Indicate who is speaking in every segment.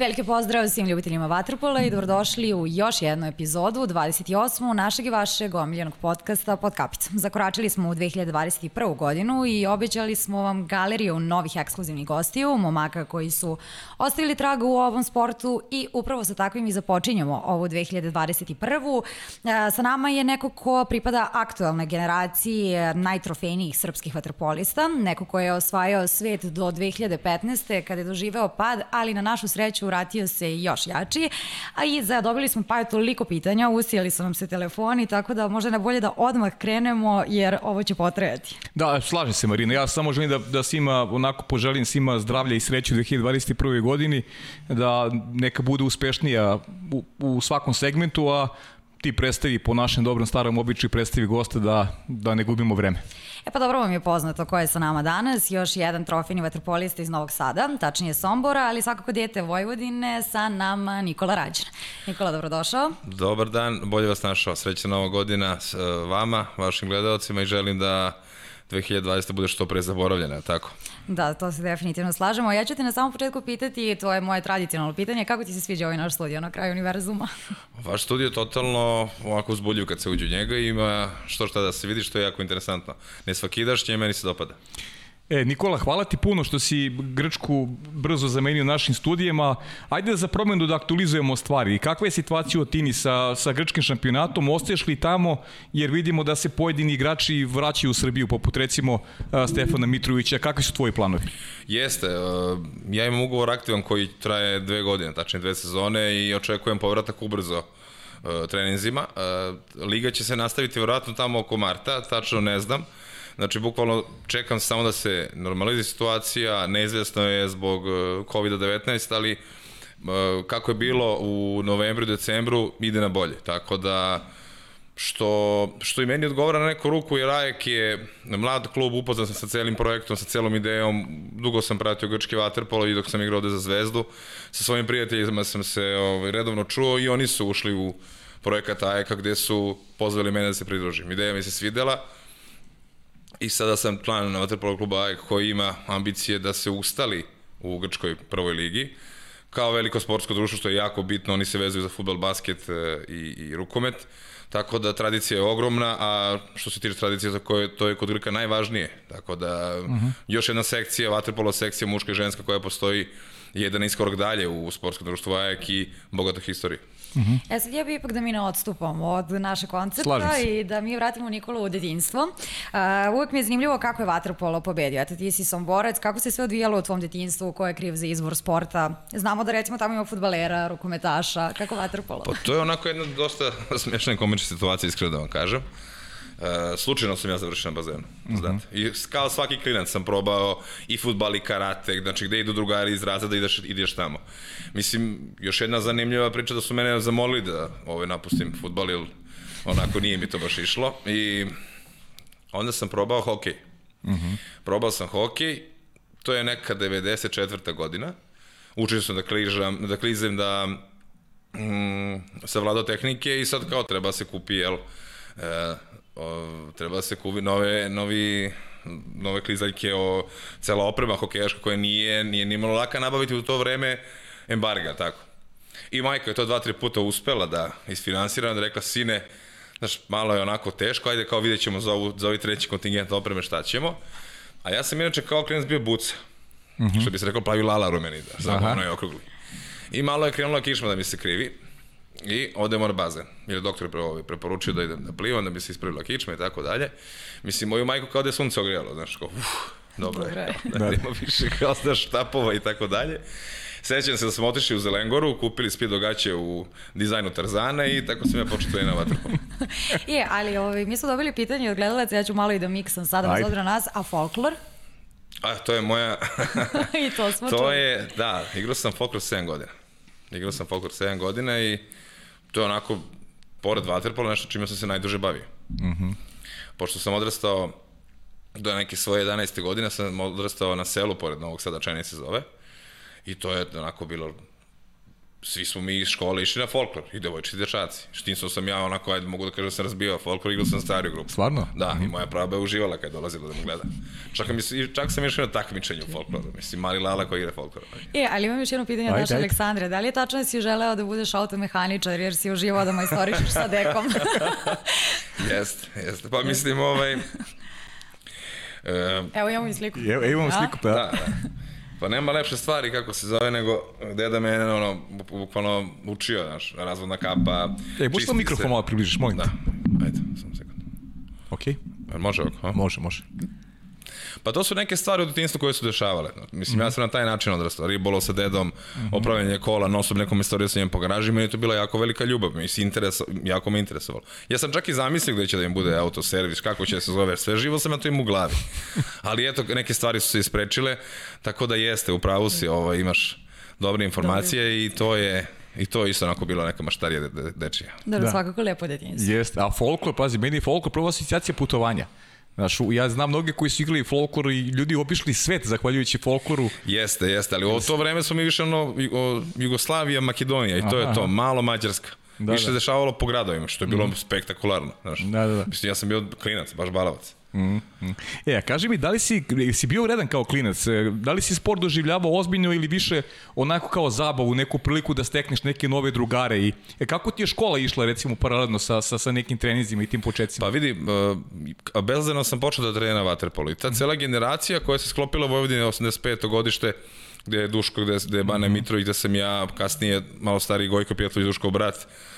Speaker 1: Veliki pozdrav svim ljubiteljima Vatrpola i dobrodošli u još jednu epizodu, 28. našeg i vašeg omiljenog podcasta Pod kapicom. Zakoračili smo u 2021. godinu i obećali smo vam galeriju novih ekskluzivnih gostiju, momaka koji su ostavili traga u ovom sportu i upravo sa takvim i započinjamo ovu 2021. E, sa nama je neko ko pripada aktuelnoj generaciji najtrofejnijih srpskih vaterpolista, neko ko je osvajao svet do 2015. kada je doživeo pad, ali na našu sreću vratio se još jači, a i zadobili smo pa toliko pitanja, usijali su nam se telefoni, tako da možda je bolje da odmah krenemo, jer ovo će potrajati.
Speaker 2: Da, slažem se Marina, ja samo želim da, da svima, onako poželim svima zdravlja i sreću u 2021. godini, da neka bude uspešnija u, u svakom segmentu, a ti predstavi po našem dobrom starom običaju predstavi gosta da, da ne gubimo vreme.
Speaker 1: E pa dobro vam je poznato ko je sa nama danas, još jedan trofini vaterpolista iz Novog Sada, tačnije Sombora, ali svakako dijete Vojvodine sa nama Nikola Rađan. Nikola, dobrodošao.
Speaker 3: Dobar dan, bolje vas našao. Srećna nova godina e, vama, vašim gledalcima i želim da 2020. bude što pre zaboravljena, tako?
Speaker 1: Da, to se definitivno slažemo. Ja ću te na samom početku pitati, to je moje tradicionalno pitanje, kako ti se sviđa ovaj naš studio na kraju univerzuma?
Speaker 3: Vaš studio je totalno ovako uzbuljiv kad se uđe u njega i ima što šta da se vidi što je jako interesantno. Ne svakidašnje, meni se dopada.
Speaker 2: E, Nikola, hvala ti puno što si Grčku brzo zamenio našim studijema. Ajde da za promenu da aktualizujemo stvari. Kakva je situacija u Tini sa, sa grčkim šampionatom? Ostaješ li tamo? Jer vidimo da se pojedini igrači vraćaju u Srbiju, poput recimo Stefana Mitrovića. Kakvi su tvoji planovi?
Speaker 3: Jeste. Ja imam ugovor aktivan koji traje dve godine, tačnije dve sezone i očekujem povratak ubrzo treninzima. Liga će se nastaviti vjerojatno tamo oko marta, tačno ne znam Znači, bukvalno čekam samo da se normalizuje situacija, neizvesno je zbog e, COVID-19, ali e, kako je bilo u novembru i decembru, ide na bolje. Tako da, što, što i meni odgovara na neku ruku, jer Ajek je mlad klub, upoznan sam sa celim projektom, sa celom idejom, dugo sam pratio grčki vaterpolo i dok sam igrao za Zvezdu, sa svojim prijateljima sam se ovaj, redovno čuo i oni su ušli u projekat Ajeka gde su pozvali mene da se pridružim. Ideja mi se svidela, I sada sam član Vaterpolo kluba AEK koji ima ambicije da se ustali u Grčkoj prvoj ligi. Kao veliko sportsko društvo što je jako bitno, oni se vezuju za futbol, basket e, i, i rukomet. Tako da tradicija je ogromna, a što se tiče tradicije, to je, to je kod Grka najvažnije. Tako da uh mhm. -huh. još jedna sekcija, vaterpolo sekcija muška i ženska koja postoji jedan iskorak dalje u sportskom društvu AEK i bogata historija.
Speaker 1: -huh. E sad ja bih ipak da mi ne odstupamo od naše koncepta i da mi vratimo Nikolu u detinstvo. Uh, uvek mi je zanimljivo kako je Vatrpolo pobedio. Eto, ti si somborac, kako se sve odvijalo u tvom detinstvu, ko je kriv za izvor sporta? Znamo da recimo tamo ima futbalera, rukometaša, kako Vatrpolo?
Speaker 3: Pa to je onako jedna dosta smiješna i komična situacija, iskreno da vam kažem. Uh, slučajno sam ja završio na bazenu, uh -huh. znate. I kao svaki klinac sam probao i futbal i karate, znači gde idu drugari iz razreda ideš, ideš tamo. Mislim, još jedna zanimljiva priča da su mene zamolili da ovaj, napustim futbal, jer onako nije mi to baš išlo. I onda sam probao hokej. Uh -huh. Probao sam hokej, to je neka 94. godina. Učio sam da kližam, da klizem, da mm, savladao tehnike i sad kao treba se kupi, jel, e, o, treba da se kupi nove, novi nove klizaljke, o, cela oprema hokejaška koja nije, nije nimalo laka nabaviti u to vreme embarga, tako. I majka je to dva, tri puta uspela da isfinansira, da rekla, sine, znaš, malo je onako teško, ajde kao vidjet ćemo za, ovu, za ovaj treći kontingent opreme šta ćemo. A ja sam inače kao klinac bio buca. Mm -hmm. Što bi se rekao plavi lala rumenida, samo ono je okrugli. I malo je krenula kišma da mi se krivi. I odemo na bazen. Jer je doktor ovaj, preporučio da idem da plivam, da bi se ispravila kičma i tako dalje. Mislim, moju majku kao da je sunce ogrijalo, znaš, kao, uf, dobro je, da, da ima više kao da štapova i tako dalje. Sećam se da smo otišli u Zelengoru, kupili speed dogaće u dizajnu Tarzana i tako sam ja počeo trenirati vaterpolo.
Speaker 1: je, ali ovaj, mi smo dobili pitanje od gledalaca, ja ću malo i da miksam sada Ajde. na nas, a folklor?
Speaker 3: A, to je moja...
Speaker 1: I to smo
Speaker 3: To
Speaker 1: čuli.
Speaker 3: je, da, igrao sam folklor 7 godina. Igrao sam folklor 7 godina i to je onako, pored vaterpola, nešto čime sam se najduže bavio. Uh -huh. Pošto sam odrastao do neke svoje 11. godine, sam odrastao na selu pored Novog Sada, Čajne se zove. I to je onako bilo svi smo mi iz škole išli na folklor, i devojčici i dečaci. Štinso sam ja onako, ajde mogu da kažem da sam razbio folklor, igrao sam stariju grupu.
Speaker 2: Stvarno?
Speaker 3: Da, i moja prava je uživala kad je dolazila da mu gleda. Čak, mi, čak sam išao na takmičenje u folkloru, mislim, mali lala koji igra folklor.
Speaker 1: E, ali imam još jedno pitanje od
Speaker 2: ajde.
Speaker 1: Aleksandre. Da li je tačno da si želeo da budeš automehaničar jer si uživao da majstorišeš sa dekom?
Speaker 3: Jeste, jeste. Pa mislim, ovaj... E,
Speaker 1: Evo imamo i sliku.
Speaker 2: Evo, evo imamo
Speaker 1: A?
Speaker 2: sliku, pa
Speaker 3: da, da. Pa nema lepše stvari kako se zove nego deda mene ono bu- bukvalno učio, znaš, razvodna kapa.
Speaker 2: E, možeš to mikrofon malo približiš, molim te.
Speaker 3: Da, ajde, samo sekund.
Speaker 2: Okej,
Speaker 3: Jel Može ovako, a?
Speaker 2: može, može.
Speaker 3: Pa to su neke stvari u detinjstvu koje su dešavale. Mislim,
Speaker 2: Mhm.
Speaker 3: ja sam na taj način odrastao. Ribolov sa dedom, opravljanje kola, non stop nekom istoriju sa njim po garaži, meni je to bila jako velika ljubav. Mislim, intereso, jako me interesovalo. Ja sam čak i zamislio gde će da im bude autoservis, kako će da se zove, sve živo sam ja to im u glavi. Ali eto, neke stvari su se isprečile, tako da jeste, u pravu si, ovaj, imaš dobre informacije i to je I to je isto onako bila neka maštarija de, de, dečija.
Speaker 1: Dobro,
Speaker 2: Da.
Speaker 1: svakako lepo detinjstvo.
Speaker 2: Jeste, a folklor, pazi, meni je folklor prva asocijacija putovanja. Znaš, ja znam mnoge koji su igrali folklor i ljudi obišli svet zahvaljujući folkloru.
Speaker 3: Jeste, jeste, ali u to vreme smo mi više ono Jugo- Jugoslavija, Makedonija i to
Speaker 2: Aha,
Speaker 3: je to,
Speaker 2: aha.
Speaker 3: malo Mađarska.
Speaker 2: Da,
Speaker 3: više
Speaker 2: da.
Speaker 3: dešavalo po gradovima, što je bilo spektakularno. Znaš.
Speaker 2: Da, da, da.
Speaker 3: Mislim, ja sam bio klinac, baš balavac.
Speaker 2: E, kaži mi, da li si, si bio redan kao klinac? E, Da li si sport doživljavao ozbiljno ili više onako kao zabavu, neku priliku da stekneš neke nove drugare? I, e, kako ti je škola išla, recimo, paralelno sa, sa, sa nekim treninzima i tim početcima?
Speaker 3: Pa vidi, uh, bezdano sam počeo da trenira vaterpolo i ta cela generacija koja se sklopila u Vojvodini 85. godište, gde je Duško, gde, gde je Bane Mitrović, gde sam ja, kasnije malo stariji Gojko Pjetović, Duškov brat, uh,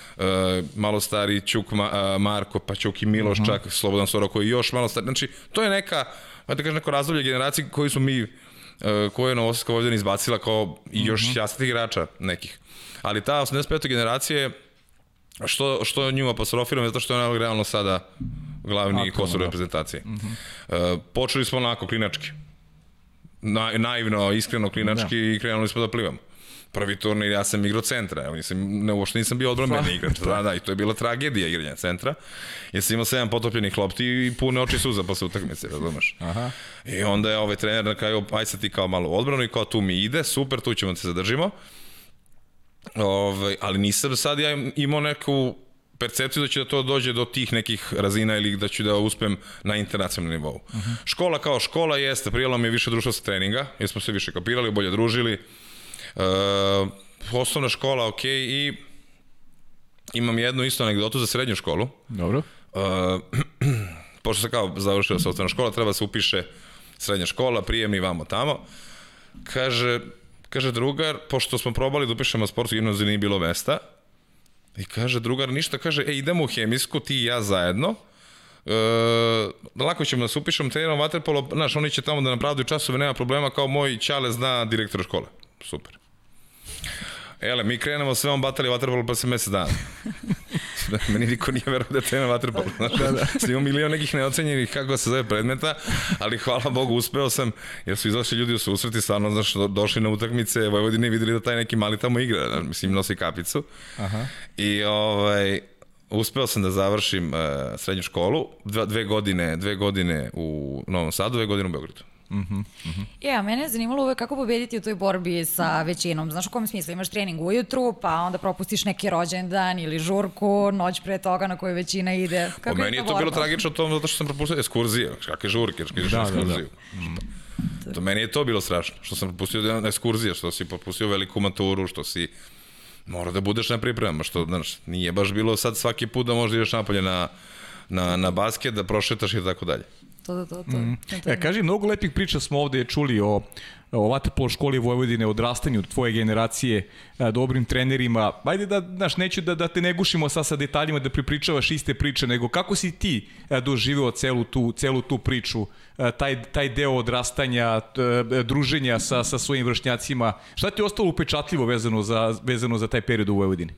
Speaker 3: malo stari Ćuk Ma, uh, Marko, pa Ćuk i Miloš, čak Slobodan Soro koji je još malo stari. Znači, to je neka, da kažem, neko razdoblje generacije koji su mi, uh, koje je Novosadska Vojvodina izbacila kao i još mm jasnih igrača nekih. Ali ta 85. generacija je što, što nju apostrofiram, zato što je ona realno sada glavni kosor
Speaker 2: da.
Speaker 3: reprezentacije. Mm -hmm. uh, počeli smo onako klinački. Na, naivno, iskreno klinački da. i krenuli smo da plivamo. Prvi turnir ja sam igrao centra, evo nisam, ne, uopšte nisam bio odbranbeni igrač. Da, da, i to je bila tragedija igranja centra. Jer sam imao sedam potopljenih lopti i pune oči suza posle utakmice, razumeš?
Speaker 2: Aha.
Speaker 3: I onda je ovaj trener na kraju, aj sad ti kao malo odbranu i kao tu mi ide, super, tu ćemo da se zadržimo. Ove, ali nisam sad ja imao neku percepciju da će da to dođe do tih nekih razina ili da ću da uspem na internacionalnom nivou. Uh -huh. Škola kao škola jeste, prijelo mi je više društva sa treninga, jer smo se više kapirali, bolje družili. E, osnovna škola, ok, i imam jednu isto anegdotu za srednju školu.
Speaker 2: Dobro.
Speaker 3: Uh, pošto se kao završila se osnovna škola, treba se upiše srednja škola, prijemni vamo tamo. Kaže, kaže drugar, pošto smo probali da upišemo sportsku gimnaziju, nije bilo mesta. I kaže drugar, ništa, kaže, e, idemo u hemijsku, ti i ja zajedno. E, lako ćemo da se upišemo, treniramo vaterpolo, znaš, oni će tamo da napravdaju časove, nema problema, kao moj Ćale zna direktora škole. Super. Ele, mi krenemo sve on batali vaterpolo pa se mesec dana. Meni niko nije verovao da je trener vaterpolo. Znaš, da, da. Snimao milion nekih neocenjenih kako se zove predmeta, ali hvala Bogu uspeo sam, jer su izašli ljudi u susreti, stvarno, znaš, do- došli na utakmice Vojvodine i videli da taj neki mali tamo igra, znaš, mislim, nosi kapicu.
Speaker 2: Aha.
Speaker 3: I ovaj, uspeo sam da završim uh, srednju školu, dva, dve godine, dve godine u Novom Sadu, dve godine u Beogradu.
Speaker 1: E, a mene je zanimalo uvek kako pobediti u toj borbi sa većinom. Znaš u kom smislu? Imaš trening ujutru, pa onda propustiš neki rođendan ili žurku, noć pre toga na koju većina ide. Kako
Speaker 3: Po meni je to
Speaker 1: borba?
Speaker 3: bilo tragično tom zato što sam propustio ekskurzije, kakve žurke, što ideš
Speaker 2: Da,
Speaker 3: na
Speaker 2: da, da.
Speaker 3: ekskurziju. To meni je to bilo strašno, što sam propustio da- na ekskurzije, što si propustio veliku maturu, što si mora da budeš na pripremama, što znaš, nije baš bilo sad svaki put da možda ideš napolje na, na, na basket, da prošetaš i tako dalje.
Speaker 1: To, to, to. to.
Speaker 3: Mhm.
Speaker 1: to
Speaker 2: E, kaži, mnogo lepih priča smo ovde čuli o, o Vaterpolo školi Vojvodine, odrastanju tvoje generacije, a, dobrim trenerima. Ajde da, znaš, neću da, da te ne gušimo sad sa detaljima da pripričavaš iste priče, nego kako si ti a, doživeo celu tu, celu tu priču, a, taj, taj deo odrastanja, t, druženja sa, sa svojim vršnjacima. Šta ti je ostalo upečatljivo vezano za, vezano za taj period u Vojvodini?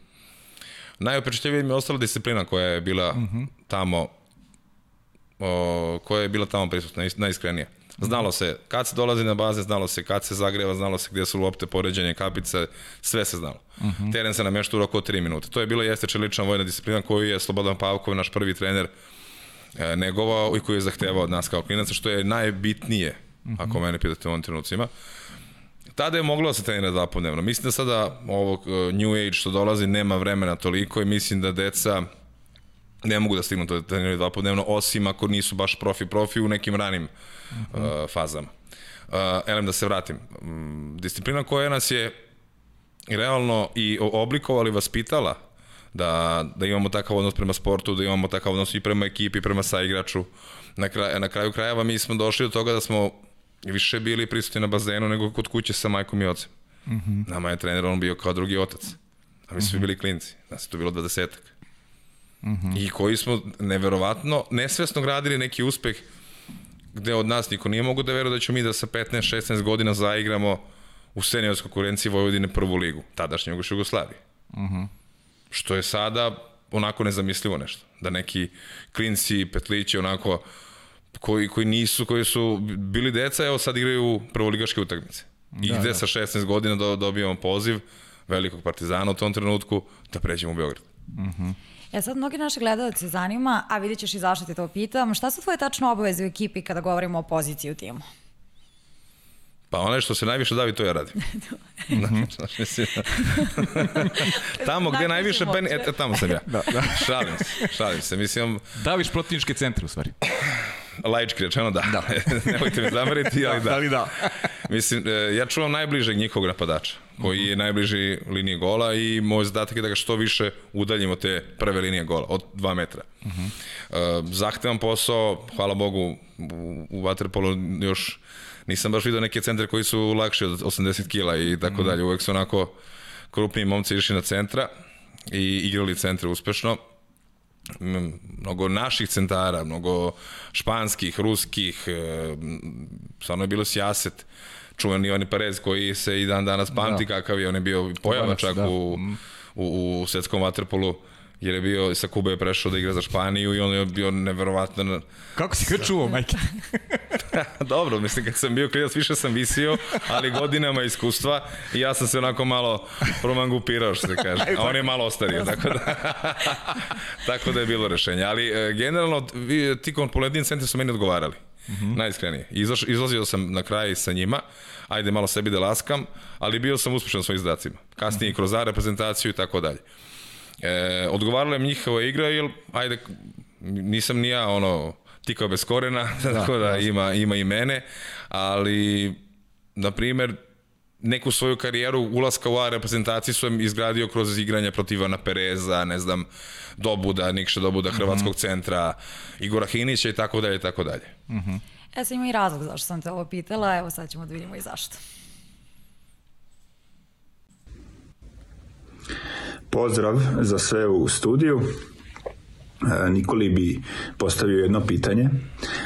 Speaker 3: Najopečetljivije mi je ostala disciplina koja je bila uh -huh. tamo o, koja je bila tamo prisutna, naj- najiskrenija. Znalo se kad se dolazi na baze, znalo se kad se zagreva, znalo se gdje su lopte, poređenje, kapice, sve se znalo. Uh -huh. Teren se namješta u roku od 3 minuta. To je bila jeste čelična vojna disciplina koju je Slobodan Pavkov, naš prvi trener, e, negovao i koji je zahtevao od nas kao klinaca, što je najbitnije, uh -huh. ako mene pitate u ovom trenucima. tada je moglo da se trenira dva dnevno. Mislim da sada ovog uh, New Age što dolazi nema vremena toliko i mislim da deca ne mogu da stignu to da treniraju dva dnevno, osim ako nisu baš profi-profi u nekim ranim uh -huh. uh, fazama. Uh, elem da se vratim. Um, disciplina koja nas je realno i oblikovali, vaspitala da, da imamo takav odnos prema sportu, da imamo takav odnos i prema ekipi, prema saigraču. Na, kraj, na kraju krajeva mi smo došli do toga da smo više bili prisutni na bazenu nego kod kuće sa majkom i ocem. Mm -hmm. Nama je trener on bio kao drugi otac. A mi smo mm -hmm. bili klinci. Nas je to bilo dvadesetak. Mm -hmm. I koji smo neverovatno, nesvesno gradili neki uspeh gde od nas niko nije mogu da veruje da ćemo mi da sa 15-16 godina zaigramo u seniorskoj konkurenciji Vojvodine prvu ligu, tadašnje Jugoslavije. Uh -huh. Što je sada onako nezamislivo nešto. Da neki klinci, petlići, onako, koji, koji nisu, koji su bili deca, evo sad igraju prvoligaške utakmice. I da, gde da. sa 16 godina do, dobijamo poziv velikog partizana u tom trenutku da pređemo u Beograd. Uh
Speaker 1: -huh. E sad, mnogi naši gledalci zanima, a vidjet ćeš i zašto ti to pitam, šta su tvoje tačno obaveze u ekipi kada govorimo o poziciji u timu?
Speaker 3: Pa onaj što se najviše davi, to ja radim. Znaš, mislim, tamo gde najviše ben, e, tamo sam ja. Da, da. Šalim se, šalim se. Mislim,
Speaker 2: Daviš protivničke centre u stvari.
Speaker 3: Laički rečeno da. da. Nemojte mi zameriti, ali da.
Speaker 2: Ali da.
Speaker 3: Mislim, e, ja čuvam najbližeg njihovog napadača, koji je najbliži liniji gola i moj zadatak je da ga što više udaljimo te prve linije gola, od 2 metra. Uh -huh. uh, zahtevan posao, hvala Bogu, u, Waterpolu još nisam baš vidio neke centre koji su lakši od 80 kila i tako mm. dalje. Uvek su onako krupniji momci išli na centra i igrali centre uspešno. Mnogo naših centara, mnogo španskih, ruskih, e, stvarno je bilo sjaset čuveni Ivani Perez koji se i dan danas pamti da. kakav je, on je bio pojava čak da. u, mm. u, u svetskom vaterpolu jer je bio sa Kube je prešao da igra za Španiju i on je bio neverovatno...
Speaker 2: Kako si ga čuo, majke?
Speaker 3: Dobro, mislim, kad sam bio klinac, više sam visio, ali godinama iskustva i ja sam se onako malo promangupirao, što se kaže. A on je malo ostario, tako da, tako da je bilo rešenje. Ali, e, generalno, ti kompletni centri su meni odgovarali. Mm -hmm. Najiskrenije. Izlaš, izlazio sam na kraj sa njima, ajde malo sebi da laskam, ali bio sam uspešan svojim zadacima. Kasnije mm -hmm. kroz A reprezentaciju i tako dalje. E, odgovarala mi njihova igra, jer, ajde, nisam ni ja, ono, tikao bez korena, da, tako da, ima, ima i mene, ali, na primer, neku svoju karijeru ulaska u A reprezentaciju sam izgradio kroz igranje protiv Ivana Pereza, ne znam, Dobuda, Nikša Dobuda, mhm. Hrvatskog mm -hmm. centra, Igora Hinića i tako dalje i tako dalje. Mm
Speaker 1: -hmm. E, sam ima i razlog zašto sam te ovo pitala, evo sad ćemo da vidimo i zašto.
Speaker 4: Pozdrav za sve u studiju. E, Nikoli bi postavio jedno pitanje.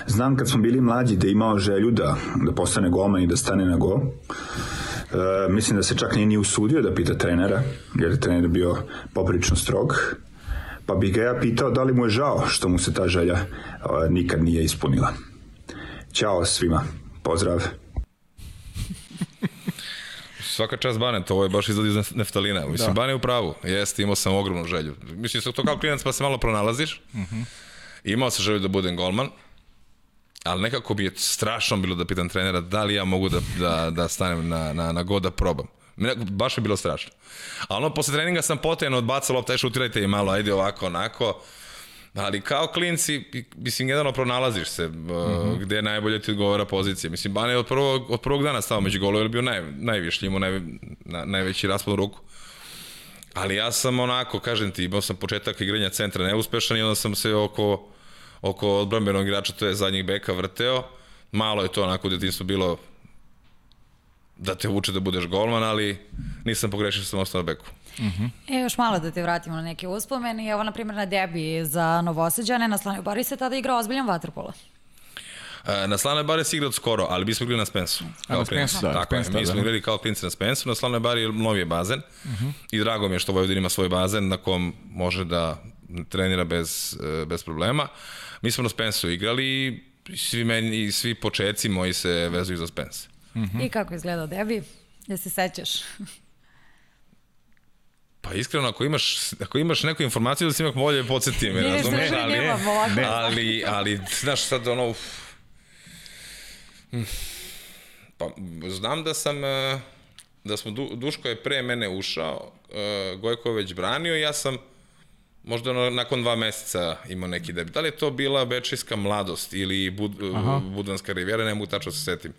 Speaker 4: Znam kad smo bili mlađi da imao želju da, da postane golman i da stane na gol. E, mislim da se čak nije ni usudio da pita trenera, jer je trener bio poprično strog. Pa bi ga ja pitao da li mu je žao što mu se ta želja e, nikad nije ispunila. Ćao svima. Pozdrav
Speaker 3: svaka čast Bane, to je baš izgled iz neftalina. Mislim, da. Bane je u pravu. Jeste, imao sam ogromnu želju. Mislim, to kao klinac pa se malo pronalaziš. Uh mhm. -huh. Imao sam želju da budem golman, ali nekako bi je strašno bilo da pitam trenera da li ja mogu da, da, da stanem na, na, na god da probam. Baš je bilo strašno. A ono, posle treninga sam potajno odbacao lopta, aj šutirajte i malo, ajde ovako, onako. Ali kao klinci, mislim, jedno pronalaziš se uh, mm -hmm. gde najbolje ti odgovara pozicija. Mislim, Bane je od prvog, od prvog dana stao među golova, je bio naj, najvišlji, imao naj, na, najveći raspon ruku. Ali ja sam onako, kažem ti, imao sam početak igranja centra neuspešan i onda sam se oko, oko odbrambenog igrača, to je zadnjih beka, vrteo. Malo je to onako u detinstvu bilo da te vuče da budeš golman, ali nisam pogrešio što sam ostao na beku.
Speaker 1: Uh -huh. E, još malo da te vratimo na neke uspomene. Evo, na primjer, na debi za Novoseđane, na Slanoj Bari se tada igrao ozbiljan vaterpola.
Speaker 3: E, na Slanoj Bari se igrao skoro, ali bismo igrali na Spensu.
Speaker 2: Kao na Spensu, da.
Speaker 3: Tako
Speaker 2: Spence,
Speaker 3: je, mi smo
Speaker 2: da.
Speaker 3: igrali kao klinci na Spensu, na Slanoj Bari je novi bazen uh -huh. i drago mi je što Vojvodin ima svoj bazen na kom može da trenira bez, e, bez problema. Mi smo na Spensu igrali i svi, meni, svi početci moji se vezuju za Spence.
Speaker 1: Uh -huh. I kako izgledao debi? Da se sećaš?
Speaker 3: Pa iskreno, ako imaš, ako imaš neku informaciju da si imak bolje podsjeti me, razumiješ? Ali, ali, ali, ali, znaš, sad ono... Uf. Pa, znam da sam... Uh, da smo, Du, Duško je pre mene ušao, uh, Gojko je već branio i ja sam možda ono, nakon dva meseca imao neki debit. Da li je to bila bečijska mladost ili bud, Aha. budanska rivijera, ne mogu tačno se setim.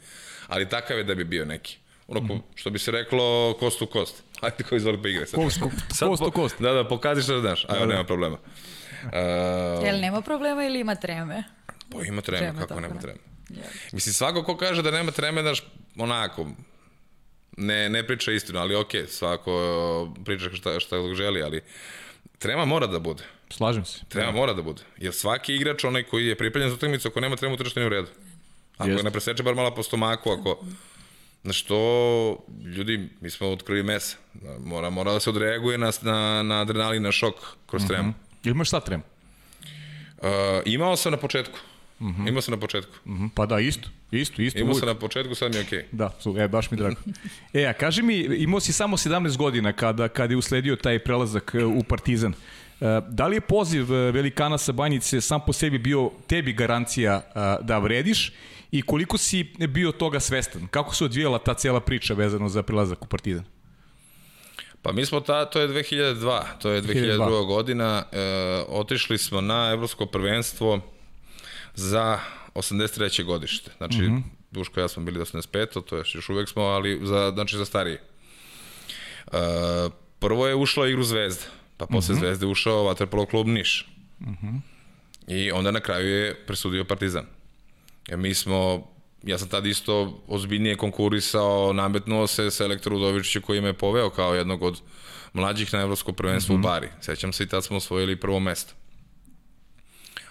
Speaker 3: Ali takav je da bi bio neki. Onako, mm -hmm. što bi se reklo, kost u kost. Ajde, ko izvoli pa igre. Sad.
Speaker 2: Kost, kost u kost.
Speaker 3: Da, da, pokazi što znaš. Ajde, da, da. nema problema.
Speaker 1: Uh, Jel nema problema ili ima treme?
Speaker 3: Pa ima treme, treme kako nema treme. Yeah. Mislim, svako ko kaže da nema treme, daš onako, ne, ne priča istinu, ali okej, okay, svako priča šta, šta želi, ali trema mora da bude.
Speaker 2: Slažem se.
Speaker 3: Trema mora da bude. Jer svaki igrač, onaj koji je pripremljen za utakmicu, ako nema tremu, to što nije u redu. Ako Jest. ne preseče bar malo po stomaku, ako... Na što, ljudi, mi smo otkrili mesa. Mora, mora da se odreaguje na, na, na adrenalin, na šok kroz tremu. Mm
Speaker 2: -hmm. Imaš šta tremu?
Speaker 3: Uh, imao sam na početku. Mm -hmm. Imao sam na početku. Mm
Speaker 2: -hmm. Pa da, isto. Isto, isto.
Speaker 3: Imao sam na početku, sad mi je okej. Okay.
Speaker 2: Da, su, e, baš mi drago. e, a kaži mi, imao si samo 17 godina kada, kada je usledio taj prelazak e, u Partizan. E, da li je poziv e, velikana sa Banjice sam po sebi bio tebi garancija da vrediš i koliko si bio toga svestan? Kako se odvijela ta cela priča vezano za prelazak u Partizan?
Speaker 3: Pa mi smo ta, to je 2002, to je 2002, 2002. godina, e, otišli smo na evropsko prvenstvo za 83. godište. Znači, mm -hmm. Duško i ja smo bili 85. To je još uvek smo, ali za, znači za starije. Uh, prvo je ušla igru Zvezda, pa posle mm -hmm. Zvezde ušao Vaterpolo klub Niš. Mm -hmm. I onda na kraju je presudio Partizan. E, mi smo, ja sam tad isto ozbiljnije konkurisao, nametnuo se selektor Udovičiću koji me poveo kao jednog od mlađih na evropsko prvenstvo mm -hmm. u Bari. Sećam se i tad smo osvojili prvo mesto.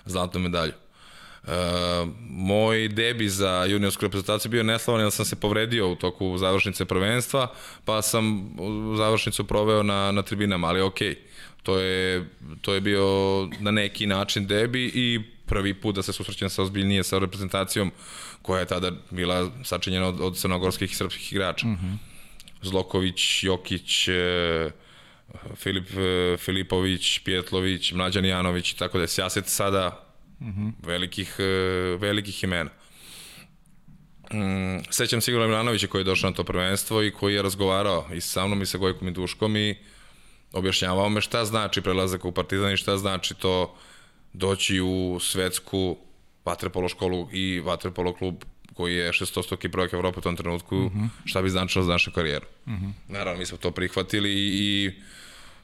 Speaker 3: Zlatnu medalju. Uh, moj debi za juniorsku reprezentaciju bio neslavan jer sam se povredio u toku završnice prvenstva, pa sam završnicu proveo na, na tribinama, ali okej. Okay. To je, to je bio na neki način debi i prvi put da se susrećem sa ozbiljnije sa reprezentacijom koja je tada bila sačinjena od, od crnogorskih i srpskih igrača. Mm -hmm. Zloković, Jokić, e, Filip e, Filipović, Pjetlović, Mlađan Janović i tako da je sjaset sada mm -hmm. velikih, e, velikih imena. Mm, sećam se Igora Milanovića koji je došao na to prvenstvo i koji je razgovarao i sa mnom i sa Gojkom i Duškom i objašnjavao me šta znači prelazak u Partizan i šta znači to doći u svetsku vaterpolo školu i vaterpolo klub koji je šestostoki projekt Evropa u tom trenutku, mm -hmm. šta bi značilo za našu karijeru. Mm -hmm. Naravno, mi smo to prihvatili i, i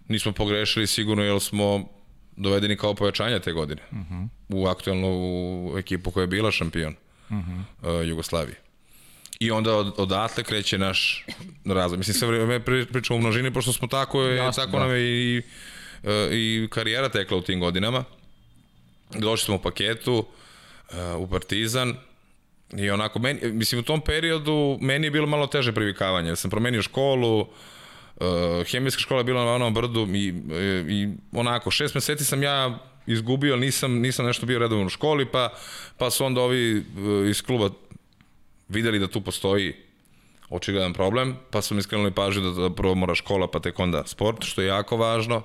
Speaker 3: nismo pogrešili sigurno jer smo dovedeni kao pojačanja te godine uh mhm. -huh. u aktualnu ekipu koja je bila šampion uh -huh. uh, Jugoslavije. I onda od, odatle kreće naš razvoj. Mislim, sve vreme pričamo u množini, pošto smo tako, Jasne, tako da. nam je i, uh, i karijera tekla u tim godinama. Došli smo u paketu, uh, u Partizan, I onako, meni, mislim, u tom periodu meni je bilo malo teže privikavanje. Sam promenio školu, uh, Uh, hemijska škola je bila na onom brdu i, i onako, šest meseci sam ja izgubio, nisam, nisam nešto bio redovan u školi, pa, pa su onda ovi uh, iz kluba videli da tu postoji očigledan problem, pa su mi skrenuli pažnju da, da prvo mora škola, pa tek onda sport, što je jako važno.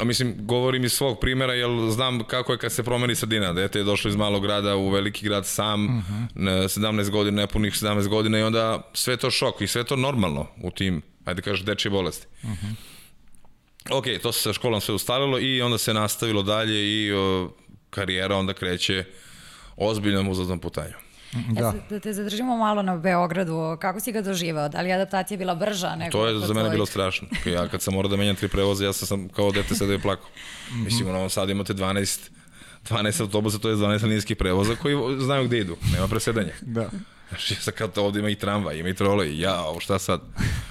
Speaker 3: A mislim, govorim iz svog primera, jer znam kako je kad se promeni sredina. Dete je došlo iz malog grada u veliki grad sam, uh -huh. 17 godina, nepunih 17 godina i onda sve to šok i sve to normalno u tim ajde da kažeš, dečje bolesti. Uh -huh. Ok, to se sa školom sve ustalilo i onda se nastavilo dalje i o, karijera onda kreće ozbiljnom uzlaznom putanju.
Speaker 1: Da. E, da te zadržimo malo na Beogradu, kako si ga doživao? Da li je adaptacija bila brža? Nego
Speaker 3: to je za mene bilo strašno. Ja kad sam morao da menjam tri prevoze, ja sam, sam kao dete sedeo i plako. Mm -hmm. Mislim, u Novom Sadu imate 12 12 autobusa, to je 12 linijskih prevoza koji znaju gde idu, nema presedanja. Da. Znači, sad kad ovde ima i tramva, ima i trole, ja, ovo šta sad?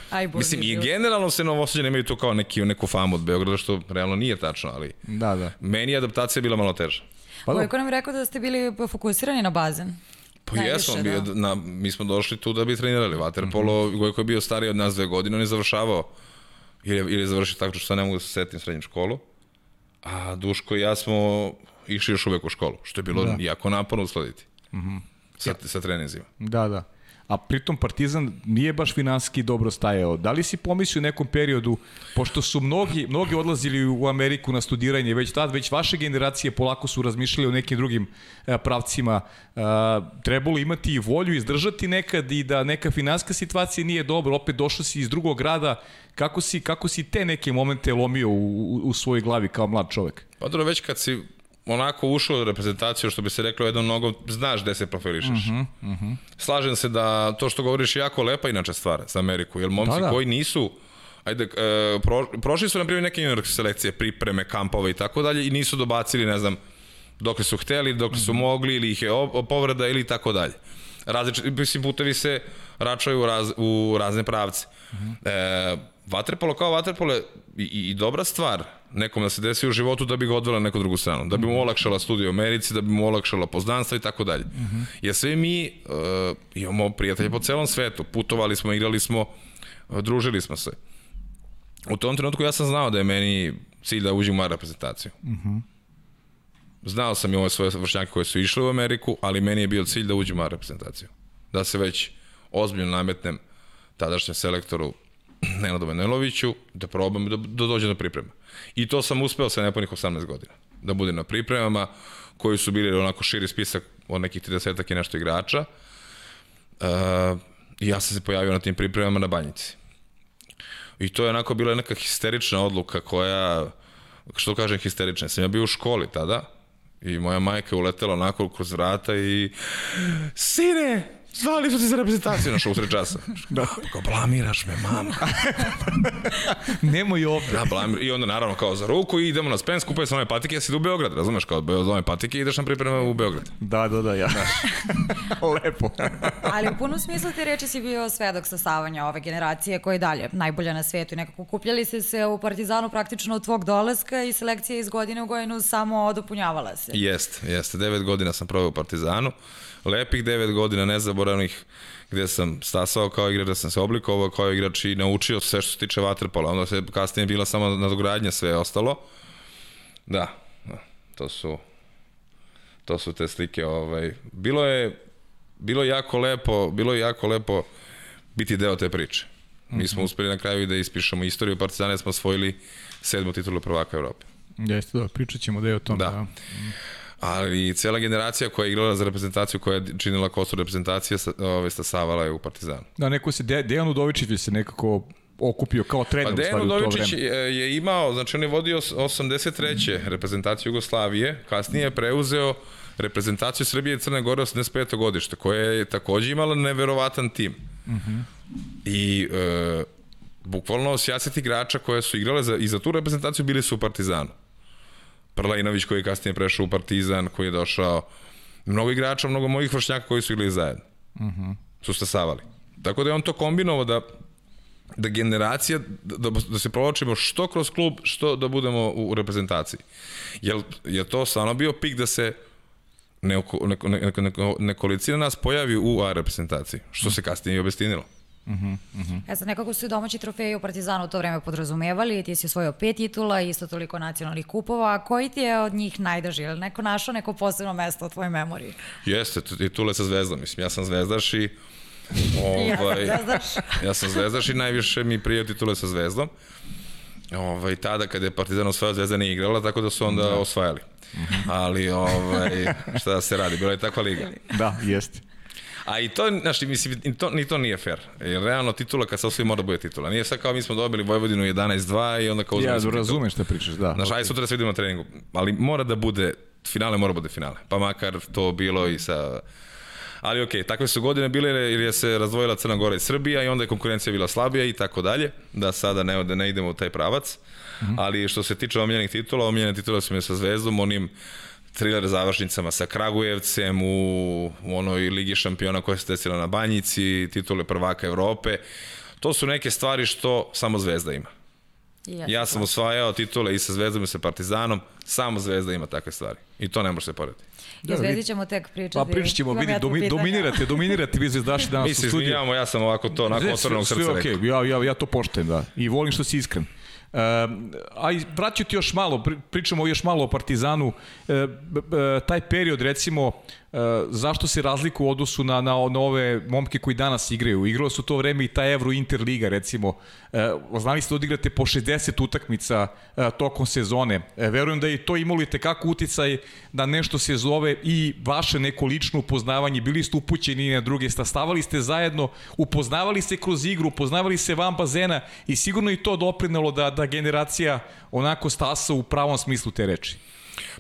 Speaker 3: Aj, Mislim, i generalno se novosađani imaju to kao neki, neku famu od Beograda, što realno nije tačno, ali
Speaker 2: da, da.
Speaker 3: meni je adaptacija bila malo teža.
Speaker 1: Pa Vojko nam rekao da ste bili fokusirani na bazen.
Speaker 3: Pa jesmo, da. bio, na, mi smo došli tu da bi trenirali vaterpolo, mm -hmm. Gojko je bio stariji od nas dve godine, on je završavao, ili je, ili je završio tako što ne mogu da se setim srednju školu, a Duško i ja smo išli još uvek u školu, što je bilo da. jako naporno usladiti. Mm -hmm. sa, sa trenizima.
Speaker 2: Da, da. A pritom Partizan nije baš finanski dobro stajao. Da li si pomislio u nekom periodu, pošto su mnogi, mnogi odlazili u Ameriku na studiranje, već tad, već vaše generacije polako su razmišljali o nekim drugim e, pravcima, e, trebalo imati i volju, izdržati nekad i da neka finanska situacija nije dobra, opet došao si iz drugog grada, kako si, kako si te neke momente lomio u, u, u svojoj glavi kao mlad čovek?
Speaker 3: Pa dobro, već kad si onako ušao u reprezentaciju, što bi se reklo jednom nogom, znaš gde se profilišeš. Uh -huh, uh -huh. Slažem se da to što govoriš je jako lepa inače stvar za Ameriku, jer momci da, da. koji nisu ajde, e, pro, prošli su, na primjer, neke juniorske selekcije, pripreme, kampove i tako dalje i nisu dobacili, ne znam, dok su hteli, dok su mogli ili ih je povreda ili tako dalje. Različiti, mislim, putevi se račaju u, raz, u razne pravce. Uh -huh. e, vaterpolo kao vaterpolo je i, i dobra stvar nekom da se desi u životu da bi ga odvela na neku drugu stranu, da bi mu olakšala studiju u Americi, da bi mu olakšala poznanstva i tako dalje. Jer sve mi uh, imamo prijatelje po celom svetu, putovali smo, igrali smo, uh, družili smo se. U tom trenutku ja sam znao da je meni cilj da uđem u moju reprezentaciju. Znao sam i ove svoje vršnjake koje su išle u Ameriku, ali meni je bio cilj da uđem u moju reprezentaciju. Da se već ozbiljno nametnem tadašnjem selektoru Nenadu Veneloviću, da probam da, da dođe do priprema. I to sam uspeo sa nepunih 18 godina. Da budem na pripremama, koji su bili onako širi spisak od nekih 30 i nešto igrača. Uh, I ja sam se pojavio na tim pripremama na banjici. I to je onako bila neka histerična odluka koja, što kažem histerična, sam ja bio u školi tada i moja majka je uletela onako kroz vrata i sine, Zvali su ti za reprezentaciju na usred časa. Da. Kao, blamiraš me, mama.
Speaker 2: Nemoj ovde.
Speaker 3: Da, blamir. I onda naravno kao za ruku i idemo na Spen, skupaju se nove patike, jesi idu u Beograd, razumeš, kao za nove patike i ideš na pripreme u Beograd.
Speaker 2: Da, da, da, ja. Lepo.
Speaker 1: Ali u punom smislu te reči si bio svedok sastavanja ove generacije koja je dalje najbolja na svetu i nekako kupljali se se u Partizanu praktično od tvog dolaska i selekcija iz godine u godinu samo dopunjavala se.
Speaker 3: Jeste, jeste. Devet godina sam proveo u Partizanu lepih devet godina nezaboravnih gde sam stasao kao igrač, da sam se oblikovao kao igrač i naučio sve što se tiče vaterpola. Onda se kasnije bila samo nadogradnja, sve ostalo. Da, to su to su te slike, ovaj bilo je bilo je jako lepo, bilo je jako lepo biti deo te priče. Mi smo mhm. uspeli na kraju da ispišemo istoriju Partizana, smo osvojili sedmu titulu prvaka Evrope.
Speaker 2: Jeste, da, pričat ćemo da je o tom.
Speaker 3: Da. da ali cela generacija koja je igrala za reprezentaciju, koja je činila kosu reprezentacije, ove, stasavala je u Partizanu.
Speaker 2: Da, neko se, De, Dejan Udovičić se nekako okupio kao trener pa Dejan
Speaker 3: Udovičić je, je imao, znači on je vodio 83. reprezentaciju Jugoslavije, kasnije je preuzeo reprezentaciju Srbije i Crne Gore 85. godište, koja je takođe imala neverovatan tim. Mhm. -huh. I e, bukvalno 60 igrača koje su igrale za, i za tu reprezentaciju bili su u Partizanu. Prlajinović koji je kasnije prešao u Partizan, koji je došao, mnogo igrača, mnogo mojih vršnjaka koji su igrali zajedno. Uh mhm. -huh. Su stasavali. Tako da je on to kombinovao da da generacija, da, da se provlačimo što kroz klub, što da budemo u reprezentaciji. Jel, je to stvarno bio pik da se neko, neko, neko, neko, nekolicina nas pojavi u A reprezentaciji, što se kasnije i obestinilo.
Speaker 1: Uh -huh, uh -huh. E sad, nekako su domaći trofeji u Partizanu u to vreme podrazumevali, ti si osvojio pet titula i isto toliko nacionalnih kupova, a koji ti je od njih najdraži? Ili neko našao neko posebno mesto u tvojoj memoriji?
Speaker 3: Jeste, titule sa zvezdom, mislim, ja sam zvezdaš i
Speaker 1: Ovaj, ja sam zvezdaš.
Speaker 3: ja sam zvezdaš i najviše mi prije titule sa zvezdom. Ovaj, tada kada je Partizan osvajao zvezda nije igrala, tako da su onda da. osvajali. -huh. Ali ovaj, šta da se radi, bila je takva liga.
Speaker 2: Da, jeste.
Speaker 3: A i to, znaš, mislim, ni to, ni to nije fair. Jer realno titula kad se osvoji mora da bude titula. Nije sad kao mi smo dobili Vojvodinu 11-2 i onda kao
Speaker 2: uzmemo Ja razumem šta pričaš, da.
Speaker 3: Znaš, okay. aj sutra se vidimo na treningu. Ali mora da bude, finale mora da bude finale. Pa makar to bilo i sa Ali okej, okay, takve su godine bile jer je se razdvojila Crna Gora i Srbija i onda je konkurencija bila slabija i tako dalje, da sada ne, da ne idemo u taj pravac. Mm -hmm. Ali što se tiče omiljenih titula, omiljene titula su mi sa Zvezdom, onim thriller završnicama sa Kragujevcem u, u onoj Ligi šampiona koja se desila na Banjici, titule prvaka Evrope. To su neke stvari što samo Zvezda ima. Ja, ja sam osvajao titule i sa Zvezdom i sa Partizanom, Samo Zvezda ima takve stvari. I to ne može se porediti.
Speaker 1: Da, Zvezdi ćemo tek pričati.
Speaker 2: Pa pričat ćemo, vidi, domi, dominirate, dominirate vi zvezdaši danas
Speaker 3: Mi
Speaker 2: u
Speaker 3: se
Speaker 2: studiju.
Speaker 3: izvinjavamo, ja sam ovako to, onako otvorenog
Speaker 2: sve,
Speaker 3: srca
Speaker 2: sve
Speaker 3: rekao.
Speaker 2: okej, ja, ja, ja to poštujem, da. I volim što si iskren. Uh, aj, vraću ti još malo, pri- pričamo još malo o Partizanu. E, b- taj period, recimo, e, zašto se razliku u odnosu na, na, na ove momke koji danas igraju? Igralo su to vreme i ta Euro Interliga, recimo. E, znali ste da odigrate po 60 utakmica e, tokom sezone. E, verujem da je to imalo i tekako uticaj da nešto se zove i vaše neko lično upoznavanje. Bili ste upućeni na druge, stavali ste zajedno, upoznavali se kroz igru, upoznavali se van bazena i sigurno i to doprinelo da, da generacija onako stasa u pravom smislu te reči.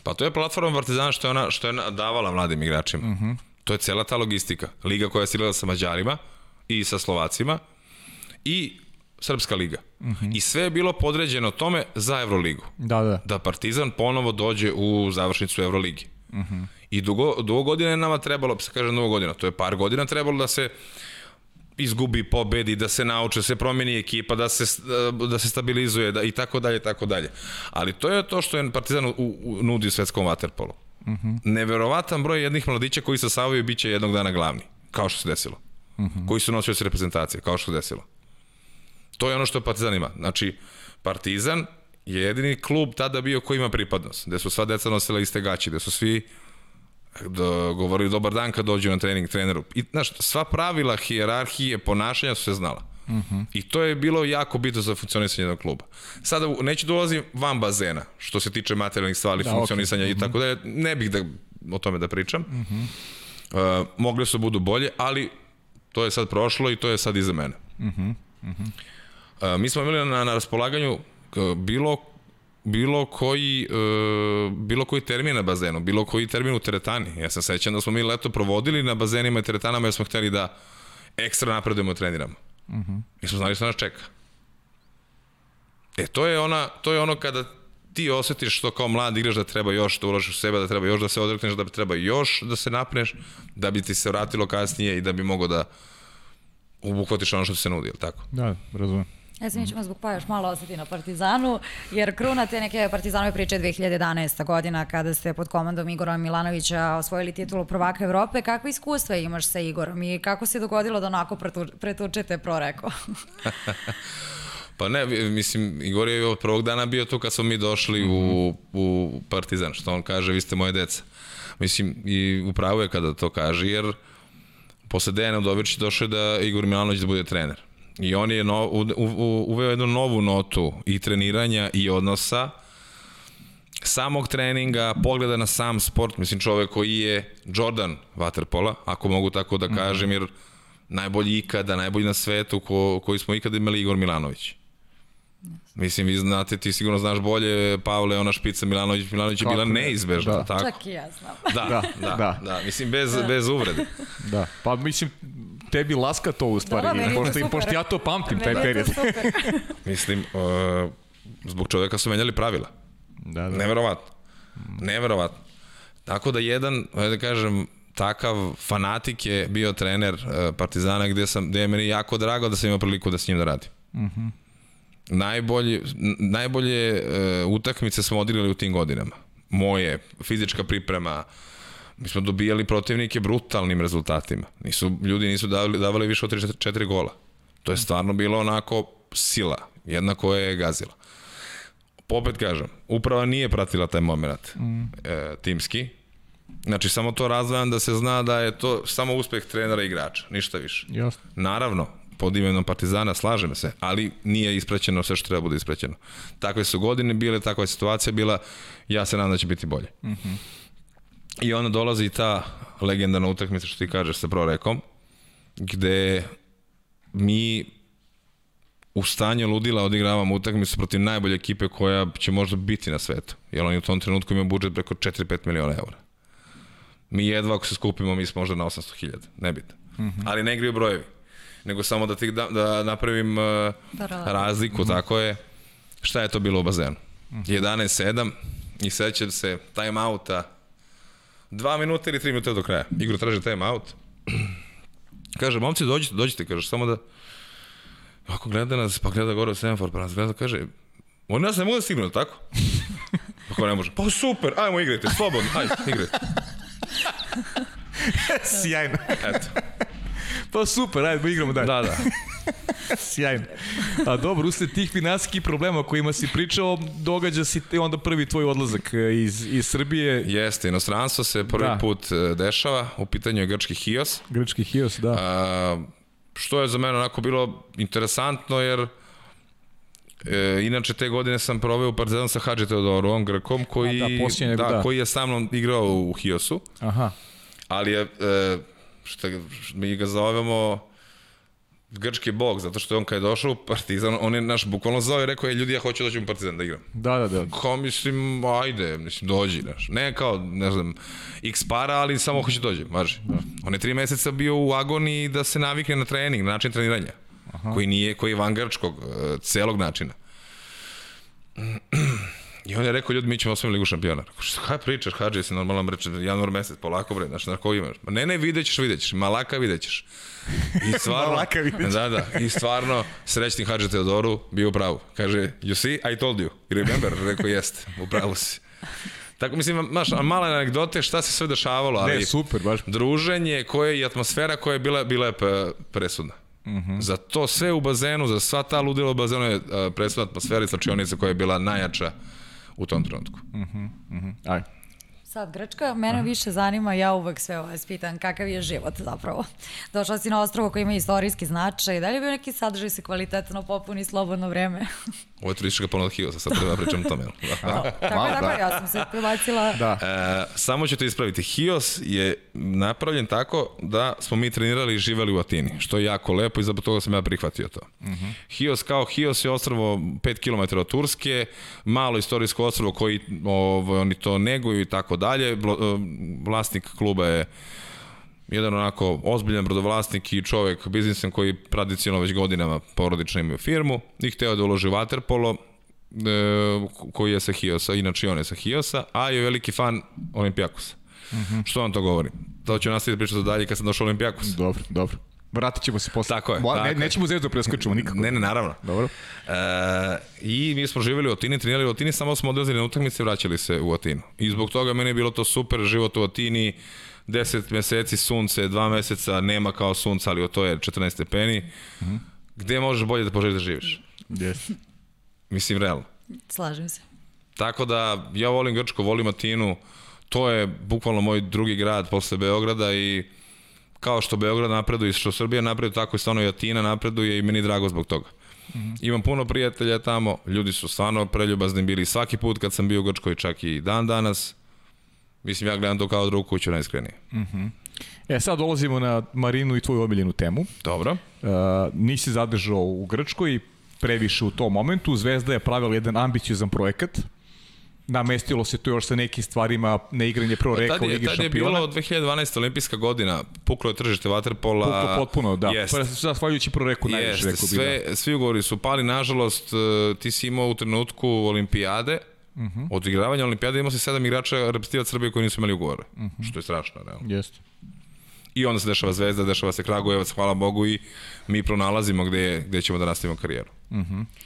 Speaker 3: Pa to je platforma Partizana što je ona što je davala mladim igračima. Uh -huh. To je cela ta logistika. Liga koja se igrala sa Mađarima i sa Slovacima i Srpska liga. Uh -huh. I sve je bilo podređeno tome za Euroligu.
Speaker 2: Da, da.
Speaker 3: Da Partizan ponovo dođe u završnicu Euroligi. Uh -huh. I dugo, dugo godine je nama trebalo, se kaže dugo godina, to je par godina trebalo da se izgubi, pobedi, da se nauče, da se promeni ekipa, da se, da se stabilizuje da, i tako dalje, tako dalje. Ali to je to što je Partizan u, u, nudi u svetskom vaterpolu. Uh -huh. Neverovatan broj jednih mladića koji sa Savaju bit će jednog dana glavni, kao što se desilo. Uh -huh. Koji su nosioci reprezentacije, kao što se desilo. To je ono što Partizan ima. Znači, Partizan je jedini klub tada bio koji ima pripadnost, gde su sva deca nosila iste gaće, gde su svi da govorili dobar dan kad dođu na trening treneru. I, znaš, sva pravila, hijerarhije, ponašanja su se znala. Uh -huh. I to je bilo jako bitno za funkcionisanje jednog kluba. Sada neću da ulazim van bazena, što se tiče materijalnih stvari, da, funkcionisanja okay. i tako da ne bih da o tome da pričam. Uh -huh. uh, mogli su da budu bolje, ali to je sad prošlo i to je sad iza mene. Uh -huh. Uh -huh. uh, mi smo imali na, na raspolaganju uh, bilo bilo koji, uh, bilo koji termin na bazenu, bilo koji termin u teretani. Ja sam sećan da smo mi leto provodili na bazenima i teretanama jer smo hteli da ekstra napredujemo i treniramo. Uh -huh. Mi smo znali što nas čeka. E, to je, ona, to je ono kada ti osetiš što kao mlad igraš da treba još da uložiš u sebe, da treba još da se odrekneš, da treba još da se napneš, da bi ti se vratilo kasnije i da bi mogo da obuhvatiš ono što ti se nudi, je tako?
Speaker 2: Da, razumem.
Speaker 1: Ja sam mi ćemo zbog pa još malo ostati na Partizanu, jer kruna te neke Partizanove priče 2011. godina kada ste pod komandom Igora Milanovića osvojili titulu prvaka Evrope. Kakve iskustva imaš sa Igorom i kako se dogodilo da onako pretu, pretučete proreko?
Speaker 3: Pa ne, mislim, Igor je od prvog dana bio tu kad smo mi došli u, u Partizan, što on kaže, vi ste moje deca. Mislim, i upravo je kada to kaže, jer posle Dejana Udović došao je da Igor Milanović da bude trener. I on je no, u, u, uveo jednu novu notu i treniranja i odnosa, samog treninga, pogleda na sam sport, mislim čovek koji je Jordan Waterpola, ako mogu tako da kažem, jer najbolji ikada, najbolji na svetu ko, koji smo ikada imali Igor Milanović. Mislim, vi znate, ti sigurno znaš bolje, Pavle, ona špica Milanović, Milanović je bila neizbežna,
Speaker 2: da.
Speaker 3: tako?
Speaker 1: Čak i ja znam.
Speaker 3: Da, da, da, da, da. mislim, bez, da. bez uvrede.
Speaker 2: Da, pa mislim, tebi laska to u stvari,
Speaker 1: Da, to
Speaker 2: pošto,
Speaker 1: super.
Speaker 2: pošto ja to pamtim, taj
Speaker 1: Meni
Speaker 2: period.
Speaker 3: Mislim, uh, zbog čoveka su menjali pravila.
Speaker 2: Da, da.
Speaker 3: Neverovatno. Neverovatno. Tako da jedan, da kažem, takav fanatik je bio trener uh, Partizana gde, sam, gde je meni jako drago da sam imao priliku da s njim da radim. Uh -huh. Najbolje, najbolje uh, utakmice smo odigrali u tim godinama. Moje, fizička priprema, mi smo dobijali protivnike brutalnim rezultatima. Nisu, ljudi nisu davali, davali više od 3-4 gola. To je stvarno bilo onako sila, jedna koja je gazila. Opet kažem, uprava nije pratila taj moment mm. e, timski. Znači, samo to razvajam da se zna da je to samo uspeh trenera i igrača, ništa više.
Speaker 2: Jasno.
Speaker 3: Naravno, pod imenom Partizana, slažem se, ali nije ispraćeno sve što treba bude ispraćeno. Takve su godine bile, takva je situacija bila, ja se nadam da će biti bolje. Mm -hmm. I onda dolazi ta legendarna utakmica, što ti kažeš sa prorekom, gde mi u stanju ludila odigravamo utakmicu protiv najbolje ekipe koja će možda biti na svetu. Jer oni u tom trenutku imaju budžet preko 4-5 miliona eura. Mi jedva ako se skupimo, mi smo možda na 800.000, nebitno. Mm -hmm. Ali ne igraju brojevi. Nego samo da, ti, da, da napravim uh,
Speaker 1: da.
Speaker 3: razliku, mm -hmm. tako je. Šta je to bilo u bazenu? Mm -hmm. 11-7 i sećam se time outa dva minuta ili tri minuta do kraja. Igru traže time out. kaže, momci, dođite, dođite, kaže, samo da Ako gleda nas, pa gleda gore u semafor, pa nas gleda, kaže, oni nas ne mogu da stignu, tako? Ako ne može, pa super, ajmo igrajte, slobodno, ajde, igrajte.
Speaker 2: Sjajno.
Speaker 3: Eto,
Speaker 2: Pa super, ajde, igramo dalje.
Speaker 3: da, da.
Speaker 2: Sjajno. A dobro, usled tih finansijskih problema o kojima si pričao, događa se onda prvi tvoj odlazak e, iz, iz Srbije,
Speaker 3: Jeste, inostranstvo se prvi
Speaker 2: Da.
Speaker 3: put e, dešava, u pitanju je grčki Hios.
Speaker 2: grčki Hios, da.
Speaker 3: A, što je za mene onako bilo interesantno jer E, inače te godine sam proveo u Partizanu sa Hadži Teodorom, Grkom, koji,
Speaker 2: A, da, nego da.
Speaker 3: koji je sa mnom igrao u Hiosu,
Speaker 2: Aha.
Speaker 3: ali je, e, ga- mi ga zovemo grčki bog, zato što je on kad je došao u Partizan, on je naš bukvalno zove i rekao je ljudi ja hoću doći u Partizan da igram.
Speaker 2: Da, da, da.
Speaker 3: Kao mislim, ajde, mislim, dođi, znaš. Ne kao, ne znam, x para, ali samo hoće dođe, važi. On je tri meseca bio u agoniji da se navikne na trening, na način treniranja. Aha. Koji nije, koji je van grčkog, e, celog načina. I on je rekao, ljudi, mi ćemo osvojiti ligu šampiona. Rekao, šta pričaš, Hadži, si normalno reče, januar mesec, polako bre, znaš, na koji imaš? Ma ne, ne, vidjet ćeš, vidjet ćeš, malaka vidjet ćeš. I stvarno,
Speaker 2: Malaka vidjet ćeš.
Speaker 3: da, da, i stvarno, srećni Hadži Teodoru bio u pravu. Kaže, you see, I told you. I remember, rekao, jeste, u pravu si. Tako mislim, maš, male anegdote šta se sve dešavalo, ali
Speaker 2: Ne, super, baš.
Speaker 3: druženje koje i atmosfera koja je bila, bila je pe- presudna. Mm -hmm. Za to sve u bazenu, za sva ta ludila u bazenu je a, presudna atmosfera i slačionica koja je bila najjača u tom trenutku.
Speaker 2: Ajde.
Speaker 1: Sad, Grčka, mene više zanima, ja uvek sve vas pitan kakav je život zapravo. Došla si na ostrovo koji ima istorijski značaj, da li je bio neki sadržaj se kvalitetno popuni slobodno vreme?
Speaker 3: Ovo je turistička ponuda Hiosa, sad treba pričam o tome. jel? Da.
Speaker 1: tako je, tako je, ja sam se prebacila.
Speaker 2: Da.
Speaker 3: E, samo ću te ispraviti. Hios je napravljen tako da smo mi trenirali i živeli u Atini, što je jako lepo i zbog toga sam ja prihvatio to. Uh -huh. Hios kao Hios je ostrvo 5 km od Turske, malo istorijsko ostrvo koji ovo, oni to neguju i tako dalje. E, Vlasnik kluba je jedan onako ozbiljan brodovlasnik i čovek, biznismen koji tradicionalno već godinama porodično imaju firmu i hteo da uloži Waterpolo, e, koji je sa Hiosa, inače on je sa Hiosa, a je veliki fan Olimpijakosa. Mm -hmm. Što vam to govori? To ću nastaviti pričati dalje kad sam došao Olimpijakos.
Speaker 2: Dobro, dobro. Vratit ćemo se posle.
Speaker 3: Tako je,
Speaker 2: Mo-
Speaker 3: tako
Speaker 2: ne, nećemo zvezdu preskočimo nikako.
Speaker 3: Ne, ne, naravno.
Speaker 2: Dobro.
Speaker 3: E, I mi smo živjeli u Atini, trenirali u Atini, samo smo odlazili na utakmice i vraćali se u Atinu. I zbog toga meni je bilo to super, život u Atini, 10 meseci sunce, 2 meseca nema kao sunca, ali to je 14 stepeni. Mm -hmm. Gde možeš bolje da poželiš da živiš?
Speaker 2: Yes.
Speaker 3: Mislim, realno.
Speaker 1: Slažem se.
Speaker 3: Tako da, ja volim Grčko, volim Atinu, to je bukvalno moj drugi grad posle Beograda i kao što Beograd napreduje i što Srbija napreduje, tako i stvarno i Atina napreduje i meni drago zbog toga. Mm -hmm. Imam puno prijatelja tamo, ljudi su stvarno preljubazni bili svaki put kad sam bio u Grčkoj, čak i dan danas. Mislim, ja gledam to kao drugu kuću najiskrenije.
Speaker 2: E, sad dolazimo na Marinu i tvoju omiljenu temu.
Speaker 3: Dobro.
Speaker 2: Uh, nisi zadržao u Grčkoj previše u tom momentu. Zvezda je pravila jedan ambiciozan projekat. Namestilo se to još sa nekim stvarima, na igranje prvo reka
Speaker 3: Tad
Speaker 2: u
Speaker 3: je,
Speaker 2: Ligi
Speaker 3: tad je
Speaker 2: šampiona.
Speaker 3: bilo 2012. olimpijska godina, puklo je tržište vaterpola.
Speaker 2: Puklo potpuno, da.
Speaker 3: Jeste.
Speaker 2: Jeste. Zahvaljujući prvo reku najviše rekao bi.
Speaker 3: sve,
Speaker 2: Da.
Speaker 3: svi ugovori su pali, nažalost, e, ti si imao u trenutku olimpijade, uh
Speaker 2: Mhm.
Speaker 3: -huh. od igravanja olimpijade imao si sedam igrača reprezentativac Srbije koji nisu imali ugovore, uh
Speaker 2: Mhm.
Speaker 3: -huh. što je strašno, realno.
Speaker 2: Jeste.
Speaker 3: I onda se dešava Zvezda, dešava se Kragujevac, hvala Bogu i mi pronalazimo gde, gde ćemo da nastavimo karijeru.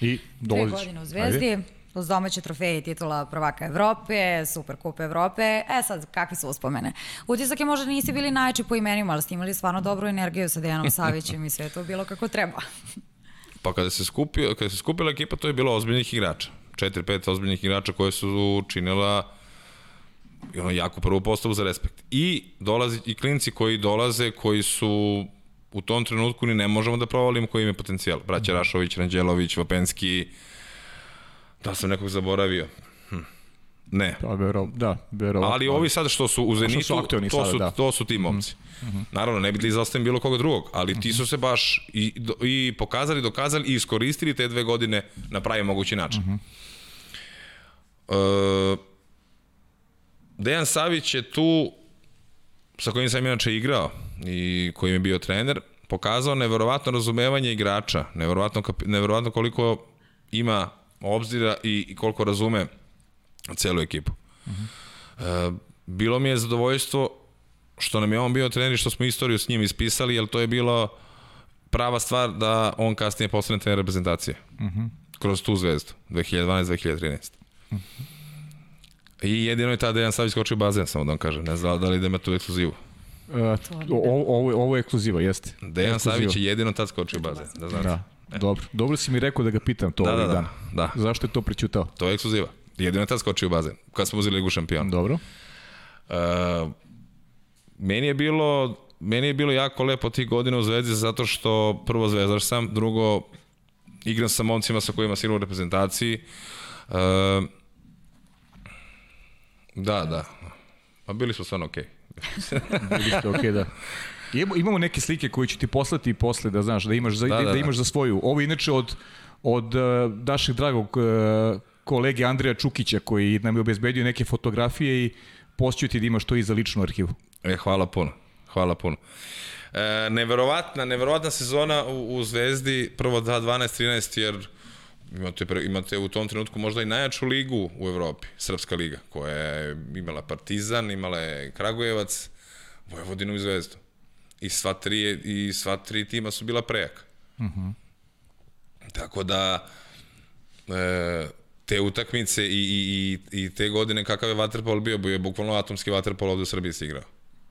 Speaker 2: I
Speaker 1: Dve
Speaker 2: dolaziš.
Speaker 1: godine u Zvezdi, uz domaće trofeje i titula prvaka Evrope, Super kup Evrope. E sad, kakve su uspomene? Utisak je možda nisi bili najjači po imenima, ali ste imali stvarno dobru energiju sa Dejanom Savićem i sve to bilo kako treba.
Speaker 3: Pa kada se, skupio, kada se skupila ekipa, to je bilo ozbiljnih igrača. 4-5 ozbiljnih igrača koje su činila i ono jako prvu postavu za respekt. I dolazi i klinci koji dolaze, koji su u tom trenutku ni ne možemo da provalimo koji im je potencijal. Braća Rašović, Ranđelović, Vapenski, da li sam nekog zaboravio. Hm. Ne.
Speaker 2: Da, vero, da, vero.
Speaker 3: Ali ovi sad što su u Zenitu,
Speaker 2: su
Speaker 3: to,
Speaker 2: sada,
Speaker 3: su,
Speaker 2: da.
Speaker 3: to su ti momci. Mm -hmm. Naravno, ne bi da izostavim bilo koga drugog, ali ti su se baš i, i pokazali, dokazali i iskoristili te dve godine na pravi mogući način. Mm -hmm. e, Dejan Savić je tu, sa kojim sam inače igrao i kojim je bio trener, pokazao neverovatno razumevanje igrača, neverovatno, neverovatno koliko ima obzira i, i koliko razume celu ekipu. Uh -huh. e, bilo mi je zadovoljstvo što nam je on bio trener i što smo istoriju s njim ispisali, jer to je bilo prava stvar da on kasnije postane trener reprezentacije. Uh -huh. Kroz tu zvezdu, 2012-2013. Uh -huh. I jedino je tada Dejan Savić skočio bazen, samo da vam kažem. Ne znam da li da ima tu ekskluzivu.
Speaker 2: Uh, ovo, ovo, ovo je ekskluziva, jeste.
Speaker 3: Dejan
Speaker 2: Ekskluziva.
Speaker 3: Savić je jedino tad skočio bazen, da znate.
Speaker 2: Da, dobro. Dobro si mi rekao da ga pitam to
Speaker 3: Da,
Speaker 2: ovih
Speaker 3: da, da,
Speaker 2: dana.
Speaker 3: da.
Speaker 2: Zašto je to prećutao?
Speaker 3: To je ekskluziva. Jedino je tad skočio u bazen, kad smo uzeli Ligu šampiona.
Speaker 2: Dobro.
Speaker 3: Uh, meni je bilo meni je bilo jako lepo tih godina u Zvezdi zato što prvo zvezdaš sam, drugo igram sa momcima sa kojima sam u reprezentaciji. Uh, da, da. Pa bili smo stvarno okej. Okay.
Speaker 2: Bili ste okej, da. Imamo, imamo neke slike koje ću ti poslati posle da znaš da imaš za, da, da,
Speaker 3: da,
Speaker 2: da imaš za svoju. Ovo inače od od uh, našeg dragog uh, kolege Andreja Čukića koji nam je obezbedio neke fotografije i postoju ti da imaš to i za ličnu arhivu.
Speaker 3: E, hvala puno. Hvala puno. E, neverovatna, neverovatna sezona u, u Zvezdi, prvo da 12-13, jer imate, imate u tom trenutku možda i najjaču ligu u Evropi, Srpska liga, koja je imala Partizan, imala je Kragujevac, Vojvodinu i Zvezdu. I sva tri, i sva tri tima su bila prejaka. Uh -huh. Tako da, e, te utakmice i, i, i, i te godine kakav je vaterpol bio, bio je bukvalno atomski vaterpol ovde u Srbiji se igrao.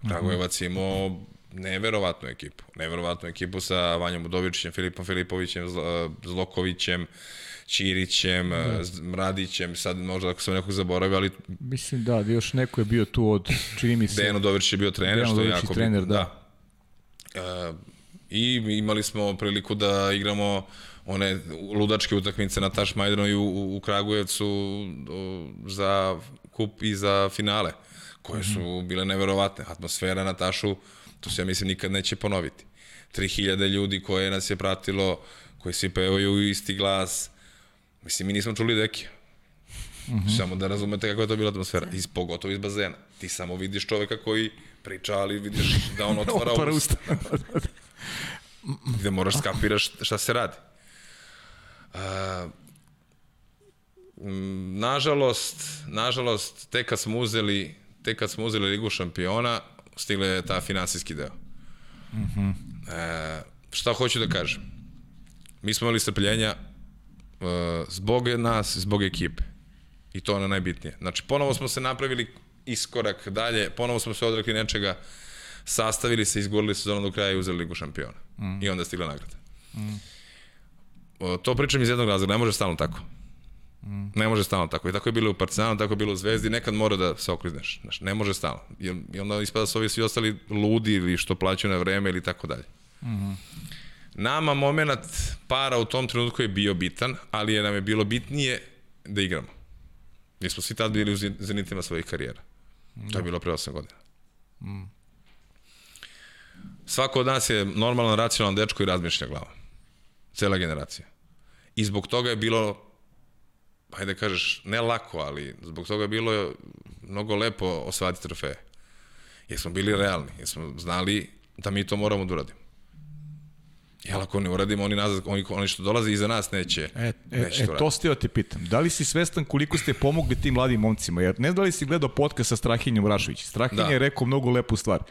Speaker 3: Kragujevac je imao neverovatnu ekipu. Neverovatnu ekipu sa Vanjom Udovičićem, Filipom Filipovićem, Zl- Zlokovićem, Ćirićem, da. Mradićem, sad možda ako sam nekog zaboravio, ali
Speaker 2: Mislim da, da još neko je bio tu od, čini mi se,
Speaker 3: Dejan Udovičić je bio trener,
Speaker 2: Dejan
Speaker 3: što je jako
Speaker 2: trener,
Speaker 3: bitno.
Speaker 2: da.
Speaker 3: E, I imali smo priliku da igramo one ludačke utakmice na Taš Majdanu i u, u Kragujevcu za kup i za finale, koje su bile neverovatne. Atmosfera na Tašu, to se ja mislim nikad neće ponoviti. 3000 ljudi koje nas je pratilo, koji svi pevaju isti glas. Mislim, mi nismo čuli deke. Mm -hmm. Samo da razumete kako je to bila atmosfera. Iz, pogotovo iz bazena. Ti samo vidiš čoveka koji priča, ali vidiš da on otvara,
Speaker 2: Otvara
Speaker 3: usta.
Speaker 2: usta.
Speaker 3: gde moraš skapiraš šta se radi. M, nažalost, nažalost, tek kad smo uzeli, tek kad smo uzeli Ligu šampiona, stigle je ta finansijski deo. Mm -hmm. e, šta hoću da kažem? Mi smo imali strpljenja e, zbog nas, zbog ekipe. I to je ono najbitnije. Znači, ponovo smo se napravili iskorak dalje, ponovo smo se odrekli nečega, sastavili se, izgurili sezonu do kraja i uzeli Ligu šampiona. Mm. I onda stigla nagrada. Mm. O, to pričam iz jednog razloga, ne može stalno tako. Mm. Ne može stalno tako. I tako je bilo u Partizanu, tako je bilo u Zvezdi, nekad mora da se oklizneš. Znaš, ne može stalno. I, I onda ispada da su ovi svi ostali ludi ili što plaćaju na vreme ili tako dalje. Mm. Nama moment para u tom trenutku je bio bitan, ali je nam je bilo bitnije da igramo. Mi smo svi tad bili u zenitima svojih karijera. To je bilo pre 8 godina. Svako od nas je normalan, racionalan dečko i razmišlja glava. Cela generacija. I zbog toga je bilo, hajde da kažeš, ne lako, ali zbog toga je bilo mnogo lepo osvajati trofeje. Jer smo bili realni, jer smo znali da mi to moramo da uradimo. Jel ako ne uradimo, oni, nazad, oni, oni što dolaze iza nas neće,
Speaker 2: E, e,
Speaker 3: neće
Speaker 2: e
Speaker 3: to
Speaker 2: to ste te pitam. Da li si svestan koliko ste pomogli tim mladim momcima? Jer ne znam da li si gledao podcast sa Strahinjom Rašović. Strahinja
Speaker 3: Da.
Speaker 2: je rekao mnogo lepu stvar.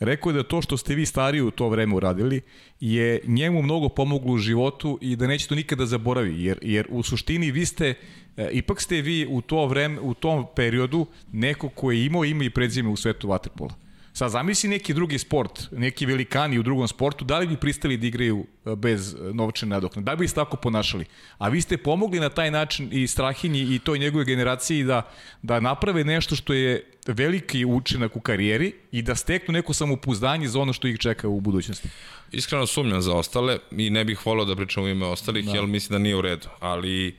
Speaker 2: Rekao je da to što ste vi stariji u to vreme uradili je njemu mnogo pomoglo u životu i da neće to nikada zaboravi. Jer, jer u suštini vi ste, e, ipak ste vi u to vreme, u tom periodu neko ko je imao ime i predzime u svetu vaterpola. Sad zamisli neki drugi sport, neki velikani u drugom sportu, da li bi pristali da igraju e, bez e, novčane nadoknade? Da li bi se tako ponašali? A vi ste pomogli na taj način i Strahinji i toj njegove generaciji da, da naprave nešto što je veliki učinak u karijeri i da steknu neko samopouzdanje za ono što ih čeka u budućnosti.
Speaker 3: Iskreno sumnjam za ostale i ne bih volao da pričam u ime ostalih, da. jer mislim da nije u redu. Ali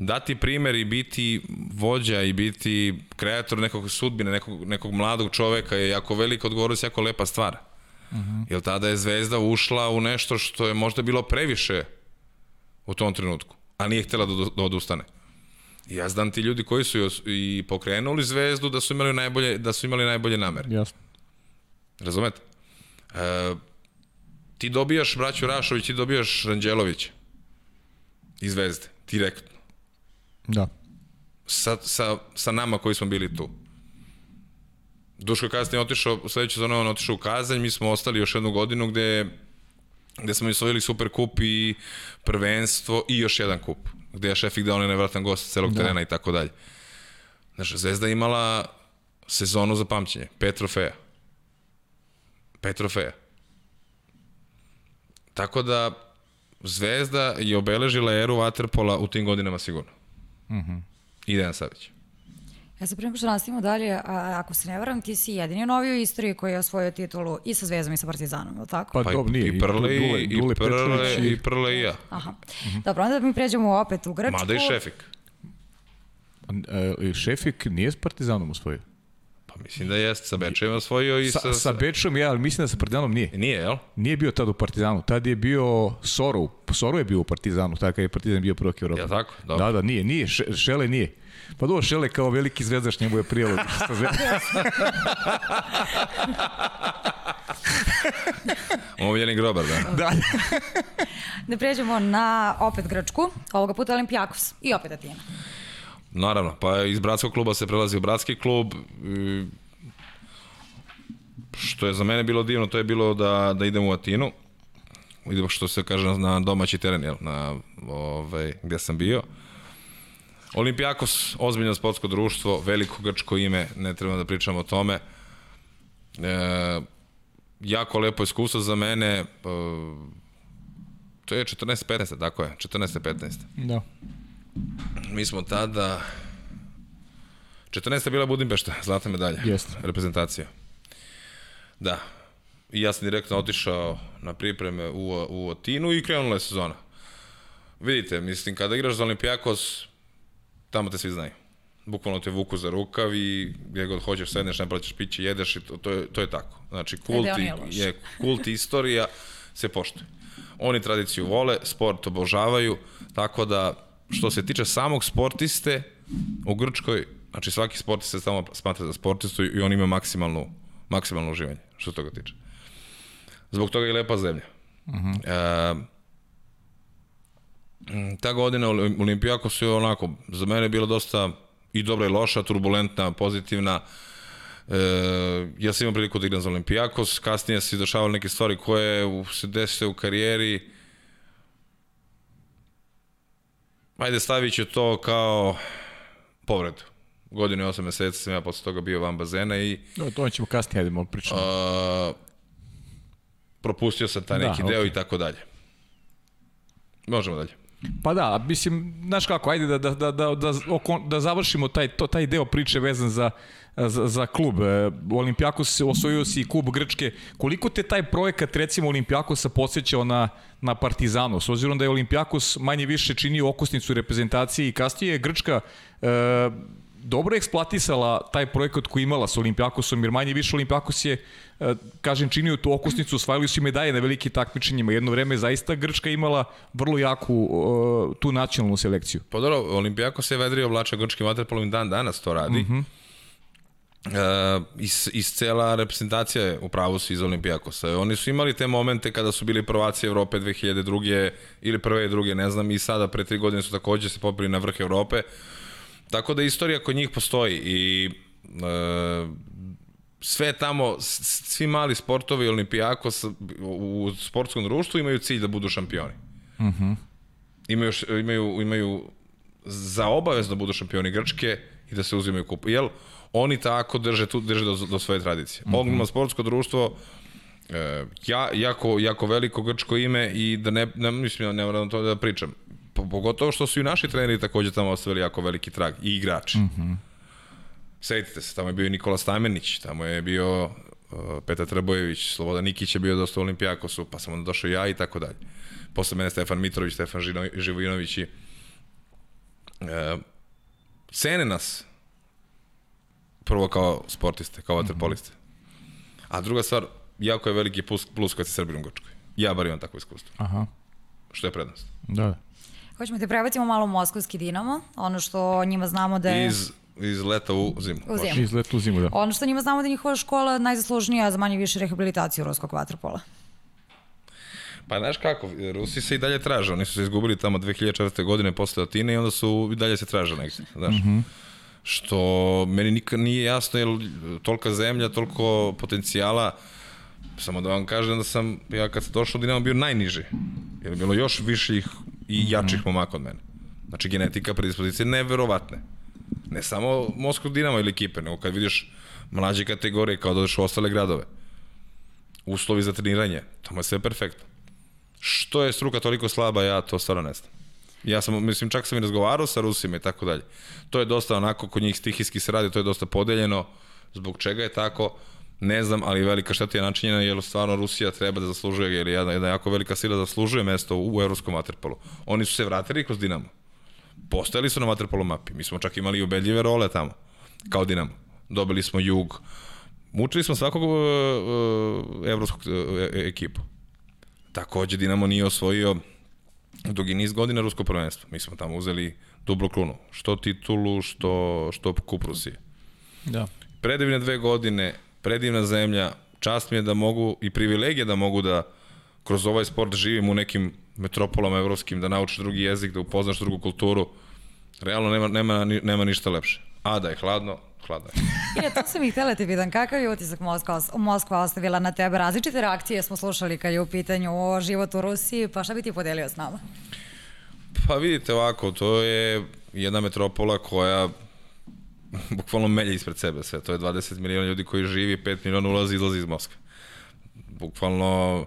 Speaker 3: dati primer i biti vođa i biti kreator nekog sudbine, nekog, nekog mladog čoveka je jako velika odgovornost, jako lepa stvar. Uh -huh. Jer tada je Zvezda ušla u nešto što je možda bilo previše u tom trenutku, a nije htela da, da odustane. I ja znam ti ljudi koji su i pokrenuli Zvezdu da su imali najbolje, da su imali najbolje namere.
Speaker 2: Jasno.
Speaker 3: Razumete? E, ti dobijaš braću Rašović, ti dobijaš Ranđelovića iz Zvezde, direktno.
Speaker 2: Da.
Speaker 3: Sa, sa, sa nama koji smo bili tu. Duško je kasnije otišao, sledeće sezone on otišao u Kazanj, mi smo ostali još jednu godinu gde, gde smo osvojili super kup i prvenstvo i još jedan kup. Gde je Šefik dao nevratan gost celog da. terena i tako dalje. Znaš, Zvezda je imala sezonu za pamćenje. Pet trofeja. Pet trofeja. Tako da, Zvezda je obeležila eru Waterpola u tim godinama sigurno. Mm -hmm. I Dejan Savić.
Speaker 1: Ja se prema što nastavimo dalje, a, ako se ne varam, ti si jedini novi u istoriji koji je osvojio titulu i sa Zvezdom i sa Partizanom, je li tako?
Speaker 2: Pa,
Speaker 3: Pa
Speaker 2: dobro, nije.
Speaker 3: i Prle, i,
Speaker 2: Dule,
Speaker 3: i,
Speaker 2: Dule
Speaker 3: Prle,
Speaker 2: i...
Speaker 3: i Prle i ja.
Speaker 1: Aha. Dobro, onda mi pređemo opet u Grčku.
Speaker 3: Mada i Šefik.
Speaker 2: E, Šefik nije s Partizanom osvojio.
Speaker 3: Mislim da jeste, sa Bečem osvojio i sa...
Speaker 2: Sa, sa Bečom je, ali mislim da sa Partizanom nije.
Speaker 3: Nije, jel?
Speaker 2: Nije bio tad u Partizanu, tad je bio Sorov. Sorov je bio u Partizanu, tako kad je Partizan bio prvak Evropa.
Speaker 3: Jel tako? Dobro.
Speaker 2: Da, da, nije, nije, Še, Šele nije. Pa dobro, Šele kao veliki zvezdaš njemu je prijelo sa zvezdom.
Speaker 3: Omiljeni grobar, da.
Speaker 2: da.
Speaker 1: Da pređemo na opet Grčku, ovoga puta Olimpijakos i opet Atina.
Speaker 3: Naravno, pa iz bratskog kluba se prelazi u bratski klub. Što je za mene bilo divno, to je bilo da, da idem u Atinu. Idemo što se kaže na domaći teren, jel, na ovaj, gde sam bio. Olimpijakos, ozbiljno sportsko društvo, veliko grčko ime, ne treba da pričamo o tome. E, jako lepo iskustvo za mene. E, to je 14-15, tako je, 14-15.
Speaker 2: da.
Speaker 3: Mi smo tada... 14. je bila Budimpešta, zlata medalja.
Speaker 2: Jeste.
Speaker 3: Reprezentacija. Da. I ja sam direktno otišao na pripreme u, u Atinu i krenula je sezona. Vidite, mislim, kada igraš za Olimpijakos, tamo te svi znaju. Bukvalno te vuku za rukav i gdje god hoćeš sedneš, ne plaćaš piće, jedeš i to, to, je, to je tako. Znači, kult, i, je, kult i istorija se poštuje. Oni tradiciju vole, sport obožavaju, tako da što se tiče samog sportiste u Grčkoj, znači svaki sportista se samo smatra za sportistu i on ima maksimalnu, maksimalno uživanje, što se toga tiče. Zbog toga je lepa zemlja. Uh -huh. e, ta godina Olimpijakos je onako, za mene je bila dosta i dobra i loša, turbulentna, pozitivna. E, ja sam imao priliku da igram za Olimpijakos, kasnije se dešavale neke stvari koje se desile u karijeri. Ajde, stavit ću to kao povredu. Godinu i osam meseca sam ja posle toga bio van bazena i
Speaker 2: No, to ćemo kasnije, ajde, malo pričamo.
Speaker 3: a, propustio sam taj
Speaker 2: Da,
Speaker 3: neki deo
Speaker 2: okej.
Speaker 3: i tako dalje. Možemo dalje.
Speaker 2: Pa da, mislim, znaš kako, ajde da, da, da, da, da, oko, da završimo taj, to, taj deo priče vezan za, za, za klub. E, Olimpijakos osvojio si i klub Grčke. Koliko te taj projekat, recimo, Olimpijakosa podsjećao na, na Partizanu? S obzirom da je Olimpijakos manje više činio okosnicu reprezentacije i kasnije je Grčka e, dobro eksploatisala taj projekat koji je imala sa Olimpijakosom, jer manje više Olimpijakos je, e, kažem, činio tu okosnicu, osvajali su i medalje na velikim takmičenjima. Jedno vreme zaista Grčka imala vrlo jaku e, tu nacionalnu selekciju.
Speaker 3: Pa dobro, Olimpijako se vedrio oblača grčkim vaterpolom i dan danas to radi. Mm -hmm. Uh, iz, iz cela reprezentacija je u pravu si iz Olimpijakosa. Oni su imali te momente kada su bili prvaci Evrope 2002. ili prve i druge, ne znam, i sada pre tri godine su takođe se popili na vrh Evrope. Tako da istorija kod njih postoji i uh, sve tamo, svi mali sportovi Olimpijakos u sportskom društvu imaju cilj da budu šampioni imaju, š- imaju, imaju za obavezno budu šampioni Grčke i da se uzimaju kup. Jel, oni tako drže, tu, drže do, do svoje tradicije. Mm -hmm. Ogromno sportsko društvo, e, ja, jako, jako veliko grčko ime i da ne, ne mislim, ne moram to da pričam. Po- Pogotovo što su i naši treneri takođe tamo ostavili jako veliki trag i igrači. Mm -hmm. Setite se, tamo je bio Nikola Stamenić, tamo je bio uh, Petar Trbojević, Slobodan Nikić je bio dosta u Olimpijakosu, pa sam onda došao ja i tako dalje. Posle mene Stefan Mitrović, Stefan Žino- Živojinović i e, cene nas prvo kao sportiste, kao vaterpoliste. A druga stvar, jako je veliki plus, plus kad si Srbin u Grčkoj. Ja bar imam takvo iskustvo.
Speaker 2: Aha,
Speaker 3: Što je prednost?
Speaker 2: da, da.
Speaker 1: Hoćemo te prebacimo malo u Moskovski Dinamo, ono što o njima znamo da je...
Speaker 3: Iz, iz leta u zimu.
Speaker 1: U zimu.
Speaker 2: Može izlet u zimu, da.
Speaker 1: Ono što njima znamo da je njihova škola najzaslužnija za manje više rehabilitaciju ruskog vaterpola.
Speaker 3: Pa znaš kako, Rusi se i dalje traže, oni su se izgubili tamo 2004. godine posle Atine i onda su i dalje se traže negde, znaš. Mm -hmm. Što meni nikad nije jasno, jer tolika zemlja, toliko potencijala, samo da vam kažem da sam, ja kad sam došao u Dinamo bio najniži, jer je bilo još viših i jačih momaka od mene. Znači genetika, predispozicije neverovatne. Ne samo Moskva Dinamo ili ekipe, nego kad vidiš mlađe kategorije kao da odeš u ostale gradove. Uslovi za treniranje, tamo je sve perfektno. Što je struka toliko slaba, ja to stvarno ne znam. Ja sam, mislim, čak sam i razgovarao sa Rusima i tako dalje. To je dosta onako, kod njih stihijski se radi, to je dosta podeljeno. Zbog čega je tako, ne znam, ali velika šteta je načinjena, jer stvarno Rusija treba da zaslužuje, jer jedna, jedna jako velika sila zaslužuje mesto u, u evropskom vaterpolu. Oni su se vratili kroz Dinamo. Postojali su na vaterpolo mapi. Mi smo čak imali i ubedljive role tamo, kao Dinamo. Dobili smo jug. Mučili smo svakog uh, uh, evropskog uh, ekipu. Takođe, Dinamo nije osvojio dugi niz godina rusko prvenstvo. Mi smo tamo uzeli dublo krunu. Što titulu, što, što kup Rusije.
Speaker 2: Da.
Speaker 3: Predivne dve godine, predivna zemlja, čast mi je da mogu i privilegija da mogu da kroz ovaj sport živim u nekim metropolama evropskim, da naučiš drugi jezik, da upoznaš drugu kulturu. Realno nema, nema, nema ništa lepše. A da je hladno, hladno je.
Speaker 1: E, to sam ih htjela te pitan, kakav je utisak Moskva, Moskva ostavila na tebe? Različite reakcije smo slušali kad je u pitanju o životu u Rusiji, pa šta bi ti podelio s nama?
Speaker 3: Pa vidite ovako, to je jedna metropola koja bukvalno melje ispred sebe sve. To je 20 miliona ljudi koji živi, 5 miliona ulazi i izlazi iz Moskve. Bukvalno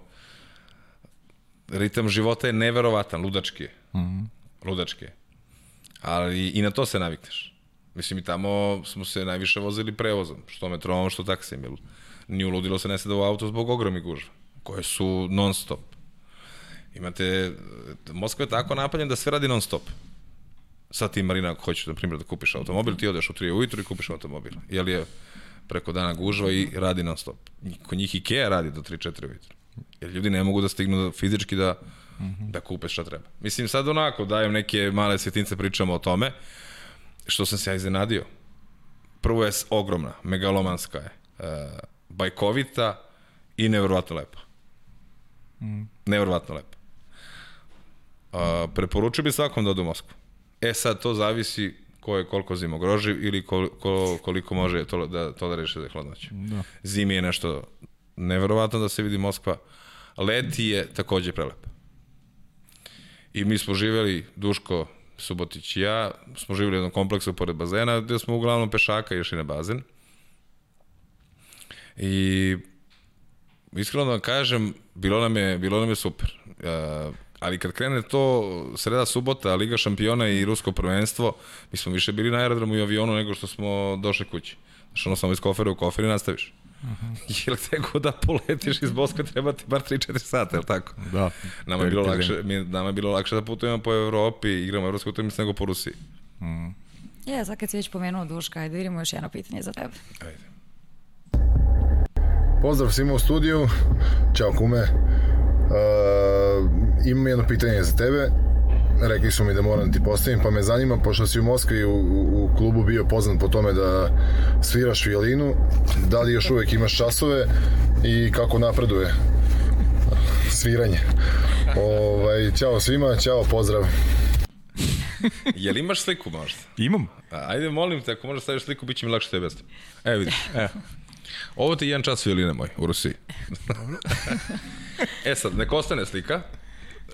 Speaker 3: ritam života je neverovatan, ludački. Mm -hmm. Ludački. Ali i na to se navikneš. Mislim, i tamo smo se najviše vozili prevozom, što metrom, što taksijem. Jer nije uludilo se ne sada u auto zbog ogromni gužva, koje su non stop. Imate, Moskva je tako napaljena da sve radi non stop. Sad ti Marina, ako hoćeš, na primjer, da kupiš automobil, ti odeš u 3 ujutru i kupiš automobil. Jel je preko dana gužva i radi non stop. Kod njih Ikea radi do 3-4 ujutru. Jer ljudi ne mogu da stignu fizički da, mm -hmm. da kupe šta treba. Mislim, sad onako dajem neke male svjetince, pričamo o tome, što sam se ja iznenadio. Prvo je ogromna, megalomanska je, e, bajkovita i nevjerovatno lepa. Mm. Nevjerovatno lepa. A, preporučio bi svakom da ode u Moskvu. E sad, to zavisi ko je koliko zimogroživ ili koliko, koliko može to, da toleriše da je hladnoće. Da. Zimi je nešto neverovatno da se vidi Moskva. Leti je takođe prelepa. I mi smo živeli, Duško, Subotić i ja, smo živeli u jednom kompleksu pored bazena, gde smo uglavnom pešaka išli na bazen. I iskreno da vam kažem, bilo nam je, bilo nam je super. Uh, ali kad krene to sreda subota, Liga šampiona i rusko prvenstvo, mi smo više bili na aerodromu i avionu nego što smo došli kući. Znaš, ono samo iz kofera u kofer i nastaviš. Uh -huh. Jer te god da poletiš iz Moskve treba ti bar 3-4 sata, je li tako?
Speaker 2: Da.
Speaker 3: Nama je bilo lakše, mi, nama je bilo lakše da putujemo po Evropi, igramo evropsku utakmicu nego po Rusiji.
Speaker 1: Mm. Je, sad kad si već pomenuo Duška, ajde vidimo još jedno pitanje za tebe. Ajde.
Speaker 5: Pozdrav svima u studiju. Ćao kume. Uh, imam jedno pitanje za tebe. Rekli su mi da moram da ti postavim, pa me zanima, pošto si u Moskvi u, u, klubu bio poznat po tome da sviraš violinu, da li još uvek imaš časove i kako napreduje sviranje. Ovaj, ćao svima, ćao, pozdrav.
Speaker 3: Jel imaš sliku možda?
Speaker 2: Imam.
Speaker 3: Ajde, molim te, ako možeš staviš sliku, bit će mi lakše tebe. Evo vidiš. Evo. Ovo ti je jedan čas violine moj u Rusiji. e sad, nek ostane slika.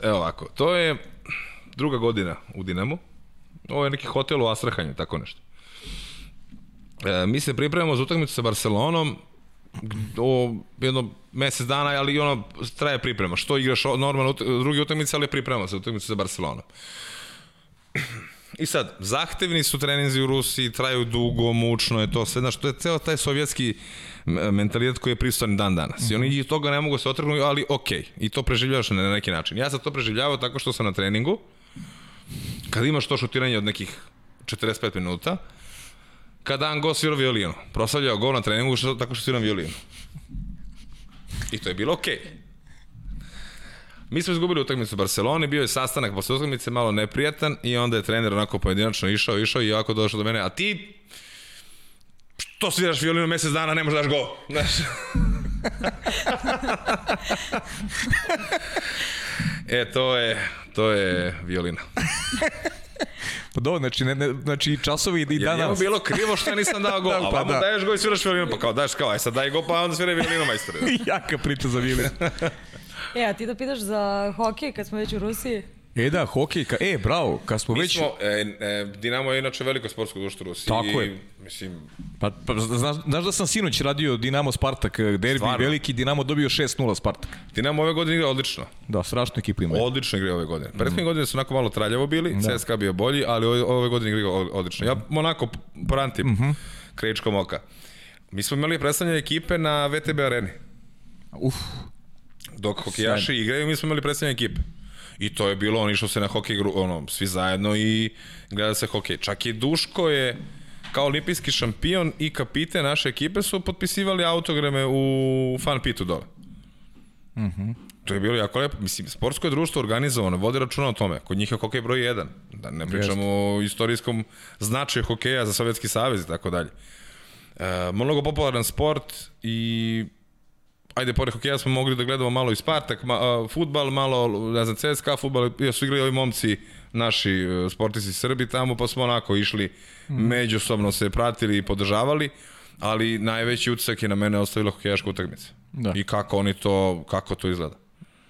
Speaker 3: Evo ovako, to je druga godina u Dinamu. Ovo je neki hotel u Astrahanju, tako nešto. E, mi se pripremamo za utakmicu sa Barcelonom o jedno mesec dana, ali ono traje priprema. Što igraš normalno drugi utakmice, ali pripremamo se utakmicu sa Barcelonom. I sad, zahtevni su treninzi u Rusiji, traju dugo, mučno je to sve, znaš, to je ceo taj sovjetski mentalitet koji je prisutan dan danas. Mm -hmm. I oni iz toga ne mogu se otrgnuti, ali okej. Okay. I to preživljavaš na neki način. Ja sam to preživljavao tako što sam na treningu, kad imaš to šutiranje od nekih 45 minuta, kada Dan Go svira violinu. Proslavljao gol na treningu što, tako što sviram violinu. I to je bilo okej. Okay. Mi smo izgubili utakmicu u Barceloni, bio je sastanak posle utakmice malo neprijatan i onda je trener onako pojedinačno išao, išao i ovako došao do mene, a ti što sviraš violinu mesec dana, ne možeš daš go. Znaš. e, to je, to je violina.
Speaker 2: Pa do, znači, ne, ne, znači časovi i danas.
Speaker 3: Njemu bilo krivo što ja nisam dao go, a pa da. daješ go i sviraš violinu, pa kao daš kao, aj sad daj go, pa onda svira violinu majstore.
Speaker 2: Jaka priča za violinu.
Speaker 1: e, a ti da pitaš za hokej kad smo već u Rusiji?
Speaker 2: E da, hokej, ka, e, bravo, kad smo
Speaker 3: Mi
Speaker 2: već...
Speaker 3: smo, e, e, Dinamo je inače veliko sportsko društvo u Rusiji.
Speaker 2: Tako je.
Speaker 3: Mislim,
Speaker 2: Pa, pa znaš, znaš da sam sinoć radio Dinamo Spartak, eh, derbi
Speaker 3: Stvarno?
Speaker 2: veliki, Dinamo dobio 6-0 Spartak.
Speaker 3: Dinamo ove godine igra odlično.
Speaker 2: Da, strašnu ekipu ima.
Speaker 3: Odlično igra ove godine. Prethodne
Speaker 2: Mm.
Speaker 3: godine su onako malo traljavo bili, da. CSKA bio bolji, ali ove, ove godine igra od- odlično. Ja onako porantim mm
Speaker 2: Mhm.
Speaker 3: -hmm. krečkom oka. Mi smo imali predstavljanje ekipe na VTB areni.
Speaker 2: Uf,
Speaker 3: Dok hokejaši igraju, mi smo imali predstavljanje ekipe. I to je bilo, oni išlo se na hokej, ono, svi zajedno i gleda se hokej. Čak i Duško je kao olimpijski šampion i kapite naše ekipe su potpisivali autograme u fan pitu dole. To je bilo jako lepo. Mislim, sportsko je društvo organizovano, vodi računa o tome. Kod njih je hokej broj 1. Da ne pričamo o istorijskom značaju hokeja za Sovjetski savez i tako dalje. E, mnogo popularan sport i ajde, pored hokeja smo mogli da gledamo malo i Spartak, ma, a, futbal, malo, ne znam, CSKA futbal, ja su igrali ovi momci, naši e, sportisti Srbi tamo, pa smo onako išli, međusobno se pratili i podržavali, ali najveći utisak je na mene ostavila hokejaška utakmica.
Speaker 2: Da.
Speaker 3: I kako oni to, kako to izgleda.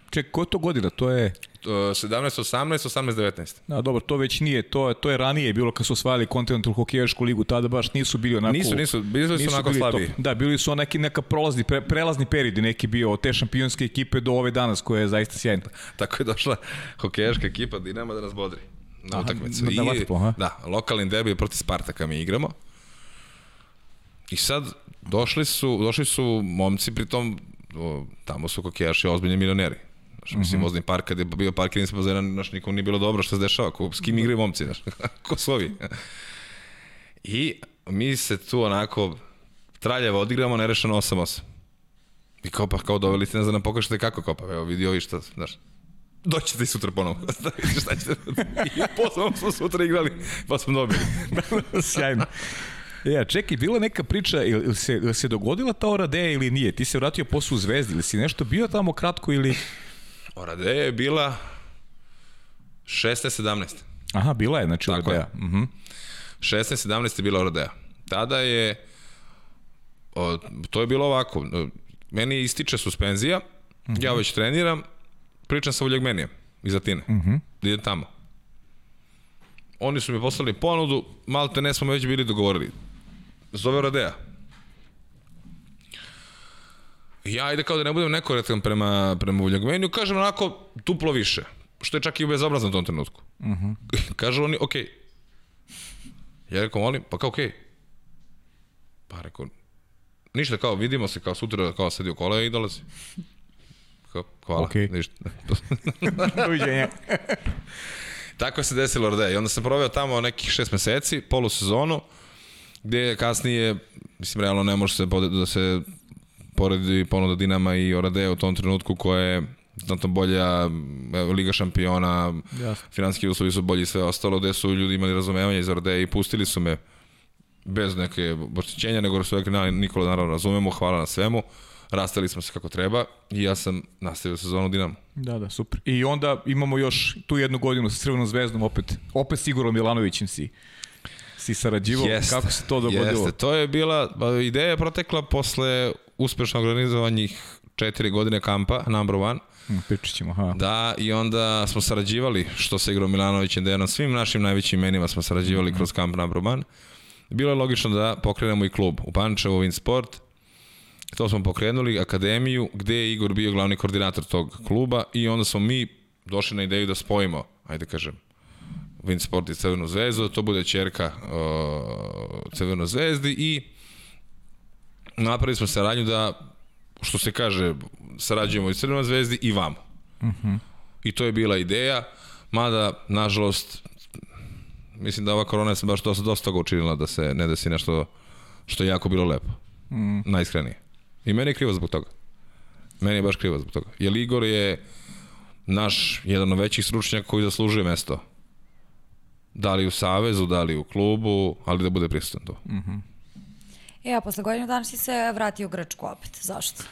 Speaker 2: ček, je to godina? To je...
Speaker 3: E, 17, 18, 18, 19.
Speaker 2: Da, dobro, to već nije, to, to je ranije bilo kad su osvajali kontinentalnu hokejašku ligu, tada baš nisu bili onako...
Speaker 3: Nisu, nisu, bili su onako
Speaker 2: bili
Speaker 3: slabiji.
Speaker 2: top. Da, bili su neki neka prolazni, pre, prelazni period neki bio od te šampionske ekipe do ove danas koja je zaista sjajna.
Speaker 3: Tako je došla hokejaška ekipa Dinama da nas bodri na
Speaker 2: Aha,
Speaker 3: utakmicu.
Speaker 2: na- na vaterpolo, aha.
Speaker 3: da, lokalni derbi protiv Spartaka mi igramo. I sad došli su, došli su momci, pritom o, tamo su hokejaši ozbiljni milioneri. Znaš, mislim, vozni park, kad je bio parkiran ispod bazena, znaš, nikom nije bilo dobro što se dešava, ko, s kim igraju momci, znaš, ko su ovi. I mi se tu onako traljavo odigramo, nerešeno 8-8. I kao pa kao doveli ste nas da nam pokažete kako kao pa evo vidi ovi šta, znaš. Doćete i sutra ponovo. da šta ćete. I posle smo sutra igrali, pa smo dobili.
Speaker 2: Sjajno. E, a čekaj, bila neka priča, ili, se, ili se dogodila ta Oradeja ili nije? Ti se vratio posle u Zvezdi, ili si nešto bio tamo kratko ili...
Speaker 3: Orade je bila 16-17.
Speaker 2: Aha, bila je, znači
Speaker 3: Tako je.
Speaker 2: Oradeja. Mhm.
Speaker 3: 16-17 je bila Oradeja. Tada je, o, to je bilo ovako, meni ističe suspenzija, ja već treniram, pričam sa Uljegmenijem iz Atine, da idem tamo. Oni su mi poslali ponudu, malte ne smo već bili dogovorili. Zove Oradeja. I ja ajde kao da ne budem nekorektan prema, prema Uljegmeniju, kažem onako duplo više, što je čak i bezobrazno u tom trenutku. Kažu oni, okej, Ja rekao, molim, pa kao okej. Pa rekao, ništa, kao vidimo se, kao sutra, kao sedi u kola i dolazi. Kao, hvala,
Speaker 2: Okej.
Speaker 3: ništa.
Speaker 2: Doviđenja.
Speaker 3: Tako se desilo Orde. I onda sam proveo tamo nekih šest meseci, polusezonu, gde je kasnije, mislim, realno ne može se da se poredi ponuda Dinama i Oradeja u tom trenutku koja je znatno bolja Liga šampiona,
Speaker 2: Jasno.
Speaker 3: finanski uslovi su bolji i sve ostalo, gde su ljudi imali razumevanje iz Oradeja i pustili su me bez neke oštećenja, nego su rekli, "Na, Nikola, naravno, razumemo, hvala na svemu, rastali smo se kako treba i ja sam nastavio sezonu u Dinamo.
Speaker 2: Da, da, super. I onda imamo još tu jednu godinu sa Crvenom zvezdom, opet, opet Sigorom Milanovićem si, si sarađivo. Kako se to dogodilo?
Speaker 3: Jeste, to je bila, pa, ideja je protekla posle uspešno organizovanih četiri godine kampa, number one,
Speaker 2: Hm, Pričat ćemo, aha.
Speaker 3: Da, i onda smo sarađivali, što sa Igrom Milanovićem, Dejanom, svim našim najvećim imenima smo sarađivali kroz kamp number one. Bilo je logično da pokrenemo i klub u Pančevu, Winsport. To smo pokrenuli, akademiju, gde je Igor bio glavni koordinator tog kluba i onda smo mi došli na ideju da spojimo, ajde kažem, Winsport i Crvenu zvezdu, da to bude čerka uh, Crveno zvezdi i napravili smo saradnju da, što se kaže, sarađujemo i Crvenoj zvezdi i vamo. Uh -huh. I to je bila ideja, mada, nažalost, mislim da ova korona je baš dosta, dosta toga učinila da se ne desi nešto što je jako bilo lepo. Mm. Najiskrenije. I meni je krivo zbog toga. Meni je baš krivo zbog toga. Jer Igor je naš jedan od većih stručnjaka koji zaslužuje mesto. Da li u Savezu, da li u klubu, ali da bude prisutan to. Mm.
Speaker 1: E, a posle godinu dana si se vratio u Grčku opet. Zašto?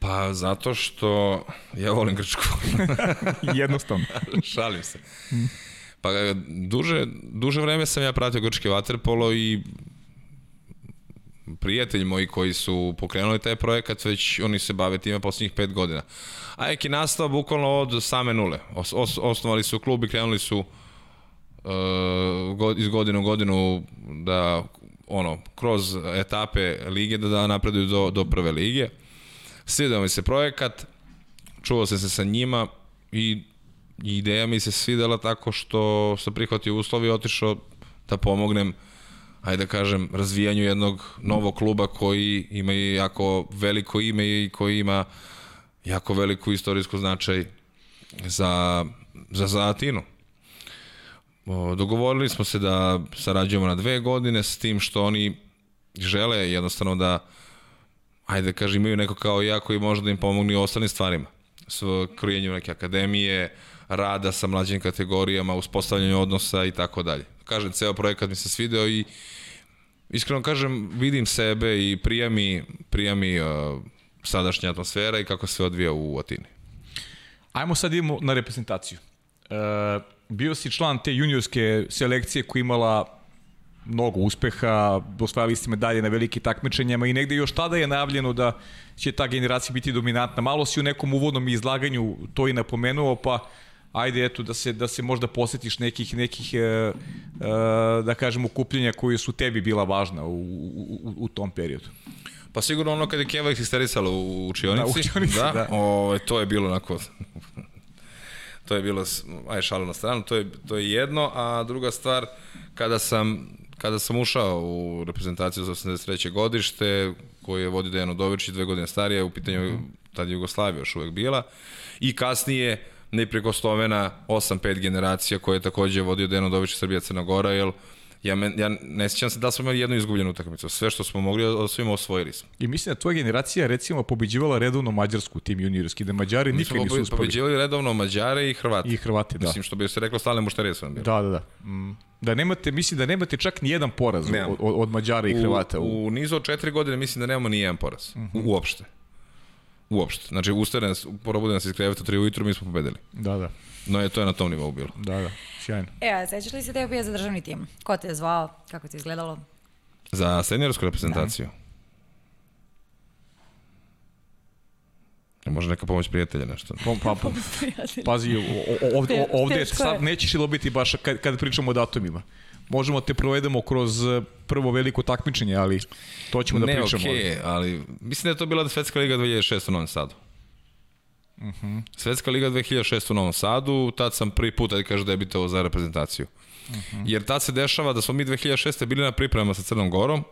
Speaker 3: Pa zato što ja volim Grčku.
Speaker 2: Jednostavno.
Speaker 3: Šalim se. Pa duže, duže vreme sam ja pratio grčki vaterpolo i prijatelji moji koji su pokrenuli taj projekat, već oni se bave time poslednjih pet godina. AEK je nastao bukvalno od same nule. Os, os, osnovali su klub i krenuli su uh, iz godine u godinu da ono, kroz etape lige da, da napreduju do, do prve lige. Svidao mi se projekat, čuvao sam se sa njima i ideja mi se svidela tako što sam prihvatio uslovi i otišao da pomognem ajde da kažem, razvijanju jednog novog kluba koji ima jako veliko ime i koji ima jako veliku istorijsku značaj za, za, za Atinu. Dogovorili smo se da sarađujemo na dve godine s tim što oni žele jednostavno da ajde da imaju neko kao ja koji može da im pomogne u ostalim stvarima. S krojenju neke akademije, rada sa mlađim kategorijama, uspostavljanju odnosa i tako dalje. Kažem, ceo projekat mi se svideo i iskreno kažem, vidim sebe i prija mi, prija mi uh, sadašnja atmosfera i kako se odvija u Atini.
Speaker 2: Ajmo sad idemo na reprezentaciju. Uh, bio si član te juniorske selekcije koja imala mnogo uspeha, osvajali ste medalje na velike takmičenjama i negde još tada je najavljeno da će ta generacija biti dominantna. Malo si u nekom uvodnom izlaganju to i napomenuo, pa ajde eto da se da se možda posetiš nekih nekih e, e, da kažem okupljenja koji su tebi bila važna u, u, u tom periodu.
Speaker 3: Pa sigurno ono kada je Keva eksterisala u učionici. Da, u
Speaker 2: učionici, da. da.
Speaker 3: O, to je bilo onako to je bilo, aj šalo na stranu, to je, to je jedno, a druga stvar, kada sam, kada sam ušao u reprezentaciju za 83. godište, koji je vodio Dejan Udović, dve godine starije, u pitanju mm. tada Jugoslavija još uvek bila, i kasnije neprikostovena 8-5 generacija koje je takođe vodio Dejan Udović Srbija Crna Gora, jer ja, men, ja ne sjećam se da smo imali jednu izgubljenu utakmicu. Sve što smo mogli, da svima osvojili smo.
Speaker 2: I mislim da tvoja generacija recimo pobeđivala redovno Mađarsku tim juniorski, da Mađari nikad nisu uspeli.
Speaker 3: Pobeđivali redovno Mađare i Hrvate.
Speaker 2: I Hrvate, da.
Speaker 3: Mislim što bi se reklo stalne mušterije su vam bili.
Speaker 2: Da, da, da. Mm. Da nemate, mislim da nemate čak ni jedan poraz od, od Mađara i Hrvata.
Speaker 3: U, u nizu od četiri godine mislim da nemamo ni jedan poraz. Mm -hmm. Uopšte. Uopšte. Znači, ustane nas, probude nas iz kreveta 3 ujutru, mi smo pobedili.
Speaker 2: Da, da.
Speaker 3: No je to je na tom nivou bilo.
Speaker 2: Da, da. Sjajno.
Speaker 1: E, a sećaš li se tebe bio za državni tim? Ko te je zvao? Kako ti je izgledalo?
Speaker 3: Za seniorsku reprezentaciju? Da. Može neka pomoć prijatelja nešto.
Speaker 2: Pa, pa, pa, pazi, ovde, ovde sad nećeš i dobiti baš kad, kad pričamo o datumima možemo te provedemo kroz eh, prvo veliko takmičenje, ali to ćemo da
Speaker 3: ne,
Speaker 2: pričamo.
Speaker 3: Ne, okej, okay, ali mislim da je to bila Svetska liga 2006 u Novom Sadu. Uh mhm. -huh. Svetska liga 2006 u Novom Sadu, tad sam prvi put, da kaže, debitovao za reprezentaciju. Uh mhm. -huh. Jer tad se dešava da smo mi 2006. bili na pripremama sa Crnom Gorom,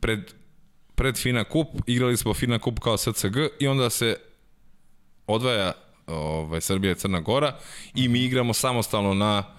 Speaker 3: pred, pred Fina Kup, igrali smo Fina Kup kao SCG i onda se odvaja ovaj, Srbija i Crna Gora i mi igramo samostalno na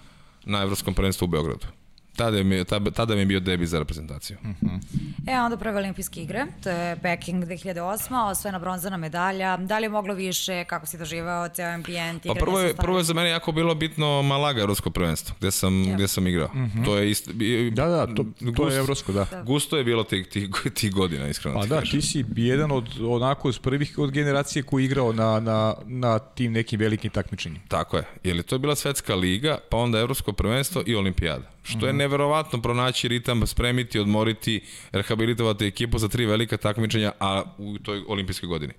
Speaker 3: na Evropskom prvenstvu u Beogradu. Tada mi, tada, tada mi je bio debi za reprezentaciju. Mm -hmm.
Speaker 1: E, onda prve olimpijske igre, to je Peking 2008. Osvojena bronzana medalja. Da li je moglo više, kako si doživao ceo ambijent?
Speaker 3: Pa prvo je, prvo je za mene jako bilo bitno Malaga, evropsko prvenstvo, gde sam, yeah. gde sam igrao. Mm -hmm. To je isto...
Speaker 2: Da, da, to, to gust, je evropsko, da. da.
Speaker 3: Gusto je bilo tih, tih, tih godina, iskreno.
Speaker 2: Pa da, kažem. ti si jedan od onako iz prvih od generacije koji igrao na, na, na tim nekim velikim takmičenjima.
Speaker 3: Tako je. Jer to je bila svetska liga, pa onda evropsko prvenstvo i olimpijada. Što je mhm. Neverovatno pronaći ritam, spremiti, odmoriti, rehabilitovati ekipu za tri velika takmičenja, a u toj olimpijskoj godini.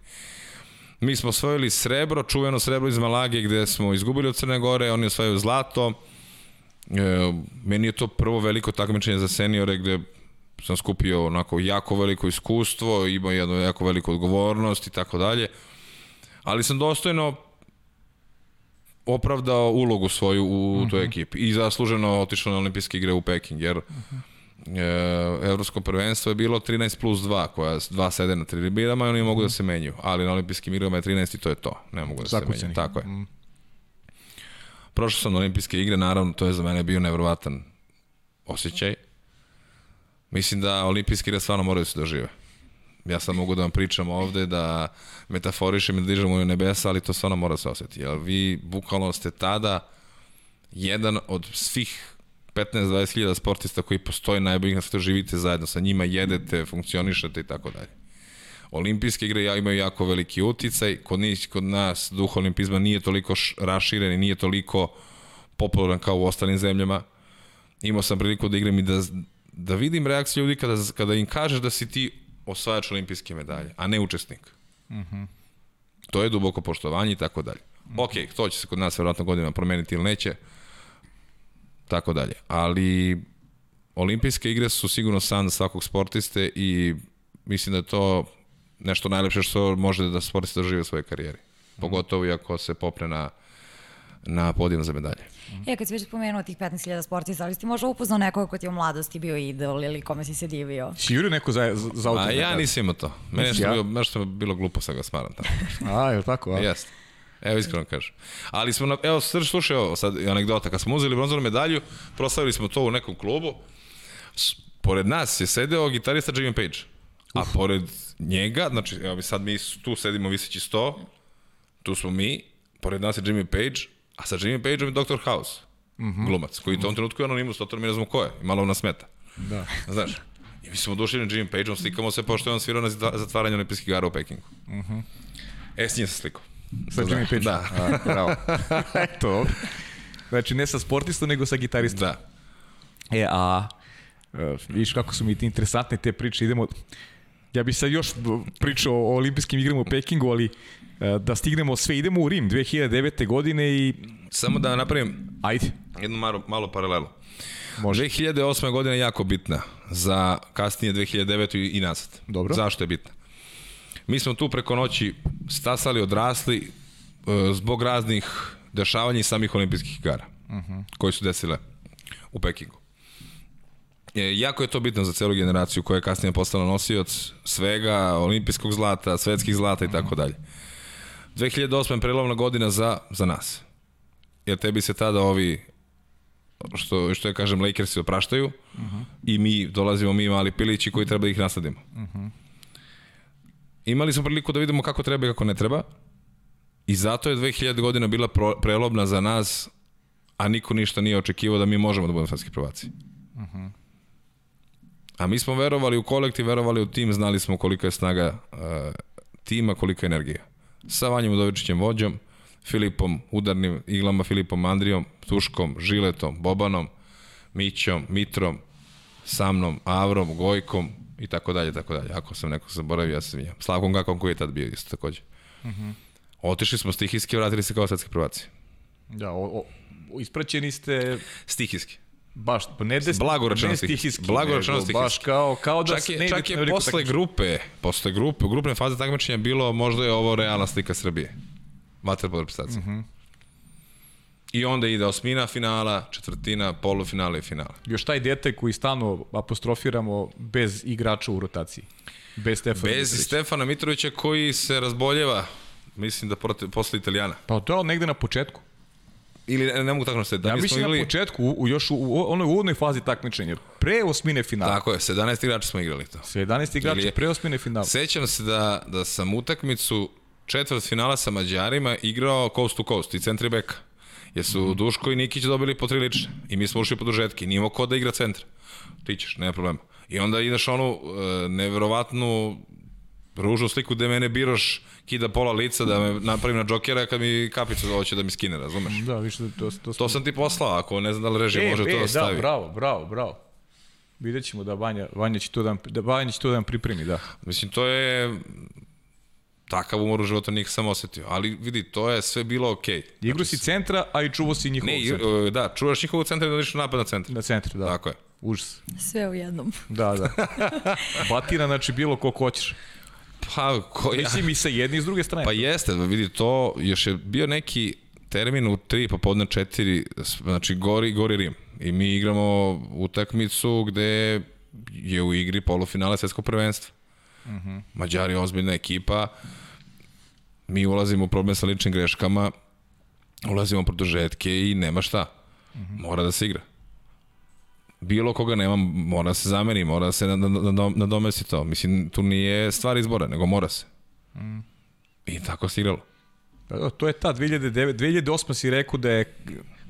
Speaker 3: Mi smo osvojili srebro, čuveno srebro iz Malage gde smo izgubili od Crne Gore, oni osvajaju zlato. E, meni je to prvo veliko takmičenje za seniore gde sam skupio onako jako veliko iskustvo, imao jednu jako veliku odgovornost i tako dalje. Ali sam dostojno opravdao ulogu svoju u uh -huh. toj mhm. ekipi i zasluženo otišao na olimpijske igre u Peking, jer uh -huh. e, evropsko prvenstvo je bilo 13 plus 2, koja dva sede na tribinama i oni mogu uh -huh. da se menjaju, ali na olimpijskim igrama je 13 i to je to, ne mogu da Zakuceni. se menjaju. Tako je. Mhm. -huh. Prošao sam na olimpijske igre, naravno, to je za mene bio nevrovatan osjećaj. Mislim da olimpijske igre stvarno moraju da se dožive. Ja sad mogu da vam pričam ovde, da metaforišem i da dižem u nebesa, ali to stvarno mora da se osjeti. Jer vi bukvalno ste tada jedan od svih 15-20 hiljada sportista koji postoje najboljih na svetu, živite zajedno sa njima, jedete, funkcionišete i tako dalje. Olimpijske igre ja imaju jako veliki uticaj, kod, njih, kod nas duh olimpizma nije toliko raširen i nije toliko popularan kao u ostalim zemljama. Imao sam priliku da igram i da da vidim reakciju ljudi kada, kada im kažeš da si ti osvajač olimpijske medalje, a ne učesnik. Mm -hmm. To je duboko poštovanje i tako dalje. Ok, to će se kod nas verovatno godinama promeniti ili neće, tako dalje. Ali olimpijske igre su sigurno san svakog sportiste i mislim da je to nešto najlepše što može da sportista doživi u svojoj karijeri. Pogotovo i ako se popne na, na podijom za medalje.
Speaker 1: E, kad si već spomenuo tih 15.000 sportista, ali ti možda upoznao nekoga ko ti je u mladosti bio idol ili kome si se divio?
Speaker 2: Si jurio neko za, za, za auto?
Speaker 3: A ja nisam imao to. Meni je
Speaker 2: Nisi ja?
Speaker 3: bilo, nešto bilo glupo sa ga smaram tamo.
Speaker 2: A, je li tako? A?
Speaker 3: Jeste. Evo iskreno kažem. Ali smo, na, evo srž, slušaj ovo, sad anegdota, kad smo uzeli bronzanu medalju, proslavili smo to u nekom klubu, S, pored nas je sedeo gitarista Jimmy Page, a pored njega, znači, evo mi sad mi tu sedimo viseći sto, tu smo mi, pored nas je Jimmy Page, a sa Jimmy Pageom je Dr. House, mm -hmm. glumac, koji u tom trenutku je anonimus, totalno mi ne znamo ko je, i malo nas smeta.
Speaker 2: Da.
Speaker 3: Znaš, i mi smo došli na Jimmy Pageom, slikamo se pošto je on svirao na zatvaranje olimpijskih igara u Pekingu. Mm -hmm. E, s njim se slikao.
Speaker 2: Sa Jimmy Page?
Speaker 3: Da.
Speaker 2: A, bravo. Eto. Znači, ne sa sportistom, nego sa gitaristom.
Speaker 3: Da.
Speaker 2: E, a e, vidiš kako su mi ti interesantne te priče, idemo... Ja bih sad još pričao o olimpijskim igrama u Pekingu, ali da stignemo sve, idemo u Rim 2009. godine i...
Speaker 3: Samo da napravim
Speaker 2: Ajde.
Speaker 3: jednu malo, malo paralelu.
Speaker 2: Može.
Speaker 3: 2008. godina je jako bitna za kasnije 2009. i- nazad.
Speaker 2: Dobro.
Speaker 3: Zašto je bitna? Mi smo tu preko noći stasali, odrasli e, zbog raznih dešavanja i samih olimpijskih igara uh -huh. koje su desile u Pekingu. E, jako je to bitno za celu generaciju koja je kasnije postala nosioc svega, olimpijskog zlata, svetskih zlata i tako dalje. 2008. je prelovna godina za, za nas. Jer tebi se tada ovi što, što ja kažem, Lakersi opraštaju uh -huh. i mi dolazimo mi mali pilići koji treba da ih nasledimo. Uh -huh. Imali smo priliku da vidimo kako treba i kako ne treba i zato je 2000 godina bila pro, prelobna za nas, a niko ništa nije očekivao da mi možemo da budemo svetski prvaci. Uh -huh. A mi smo verovali u kolektiv, verovali u tim, znali smo kolika je snaga uh, tima, kolika je energija. Sa Vanjem Udovičićem vođom, Filipom, udarnim iglama, Filipom Andrijom, Tuškom, Žiletom, Bobanom, Mićom, Mitrom, sa mnom, Avrom, Gojkom i tako dalje, tako dalje. Ako sam nekog zaboravio, ja se vinjam. Slavkom Gakom koji je tad bio isto takođe. Uh -huh. Otišli smo stihijski, vratili se kao svetski prvaci.
Speaker 2: Da, o, o, ispraćeni ste
Speaker 3: Stihijski.
Speaker 2: Baš, pa ne, des,
Speaker 3: Blago rečeno stihijski. Blago rečeno stihijski.
Speaker 2: Baš kao, kao da
Speaker 3: čak je,
Speaker 2: ne
Speaker 3: čak je posle
Speaker 2: takmičenje.
Speaker 3: grupe, posle grupe, u grupne faze takmičenja bilo možda je ovo realna slika Srbije. Vaterpolo reprezentacija. Uh -huh. I onda ide osmina finala, četvrtina, polufinala i finala.
Speaker 2: Još taj detalj koji stalno apostrofiramo bez igrača u rotaciji. Bez Stefana
Speaker 3: Bez
Speaker 2: Mitrovića.
Speaker 3: Stefana Mitrovića koji se razboljeva, mislim da protiv, posle Italijana.
Speaker 2: Pa to je negde na početku.
Speaker 3: Ili ne, ne mogu tako nastaviti. Da
Speaker 2: Ja mislim
Speaker 3: igrali...
Speaker 2: na početku, u, još u, u onoj uvodnoj fazi takmičenja, pre osmine finala.
Speaker 3: Tako je, 17 igrača smo igrali to.
Speaker 2: Sa 11 igrača
Speaker 3: Ili
Speaker 2: pre osmine finala.
Speaker 3: Sećam se da, da sam utakmicu četvrt finala sa Mađarima igrao coast to coast i centri beka. Jer su mm. Duško i Nikić dobili po tri lične. I mi smo ušli po dužetki. Nije imao ko da igra centra. Ti ćeš, nema problema. I onda ideš onu e, neverovatnu ružnu sliku gde mene Biroš kida pola lica da me napravim na džokera kad mi kapicu hoće da mi skine, razumeš?
Speaker 2: Da, više to, to,
Speaker 3: To sam ti poslao, ako ne znam da li režim može to da stavi.
Speaker 2: Da, bravo, bravo, bravo. Vidjet ćemo da Vanja, Vanja će to da, da Vanja će to da nam pripremi, da.
Speaker 3: Mislim, to je takav umor u životu nikad sam osetio. Ali vidi, to je sve bilo okej. Okay.
Speaker 2: Igru si centra, a i čuvo si njihovog
Speaker 3: Ne,
Speaker 2: centra.
Speaker 3: i- da, čuvaš njihovu centra i da u napad na centar.
Speaker 2: Na centru, da.
Speaker 3: Tako je.
Speaker 2: Užas.
Speaker 1: Sve u jednom.
Speaker 2: Da, da. Batira, znači bilo ko hoćeš.
Speaker 3: Pa, ko ja?
Speaker 2: Mislim i sa jedne i s druge strane.
Speaker 3: Pa jeste, vidi, to još je bio neki termin u 3 popodne 4, znači gori, gori Rim. I mi igramo utakmicu gde je u igri polufinale svetskog prvenstva. Uh -huh. Mađari je ozbiljna ekipa, mi ulazimo u problem sa ličnim greškama, ulazimo u produžetke i nema šta. Mora da se igra. Bilo koga nema, mora da se zameni, mora da se nadomesti to. Mislim, tu nije stvar izbora, nego mora se. I tako se igralo.
Speaker 2: Da, To je ta 2009, 2008 si rekao da je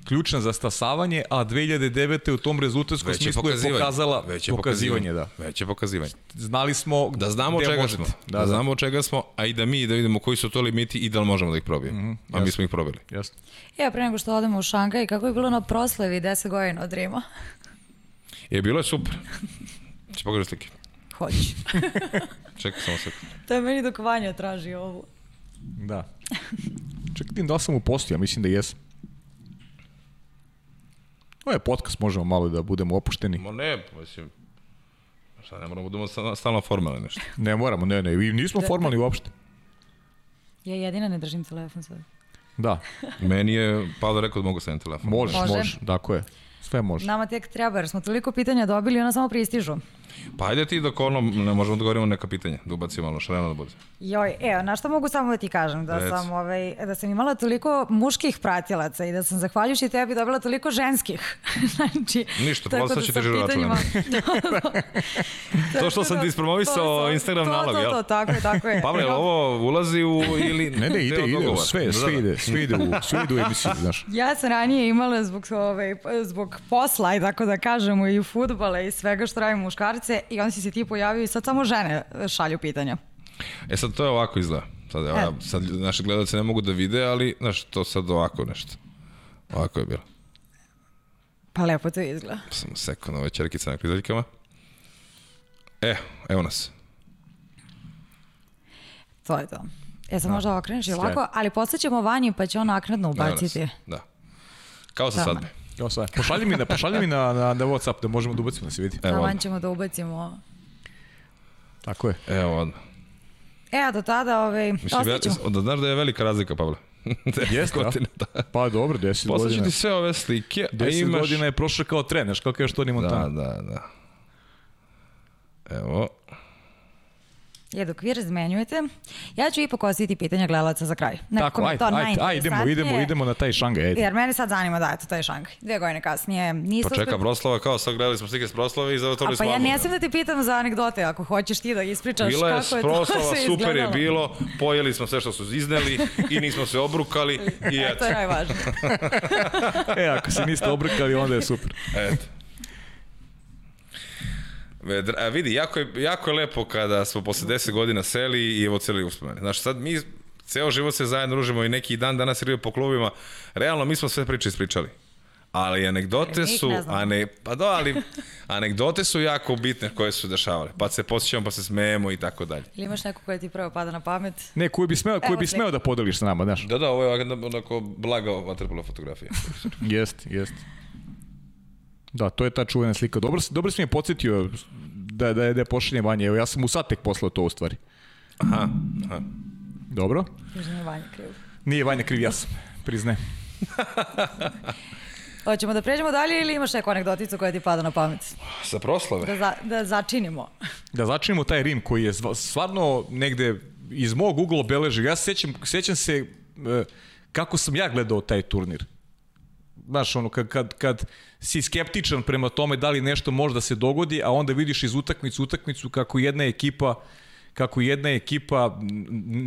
Speaker 2: ključna za stasavanje, a 2009. u tom rezultatskom smislu je
Speaker 3: pokazivanje.
Speaker 2: pokazala
Speaker 3: Već je
Speaker 2: pokazivanje, da.
Speaker 3: Već je pokazivanje.
Speaker 2: Znali smo
Speaker 3: Da znamo čega
Speaker 2: možete.
Speaker 3: smo. Da, da, znamo od čega smo, a i da mi da vidimo koji su to limiti i da li možemo da ih probijemo. Mm -hmm, a mi smo ih probili.
Speaker 2: Jasno.
Speaker 1: Ja, pre nego što odemo u Šangaj, kako je bilo na proslavi 10 godina od Rima?
Speaker 3: Je, bilo je super. Če pogledaj slike.
Speaker 1: Hoću.
Speaker 3: Čekaj samo sekund.
Speaker 1: to je meni dok Vanja traži ovo.
Speaker 2: Da. Čekaj, da li sam u postu, ja mislim da jesam. Ovo je podcast, možemo malo da budemo opušteni.
Speaker 3: Ma ne, mislim, šta, ne moramo da budemo sta- stalno formalni nešto.
Speaker 2: Ne moramo, ne, ne, i nismo formalni uopšte.
Speaker 1: Ja jedina ne držim telefon sad.
Speaker 2: Da,
Speaker 3: Meni je Pavle rekao da mogu staviti telefon.
Speaker 2: možeš,
Speaker 1: Može.
Speaker 2: možeš, tako je. Sve može.
Speaker 1: Nama tek treba, jer smo toliko pitanja dobili i ona samo pristižu.
Speaker 3: Pa ajde ti dok ono, ne možemo da govorimo neka pitanja, da ubacimo malo šareno da bude.
Speaker 1: Joj, evo, na što mogu samo da ti kažem, da
Speaker 3: Reci.
Speaker 1: sam, ovaj, da sam imala toliko muških pratilaca i da sam zahvaljujući tebi dobila toliko ženskih. znači,
Speaker 3: Ništa, poslat
Speaker 1: da
Speaker 3: će
Speaker 1: sa
Speaker 3: ti žiro račun,
Speaker 1: pitanjima-
Speaker 3: To što sam ti ispromovisao
Speaker 1: To
Speaker 3: Instagram
Speaker 1: to,
Speaker 3: nalog,
Speaker 1: to,
Speaker 3: jel?
Speaker 1: To, tako je, tako je.
Speaker 3: Pavle, ovo ulazi u ili...
Speaker 2: Ne, ne, ide, ide, sve,
Speaker 3: Da,
Speaker 2: sve
Speaker 3: da.
Speaker 2: ide, sve ide u, sve ide u emisiju, znaš.
Speaker 1: Ja sam ranije imala zbog, ovaj, zbog posla i tako da kažemo i futbala i svega što radimo muškarce i onda si se ti pojavio i sad samo žene šalju pitanja.
Speaker 3: E sad to je ovako izgleda. Sad, evo,
Speaker 1: E.
Speaker 3: ja, sad naši gledalci ne mogu da vide, ali znaš, to sad ovako nešto. Ovako je bilo.
Speaker 1: Pa lepo to izgleda.
Speaker 3: Samo sekund, ove čerkice na krizaljkama. E, evo nas.
Speaker 1: To je to. E sad možda okreneš i ovako, ali poslaćemo Vanji pa će on naknadno ubaciti.
Speaker 3: Da. Kao sa
Speaker 1: Tamo.
Speaker 2: Evo sve. Pošalji mi, na, pošalji mi na, na, na Whatsapp da možemo da ubacimo da se vidi.
Speaker 3: Evo odmah.
Speaker 1: ćemo da ubacimo.
Speaker 2: Tako je.
Speaker 3: Evo odmah.
Speaker 1: E, a do tada, ovaj,
Speaker 3: Mislim,
Speaker 1: ostaćemo.
Speaker 3: da znaš da je velika razlika, Pavle.
Speaker 2: Jeste,
Speaker 3: godine, da.
Speaker 2: Pa dobro, 10
Speaker 3: Poslaću
Speaker 2: godina.
Speaker 3: ti sve ove slike, a
Speaker 2: 10
Speaker 3: imaš...
Speaker 2: godina je prošlo kao trener, kao kažeš Toni
Speaker 3: Da,
Speaker 2: Montana.
Speaker 3: da, da. Evo.
Speaker 1: Je, dok vi razmenjujete, ja ću ipak ostaviti pitanja gledalaca za kraj. Nekako
Speaker 2: Tako,
Speaker 1: je
Speaker 2: ajde,
Speaker 1: to
Speaker 2: ajde, ajde, idemo, idemo, idemo na taj šangaj, ajde.
Speaker 1: Jer mene sad zanima da, eto, to je šang. Dve godine kasnije. Nisam
Speaker 3: Pa čeka
Speaker 1: uspela-
Speaker 3: proslava, kao sad gledali smo slike s proslave i
Speaker 1: A
Speaker 3: zavrtali
Speaker 1: pa
Speaker 3: smo
Speaker 1: ja
Speaker 3: album,
Speaker 1: ne smem da ti pitam za anegdote, ako hoćeš ti da ispričaš
Speaker 3: Bila je
Speaker 1: kako je to
Speaker 3: proslava,
Speaker 1: sve
Speaker 3: super je
Speaker 1: izgledalo.
Speaker 3: bilo, pojeli smo sve što su izneli i nismo se obrukali i
Speaker 1: E,
Speaker 3: eto.
Speaker 1: to je najvažnije.
Speaker 2: E, ako se niste obrkali, onda je super.
Speaker 3: Eto. A vidi, jako je, jako je lepo kada smo posle 10 godina seli i evo celi uspomeni. Znaš, sad mi ceo život se zajedno družimo i neki dan danas igraju po klubima. Realno, mi smo sve priče ispričali. Ali anegdote su,
Speaker 1: ne znamo.
Speaker 3: ane, pa da, ali anegdote su jako bitne koje su dešavale. Pa se posjećamo, pa se smejemo i tako dalje.
Speaker 1: Ili imaš neko koje ti prvo pada na pamet?
Speaker 2: Ne, koji bi smeo,
Speaker 1: Evo
Speaker 2: bi smeo da podeliš sa nama, znaš.
Speaker 3: Da, da, ovo je onako- onako blaga vaterpola fotografija.
Speaker 2: Jest, jest. Da, to je ta čuvena slika. Dobro, dobro si mi je podsjetio da, da je, da je pošalje Vanje. Evo, ja sam mu sad tek poslao to u stvari.
Speaker 3: Aha, aha.
Speaker 2: Dobro.
Speaker 1: Mi Vanja krivo.
Speaker 2: Nije Vanja kriv, ja sam. Priznajem.
Speaker 1: Hoćemo da pređemo dalje ili imaš neku anegdoticu koja ti pada na pamet?
Speaker 3: Sa proslave?
Speaker 1: Da, za, da začinimo.
Speaker 2: Da začinimo taj Rim koji je stvarno negde iz mog ugla obeležio. Ja se sećam, sećam se e, kako sam ja gledao taj turnir. Znaš, ono, kad, kad, kad si skeptičan prema tome da li nešto može da se dogodi, a onda vidiš iz utakmicu utakmicu kako jedna ekipa kako jedna ekipa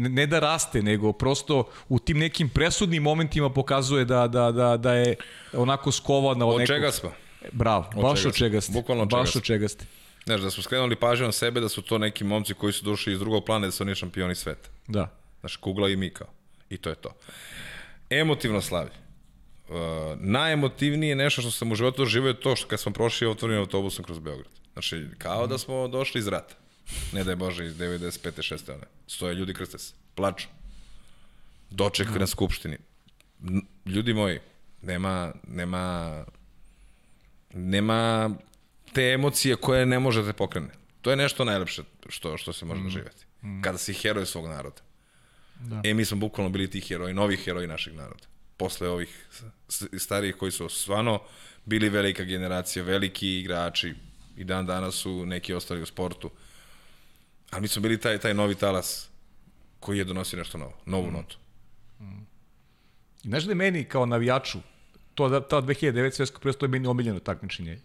Speaker 2: ne da raste, nego prosto u tim nekim presudnim momentima pokazuje da, da, da, da je onako skovana od,
Speaker 3: Od
Speaker 2: nekog...
Speaker 3: čega smo?
Speaker 2: Bravo, baš
Speaker 3: čega
Speaker 2: od čega ste.
Speaker 3: Bukvalno od
Speaker 2: baš
Speaker 3: čega
Speaker 2: od čega ste.
Speaker 3: Znaš, da smo skrenuli pažnju na sebe, da su to neki momci koji su došli iz drugog plana, da su oni šampioni sveta.
Speaker 2: Da.
Speaker 3: Znaš, kugla i mi kao. I to je to. Emotivno slavlje. Uh, najemotivnije nešto što sam u životu doživio je to što kad smo prošli otvorenim autobusom kroz Beograd. Znači, kao da smo došli iz rata. Ne da je Bože, iz 95. 6. one. Stoje ljudi krste se. Plaču. Doček na skupštini. Ljudi moji, nema, nema, nema te emocije koje ne možete pokrene. To je nešto najlepše što, što se može doživjeti. Kada si heroj svog naroda. Da. E, mi smo bukvalno bili ti heroji, novi heroji našeg naroda. Posle ovih starijih koji su stvarno bili velika generacija, veliki igrači i dan danas su neki ostali u sportu. Ali mi smo bili taj, taj novi talas koji je donosio nešto novo, novu notu.
Speaker 2: I znaš da je meni kao navijaču, to, da, ta 2009 svetsko prvenstvo je meni omiljeno takmičenje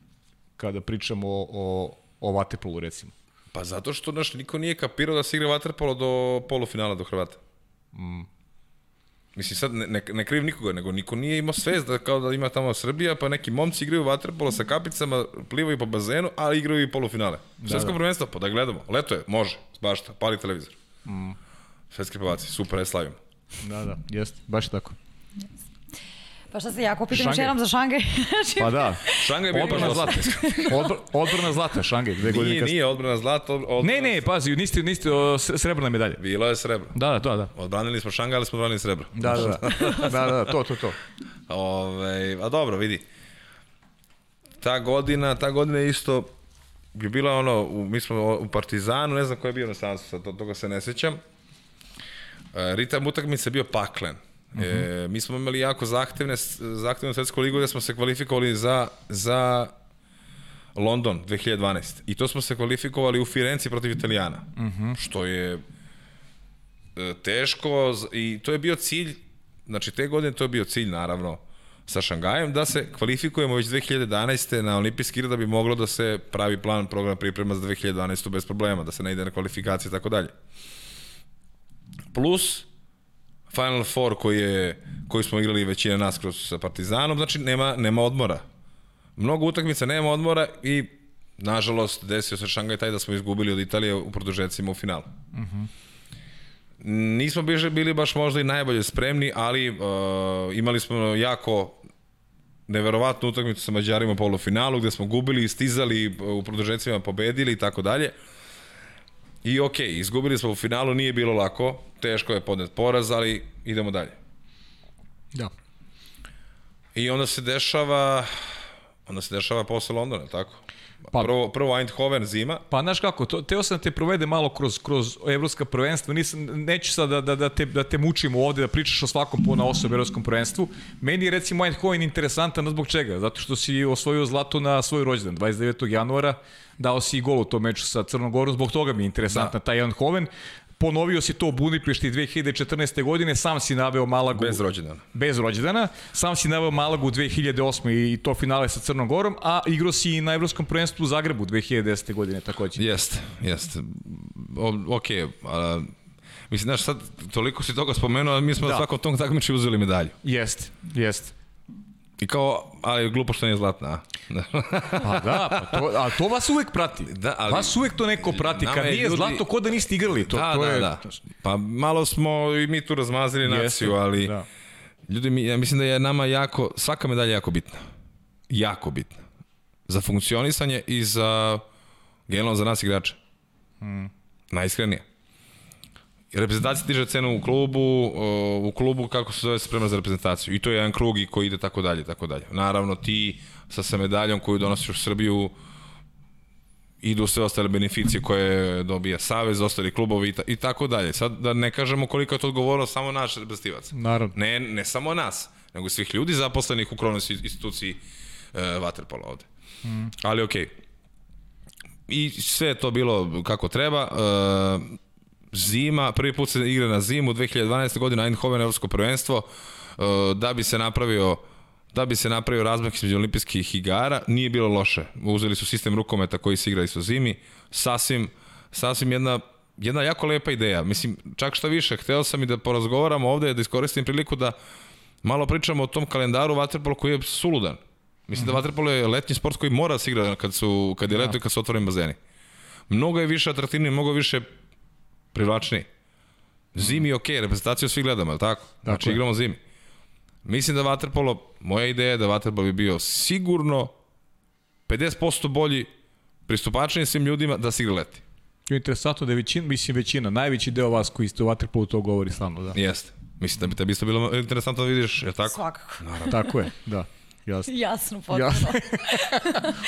Speaker 2: kada pričamo o, o, o Vatepolu recimo.
Speaker 3: Pa zato što naš niko nije kapirao da se igra vaterpolo do polufinala do Hrvata. Mm. Mislim, sad ne, ne, ne krivim nikoga, nego niko nije imao svest da kao da ima tamo Srbija, pa neki momci igraju vaterpolo sa kapicama, plivaju po bazenu, ali igraju i polufinale. Da, Svetsko da. prvenstvo, pa da gledamo. Leto je, može, bašta, pali televizor. Mm. Svetski prvaci, super, je slavimo.
Speaker 2: Da, da, jeste, baš tako.
Speaker 1: Pa šta se jako pitam još
Speaker 2: Šangaj.
Speaker 1: jednom za Šangaj? Znači,
Speaker 2: Pa da.
Speaker 3: Šangaj je bio
Speaker 2: Odbrana zlata. Odbr, odbrana zlata, Šangaj, dve godine
Speaker 3: Nije,
Speaker 2: kasnije.
Speaker 3: nije odbrana zlata. od- odbrana...
Speaker 2: Ne, ne, pazi, niste, niste o, srebrna medalja.
Speaker 3: Bilo je srebro.
Speaker 2: Da, da, da.
Speaker 3: Odbranili smo Šangaj, ali smo odbranili srebro.
Speaker 2: Da, da, da. da, da, to, to, to.
Speaker 3: Ove, a dobro, vidi. Ta godina, ta godina je isto je bila ono, u, mi smo u Partizanu, ne znam ko je bio na Sansu, sad to- toga se ne sećam. E, ritam utakmice je bio paklen. E, mi smo imali jako zahtevne, zahtevnu svetsku ligu gde smo se kvalifikovali za, za London 2012. I to smo se kvalifikovali u Firenci protiv Italijana. Što je e, teško i to je bio cilj, znači te godine to je bio cilj naravno sa Šangajem, da se kvalifikujemo već 2011. na olimpijski igre da bi moglo da se pravi plan program priprema za 2012. bez problema, da se ne ide na kvalifikacije i tako dalje. Plus Final Four koji, je, koji smo igrali većina nas kroz sa Partizanom, znači nema, nema odmora. Mnogo utakmica, nema odmora i nažalost desio se Šangaj taj da smo izgubili od Italije u produžecima u finalu. Nismo bili, bili baš možda i najbolje spremni, ali uh, imali smo jako neverovatnu utakmicu sa Mađarima u polufinalu, gde smo gubili, stizali, u produžecima pobedili i tako dalje. I okej, okay, izgubili smo u finalu, nije bilo lako, teško je podnet poraz, ali idemo dalje.
Speaker 2: Da.
Speaker 3: I onda se dešava, onda se dešava posle Londona, tako?
Speaker 2: Pa-
Speaker 3: prvo, prvo Eindhoven zima,
Speaker 2: Pa znaš kako, to, teo sam da te provede malo kroz, kroz evropska prvenstva, nisam, neću sad da, da, da, te, da te mučimo ovde, da pričaš o svakom po na osob evropskom prvenstvu. Meni je recimo Eindhoven interesantan, zbog čega? Zato što si osvojio zlato na svoj rođendan, 29. januara, dao si i gol u tom meču sa Crnogorom, zbog toga mi je interesantan da. taj Eindhoven. Ponovio si to u Budimpešti 2014. godine, sam si naveo Malagu
Speaker 3: bez rođendana.
Speaker 2: bez rođendana. Sam si naveo Malagu 2008. i to finale sa Crnom Gorom, a igrao si i na Evropskom prvenstvu u Zagrebu 2010. godine takođe.
Speaker 3: Jeste, jeste. Ok, a, mislim, znaš, sad toliko si toga spomenuo, a mi smo
Speaker 2: Da.
Speaker 3: da. svakom tom takmiči uzeli medalju.
Speaker 2: Jeste, jeste.
Speaker 3: I kao, ali glupo što nije zlatna? Da.
Speaker 2: Pa da, pa to, a to vas uvek prati.
Speaker 3: Da, ali-
Speaker 2: vas uvek to neko prati. Kad
Speaker 3: je
Speaker 2: nije
Speaker 3: ljudi-
Speaker 2: zlato, ko da niste igrali. To,
Speaker 3: da,
Speaker 2: to
Speaker 3: da,
Speaker 2: je,
Speaker 3: da. Pa malo smo i mi tu razmazili
Speaker 2: Jeste,
Speaker 3: naciju, ali
Speaker 2: da.
Speaker 3: ljudi, ja mislim da je nama jako, svaka medalja jako bitna. Jako bitna. Za funkcionisanje i za, generalno za nas igrače.
Speaker 2: Hmm.
Speaker 3: Najiskrenije. Reprezentacija diže cenu u klubu, u klubu kako se zove sprema za reprezentaciju. I to je jedan krug i koji ide tako dalje, tako dalje. Naravno ti sa sa medaljom koju donosiš u Srbiju idu sve ostale beneficije koje dobija Savez, ostali klubovi i, ta, i tako dalje. Sad da ne kažemo koliko je to odgovorno samo naš reprezentativac.
Speaker 2: Naravno.
Speaker 3: Ne, ne samo nas, nego svih ljudi zaposlenih u krovnoj instituciji e, Waterpola ovde. Mm. Ali okej. I sve je to bilo kako treba. E, zima, prvi put se igra na zimu, 2012. godina Eindhoven Evropsko prvenstvo, e, da bi se napravio da bi se napravio razmak između olimpijskih igara, nije bilo loše. Uzeli su sistem rukometa koji se igra isto zimi, sasvim, sasvim jedna jedna jako lepa ideja. Mislim, čak šta više, hteo sam i da porazgovaramo ovde, da iskoristim priliku da malo pričamo o tom kalendaru vaterpola koji je suludan. Mislim mm -hmm. da vaterpolo je letnji sport koji mora da se igra kad, su, kad je leto i kad su otvoreni bazeni. Mnogo je više atraktivniji, mnogo više privlačniji. Zimi je okej, okay, reprezentaciju svi gledamo, je li tako? Znači
Speaker 2: je.
Speaker 3: igramo zimi. Mislim da vaterpolo, moja ideja je da vaterpolo bi bio sigurno 50% bolji, pristupačniji svim ljudima da se igra leti.
Speaker 2: Interesantno da je većina, mislim većina, najveći deo vas koji ste u Waterpolu to govori stalno, da.
Speaker 3: Jeste. Mislim da bi tebi isto bilo interesantno da vidiš, je li tako?
Speaker 1: Svakako.
Speaker 2: Tako je, da. Jasno.
Speaker 1: Jasno, potpuno.
Speaker 2: Jasno.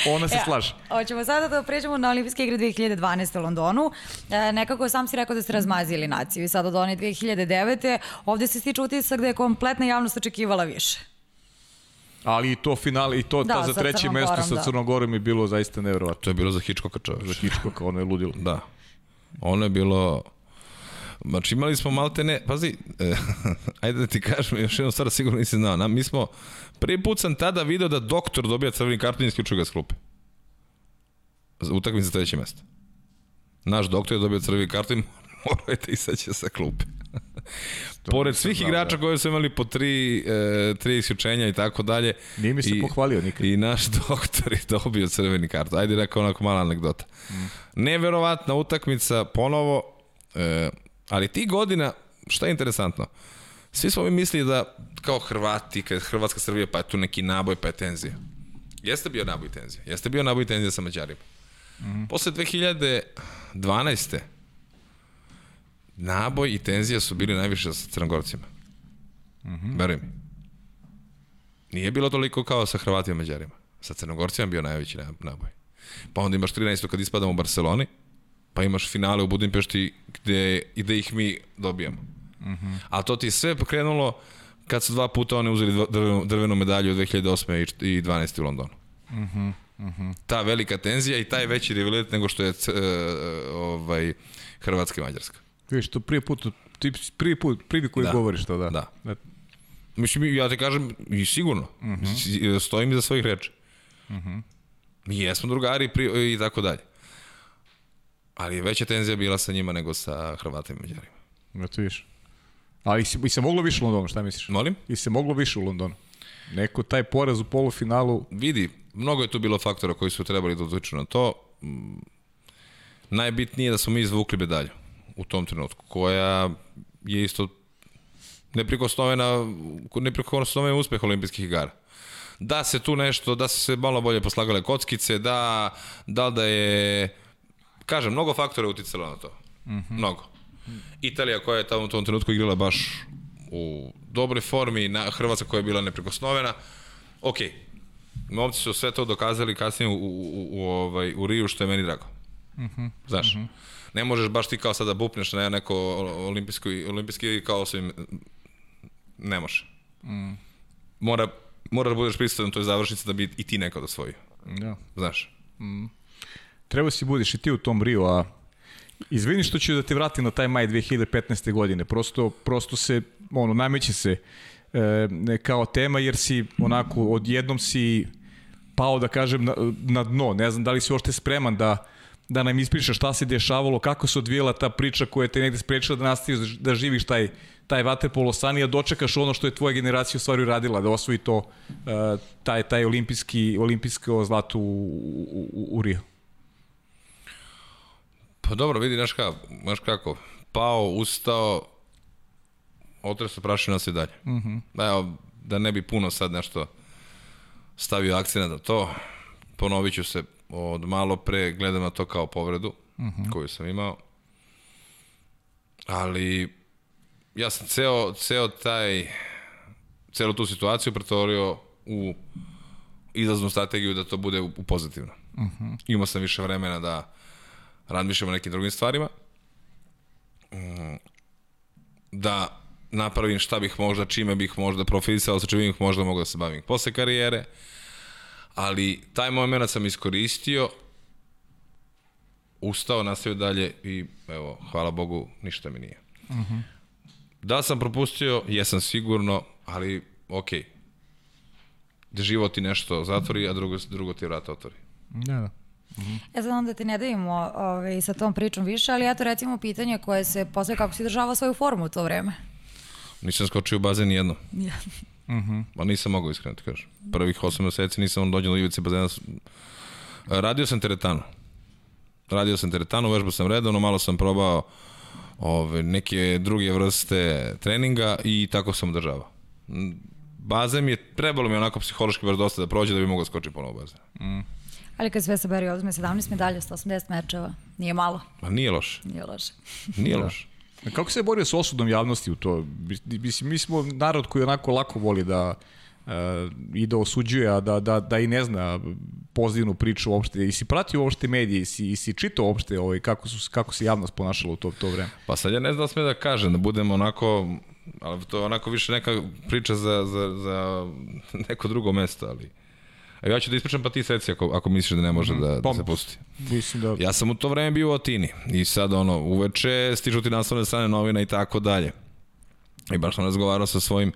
Speaker 2: Ona se
Speaker 1: E,
Speaker 2: slaže.
Speaker 1: Hoćemo sada da pređemo na olimpijske igre 2012. u Londonu. E, nekako sam si rekao da ste razmazili naciju i sad od one 2009. ovde se stiče utisak da je kompletna javnost očekivala više.
Speaker 2: Ali i to finale, i to
Speaker 1: Da,
Speaker 2: ta za treće mesto
Speaker 1: Gorom,
Speaker 2: sa
Speaker 1: da.
Speaker 2: Crnogorom je bilo zaista neverovatno.
Speaker 3: To je bilo za Hitchcocka čovječ.
Speaker 2: Za Hitchcocka, ono je ludilo.
Speaker 3: Da. Ono je bilo... Znači imali smo malte ne, pazi, eh, ajde da ti kažem još jednu stvar, sigurno nisi znao. Na, mi smo, prvi put sam tada video da doktor dobija crveni karton i isključuje ga s klupe. Za utakmicu za treće mesto. Naš doktor je dobio crveni karton i morao je da izaće sa klupe. Pored svih igrača
Speaker 2: da.
Speaker 3: koji su imali po tri, e, tri isključenja i tako dalje.
Speaker 2: Nije mi se
Speaker 3: I-
Speaker 2: pohvalio nikad.
Speaker 3: I naš doktor je dobio crveni karton. Ajde rekao onako mala anegdota. Mm. Neverovatna utakmica, ponovo, e, ali ti godina, šta je interesantno? Svi smo mi mislili da kao Hrvati, kad Hrvatska Srbija, pa je tu neki naboj, pa je tenzija. Jeste bio naboj tenzija. Jeste bio naboj tenzija sa Mađarima. Mm -hmm. Posle 2012. naboj i tenzija su bili najviše sa Crnogorcima. Mm -hmm. Veruj mi. Nije bilo toliko kao sa Hrvatima i Mađarima. Sa Crnogorcima bio najveći naboj. Pa onda imaš 13. kad ispadamo u Barceloni, pa imaš finale u Budimpešti gde, gde ih mi dobijamo. Mm -hmm. A to ti sve pokrenulo kad su dva puta oni uzeli drvenu, drvenu medalju od 2008. i 12. u Londonu. Mm -hmm. Mm -hmm. Ta velika tenzija i taj veći rivalitet nego što je uh, ovaj, Hrvatska i Mađarska.
Speaker 2: Viš, to prije put, ti prvi put, prvi koji da. govoriš to, da.
Speaker 3: Da. da. Mislim, ja te kažem, i sigurno, mm -hmm. stojim iza svojih reči. Mm -hmm. Mi jesmo drugari pri, i tako dalje. Ali je veća tenzija bila sa njima nego sa Hrvatima i Mađarima.
Speaker 2: Ja to viš. Ali i se moglo više u Londonu, šta misliš?
Speaker 3: Molim?
Speaker 2: I se moglo više u Londonu. Neko taj poraz u polufinalu...
Speaker 3: Vidi, mnogo je tu bilo faktora koji su trebali da utiču na to. Najbitnije je da smo mi izvukli medalju u tom trenutku, koja je isto neprikosnovena, neprikosnovena uspeh olimpijskih igara. Da se tu nešto, da se malo bolje poslagale kockice, da, da da je, kažem, mnogo faktora je uticalo na to. Mm -hmm. Mnogo. Italija koja je tamo u tom trenutku igrala baš u dobroj formi, na Hrvatska koja je bila neprikosnovena. Ok, momci su sve to dokazali kasnije u, u, u, ovaj, u Riju, što je meni drago. Mm -hmm. Znaš, mm -hmm. ne možeš baš ti kao sada bupneš na neko olimpijski, olimpijski kao svim, ne može. Mm. Mora, mora da budeš prisutan toj završnici da bi i ti neko da svoji. Da. Znaš. Mm.
Speaker 2: Treba si budiš i ti u tom Riju, a Izvini što ću da te vratim na taj maj 2015. godine. Prosto, prosto se, ono, nameće se e, kao tema, jer si onako, odjednom si pao, da kažem, na, na dno. Ne znam da li si uopšte spreman da, da nam ispričaš šta se dešavalo, kako se odvijela ta priča koja te negde sprečila da nastaviš da živiš taj, taj vaterpolo san i da dočekaš ono što je tvoja generacija u stvari radila, da osvoji to, e, taj, taj olimpijski, olimpijsko zlato u, u, u Rio.
Speaker 3: Pa dobro, vidi, znaš kako, znaš kako, pao, ustao, otreso prašina se dalje. Mm -hmm. Evo, da ne bi puno sad nešto stavio akcena na to, ponovit ću se od malo pre, gledam na to kao povredu mm -hmm. koju sam imao, ali ja sam ceo, ceo taj, celu tu situaciju pretvorio u izlaznu strategiju da to bude u, u pozitivno. Mm -hmm. Imao sam više vremena da razmišljam o nekim drugim stvarima, mm, da napravim šta bih možda, čime bih možda profilisao, sa čime bih možda mogao da se bavim posle karijere, ali taj moment sam iskoristio, ustao, nastavio dalje i evo, hvala Bogu, ništa mi nije. Uh mhm. -huh. Da sam propustio, jesam sigurno, ali okej. Da život ti nešto zatvori, a drugo, drugo ti vrata otvori.
Speaker 2: Da, da.
Speaker 1: Mm -hmm. Ja znam da te ne davimo ovaj, sa tom pričom više, ali eto recimo pitanje koje se postoje kako si državao svoju formu u to vreme.
Speaker 3: Nisam skočio u bazen nijedno. Ja. Mm -hmm. Ma nisam mogao iskreno ti kažem. Prvih 8 meseci nisam dođen do ivice bazena. Radio sam teretanu. Radio sam teretanu, vežbao sam redovno, malo sam probao ove, neke druge vrste treninga i tako sam održavao. Bazen mi je, trebalo mi onako psihološki baš dosta da prođe da bi mogao skočiti ponovo bazen. Mm. Ali kad sve saberi odme 17 medalja, 180 mečeva, nije malo. Ma nije loše.
Speaker 1: Nije loše.
Speaker 3: nije da. loše.
Speaker 2: Kako se borio sa osudom javnosti u to? Mislim, mi smo narod koji onako lako voli da uh, i da osuđuje, a da, da, da i ne zna pozitivnu priču uopšte. I si pratio uopšte medije, i si, i si čitao uopšte ovaj, kako, su, kako se javnost ponašala u to, to vreme?
Speaker 3: Pa sad ja ne znam da sme da kažem, da budemo onako, ali to je onako više neka priča za, za, za neko drugo mesto, ali... A ja ću da ispričam pa ti seci ako, ako misliš da ne može mm, da, da se pusti.
Speaker 2: Mislim da...
Speaker 3: Ja sam u to vreme bio u Atini i sad ono, uveče stižu ti naslovne strane novina i tako dalje. I baš sam razgovarao sa svojim,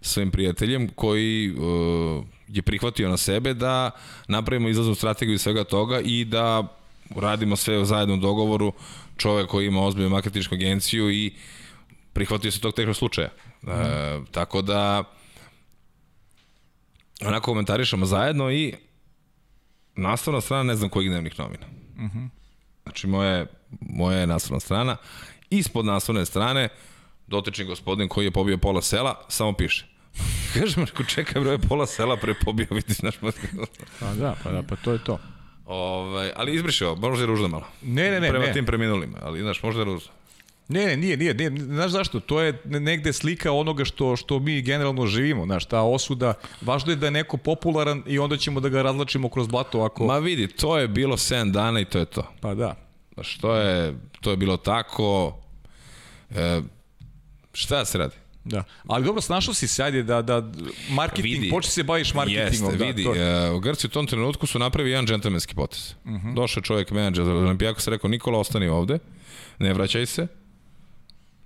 Speaker 3: svojim prijateljem koji uh, je prihvatio na sebe da napravimo izlaznu strategiju i svega toga i da radimo sve u dogovoru čovek koji ima ozbiljnu marketinšku agenciju i prihvatio se tog tehnog slučaja. Mm. E, tako da onako komentarišemo zajedno i nastavna strana ne znam kojih dnevnih novina. Uh mhm. -huh. Znači moje, moje naslovna strana, ispod naslovne strane dotični gospodin koji je pobio pola sela, samo piše. Kažem, reko, čekaj, bro, je pola sela pre pobio, vidi, znaš,
Speaker 2: Pa da, pa da, pa to je to.
Speaker 3: ovaj, ali izbriše ovo, možda je ružno malo.
Speaker 2: Ne, ne, ne,
Speaker 3: Prema
Speaker 2: ne.
Speaker 3: tim preminulima, ali, znaš, možda je ružno.
Speaker 2: Ne, ne, nije, nije, nije. Znaš zašto? To je negde slika onoga što, što mi generalno živimo. Znaš, ta osuda. Važno je da je neko popularan i onda ćemo da ga razlačimo kroz blato ako...
Speaker 3: Ma vidi, to je bilo 7 dana i to je to.
Speaker 2: Pa da.
Speaker 3: Znaš, to je, to je bilo tako. E, šta se radi?
Speaker 2: Da. Ali dobro, snašao si se, ajde, da, da marketing,
Speaker 3: Vidi.
Speaker 2: počne se baviš marketingom.
Speaker 3: Jeste,
Speaker 2: da,
Speaker 3: vidi,
Speaker 2: to je-
Speaker 3: e, Grci u tom trenutku su napravili jedan džentlmenski potez. Uh
Speaker 2: Mhm.
Speaker 3: -huh. Došao je čovjek menadžer za Olimpijako se rekao Nikola ostani ovde, ne vraćaj se,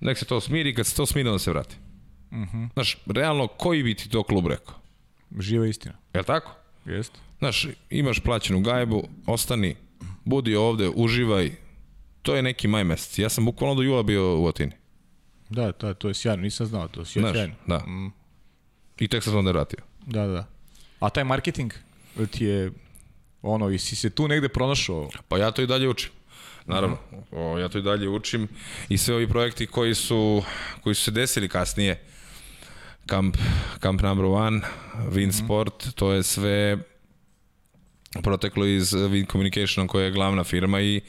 Speaker 3: nek se to smiri, kad se to smiri onda se vrati. Uh
Speaker 2: Mhm.
Speaker 3: -huh. Znaš, realno, koji bi ti to klub rekao?
Speaker 2: Živa istina.
Speaker 3: Je li tako?
Speaker 2: Jeste.
Speaker 3: Znaš, imaš plaćenu gajbu, ostani, budi ovde, uživaj, to je neki maj mesec. Ja sam bukvalno do jula bio u Atini.
Speaker 2: Da, to, to je sjajno, nisam znao to, sjajno.
Speaker 3: Znaš,
Speaker 2: sjajno.
Speaker 3: da. I tek sam se onda vratio.
Speaker 2: Da, da, da. A taj marketing ti je, ono, i si se tu negde pronašao?
Speaker 3: Pa ja to i dalje učim. Naravno, o, ja to i dalje učim i sve ovi projekti koji su, koji su se desili kasnije, Camp, Camp Number One, Win Sport, to je sve proteklo iz Win Communication koja je glavna firma i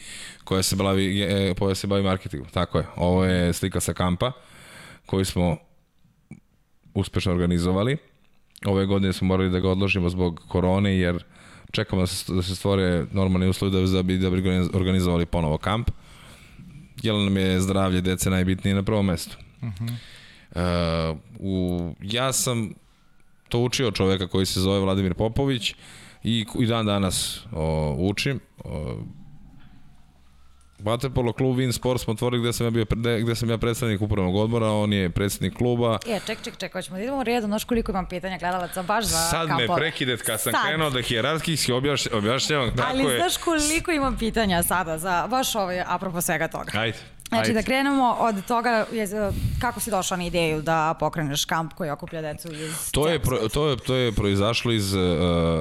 Speaker 3: koja se bavi, e, koja se bavi marketingom. Tako je. Ovo je slika sa kampa koji smo uspešno organizovali. Ove godine smo morali da ga odložimo zbog korone jer čekamo da se, da se stvore normalni uslovi da, da bi, da bi organiz- organizovali ponovo kamp. Jer nam je zdravlje dece najbitnije na prvom mestu. Uh -huh. uh, u, ja sam to učio čoveka koji se zove Vladimir Popović i, i dan danas o, učim. O, Waterpolo klub Win Sport smo otvorili gde sam ja bio gde, sam ja predstavnik upravnog odbora, on je predsednik kluba.
Speaker 1: E, ček, ček, ček, hoćemo da idemo u redu, znaš koliko imam pitanja gledalaca baš za
Speaker 3: Sad me
Speaker 1: kampove.
Speaker 3: prekide kad sam
Speaker 1: Sad.
Speaker 3: krenuo da hijerarhijski objaš, objašnjavam tako
Speaker 1: Ali
Speaker 3: je.
Speaker 1: znaš koliko imam pitanja sada za baš ovaj, apropo svega toga.
Speaker 3: Ajde.
Speaker 1: Znači
Speaker 2: Ajde.
Speaker 1: da krenemo od toga je, kako si došao na ideju da pokreneš kamp koji okuplja decu iz
Speaker 3: To je, pro, to je, to je proizašlo iz uh,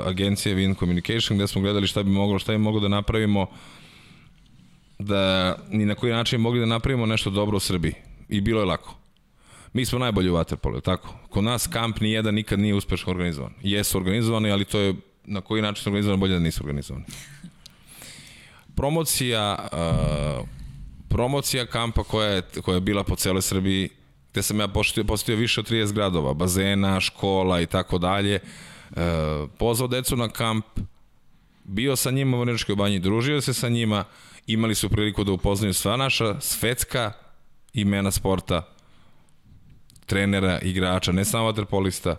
Speaker 3: agencije Win Communication gde smo gledali šta bi moglo, šta bi moglo da napravimo da ni na koji način mogli da napravimo nešto dobro u Srbiji. I bilo je lako. Mi smo najbolji u waterpolu, tako? Kod nas kamp ni jedan nikad nije uspešno organizovan. Jesu organizovani, ali to je na koji način su organizovani bolje da nisu organizovani. Promocija uh, promocija kampa koja je, koja je bila po celoj Srbiji, gde sam ja postavio više od 30 gradova, bazena, škola i tako dalje, e, pozvao decu na kamp, bio sa njima u Vrnjačkoj banji, družio se sa njima, imali su priliku da upoznaju sva naša svetska imena sporta, trenera, igrača, ne samo vaterpolista.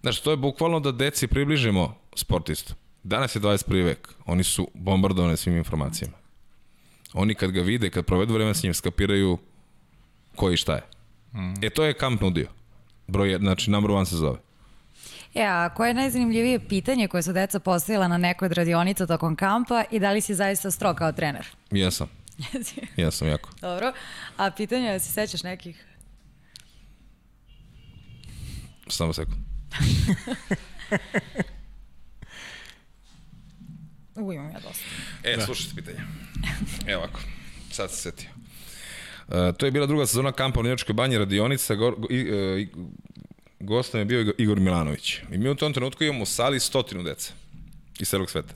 Speaker 3: Znači, to je bukvalno da deci približimo sportistu. Danas je 21. vek. Oni su bombardovani svim informacijama. Oni kad ga vide, kad provedu vreme s njim, skapiraju ko i šta je. Mm. E, to je kamp nudio. Broj znači number one se zove.
Speaker 1: E, a koje je najzanimljivije pitanje koje su deca postavila na nekoj od radionica tokom kampa i da li si zaista strog kao trener?
Speaker 3: Jesam. Jesam jako.
Speaker 1: Dobro. A pitanje je, se sećaš nekih?
Speaker 3: Samo sekund.
Speaker 1: U, imam ja dosta.
Speaker 3: E, da. slušajte pitanje. Evo ovako, sad se setio. Uh, to je bila druga sezona kampa u Njemačkoj banji, radionica, go, go, i, uh, i, gostom je bio Igor- Milanović. I mi u tom trenutku imamo u sali stotinu deca iz celog sveta.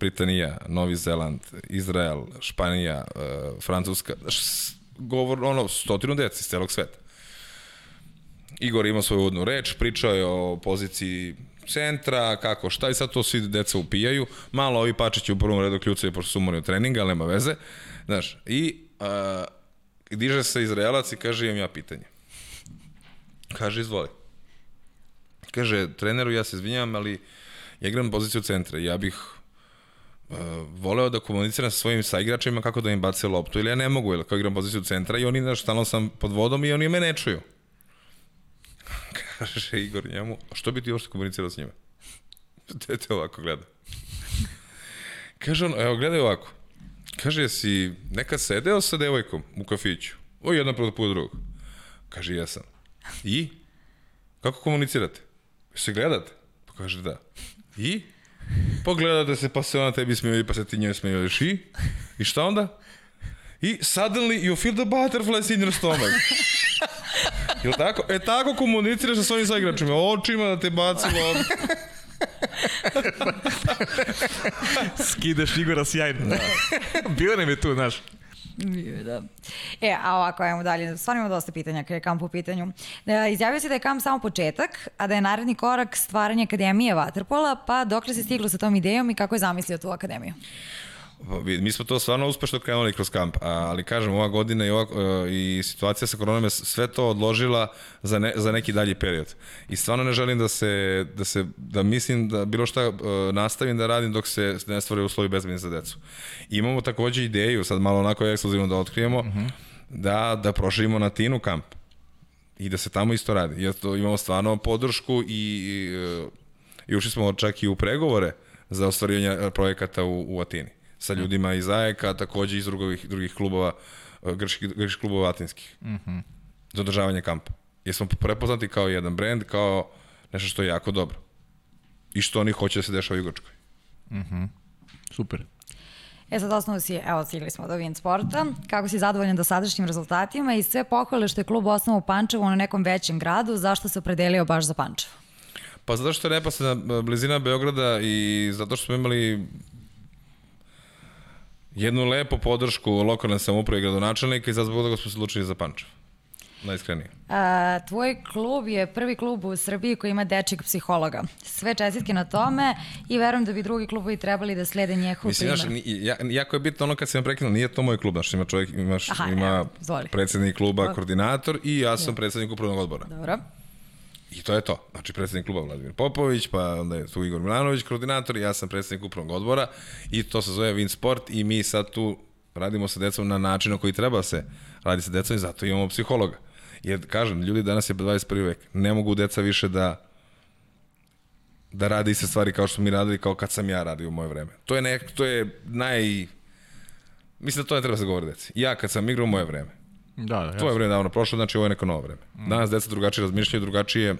Speaker 3: Britanija, Novi Zeland, Izrael, Španija, uh, Francuska, š, govor, ono, stotinu deca iz celog sveta. Igor ima svoju uvodnu reč, pričao je o poziciji centra, kako šta i sad to svi deca upijaju. Malo ovi pačići u prvom redu kljucaju pošto su umorni od treninga, ali nema veze. Znaš, i a, diže se Izraelac i kaže imam ja pitanje. Kaže izvoli. Kaže treneru ja se izvinjavam, ali ja igram poziciju centra. Ja bih uh, voleo da komuniciram sa svojim saigračima kako da im bace loptu ili ja ne mogu, jer kao igram poziciju centra i oni, znaš, stalno sam pod vodom i oni me ne čuju. Kaže Igor njemu, a što bi ti uopšte komunicirao s njima? Dete ovako gleda. Kaže on, evo gledaj ovako. Kaže, jesi nekad sedeo sa devojkom u kafiću? O, jedna protiv drugog. Kaže, jesam. I? Kako komunicirate? Se gledate? Pa kaže, da. I? Pa gledate se, pa se ona tebi smijevi, pa se ti njoj smijeviš. I? I šta onda? i suddenly you feel the butterflies in your stomach. Jel tako? E tako komuniciraš sa svojim saigračima, očima da te baci loptu.
Speaker 2: Skidaš Igora sjajno. Da. Bio nam je tu, znaš.
Speaker 1: Da. E, a ovako, ajmo dalje. Stvarno imamo dosta pitanja kada je kamp u pitanju. E, izjavio si da je kamp samo početak, a da je naredni korak stvaranje Akademije Waterpola, pa dokle se stiglo sa tom idejom i kako je zamislio tu akademiju?
Speaker 3: Mi smo to stvarno uspešno krenuli kroz kamp, ali kažem, ova godina i, ova, e, i situacija sa koronom je sve to odložila za, ne, za neki dalji period. I stvarno ne želim da se, da se, da mislim da bilo šta uh, nastavim da radim dok se ne stvore uslovi bezbedni za decu. I imamo takođe ideju, sad malo onako ekskluzivno da otkrijemo, uh -huh. da, da proširimo na Tinu kamp i da se tamo isto radi. Jer to imamo stvarno podršku i, i, e, i ušli smo čak i u pregovore za ostvarivanje projekata u, u Atini sa ljudima iz Ajeka, takođe iz drugih, drugih klubova, e, grčkih, grčkih klubova atinskih. Mm -hmm. Za održavanje kampa. Jer smo prepoznati kao jedan brend, kao nešto što je jako dobro. I što oni hoće da se dešava u Grčkoj.
Speaker 2: Mm -hmm. Super.
Speaker 1: E sad osnovu si, evo, stigli smo do Win Sporta. Kako si zadovoljan dosadašnjim rezultatima i sve pohvale što je klub osnovu Pančevo na nekom većem gradu, zašto se opredelio baš za Pančevo?
Speaker 3: Pa zato što je neposredna blizina Beograda i zato što smo imali jednu lepu podršku lokalne samouprave i gradonačelnika i zato zbog toga smo se odlučili za Pančev. Najiskrenije.
Speaker 1: A, tvoj klub je prvi klub u Srbiji koji ima dečeg psihologa. Sve čestitke na tome i verujem da bi drugi klubovi trebali da slede njehov
Speaker 3: Mislim, primer. Znaš, ja, jako je bitno ono kad se me prekinuo, nije to moj klub, znaš, ima čovjek, imaš, Aha, ima evo, predsednik kluba, koordinator i ja sam predsednik upravnog odbora.
Speaker 1: Dobro.
Speaker 3: I to je to. Znači, predsednik kluba Vladimir Popović, pa onda je tu Igor Milanović, koordinator, ja sam predsednik upravnog odbora i to se zove Win Sport i mi sad tu radimo sa decom na način na koji treba se radi sa decom i zato imamo psihologa. Jer, kažem, ljudi danas je 21. vek, ne mogu deca više da da radi se stvari kao što mi radili, kao kad sam ja radio u moje vreme. To je nek, to je naj... Mislim da to ne treba da se govori deci. Ja kad sam igrao u moje vreme,
Speaker 2: Da, da,
Speaker 3: to je vreme davno prošlo, znači ovo je neko novo vreme. Mm. Danas deca drugačije razmišljaju, drugačije,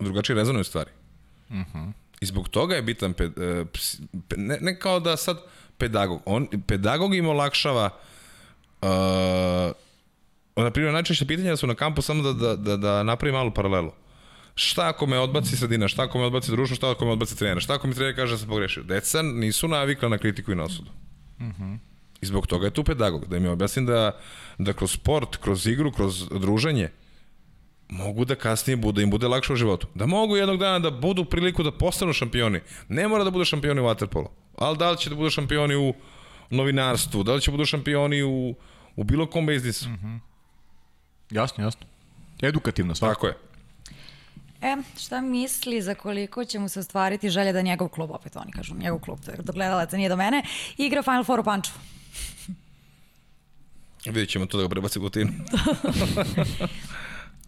Speaker 3: drugačije rezonuju stvari. Mm -hmm. I zbog toga je bitan, ped, e, ne, ne kao da sad pedagog, on, pedagog im olakšava uh, na primjer, najčešće pitanja su na kampu samo da, da, da, da napravi malu paralelu. Šta ako me odbaci sredina, šta ako me odbaci društvo, šta ako me odbaci trener, šta ako mi trener kaže da sam pogrešio. Deca nisu navikla na kritiku i na osudu. Mhm. Mm I zbog toga je tu pedagog, da im objasnim da, da kroz sport, kroz igru, kroz druženje, mogu da kasnije bude, im bude lakše u životu. Da mogu jednog dana da budu priliku da postanu šampioni. Ne mora da budu šampioni u waterpolu, ali da li će da budu šampioni u novinarstvu, da li će da budu šampioni u, u bilo kom biznisu. Mm -hmm.
Speaker 2: Jasno, jasno. Edukativno svako.
Speaker 3: Tako je.
Speaker 1: E, šta misli za koliko će mu se ostvariti želja da njegov klub, opet oni kažu, njegov klub, to je do gledalaca, nije do mene, igra Final Four u Pančevu?
Speaker 3: Vidjet ćemo to da ga prebaci u Gutinu.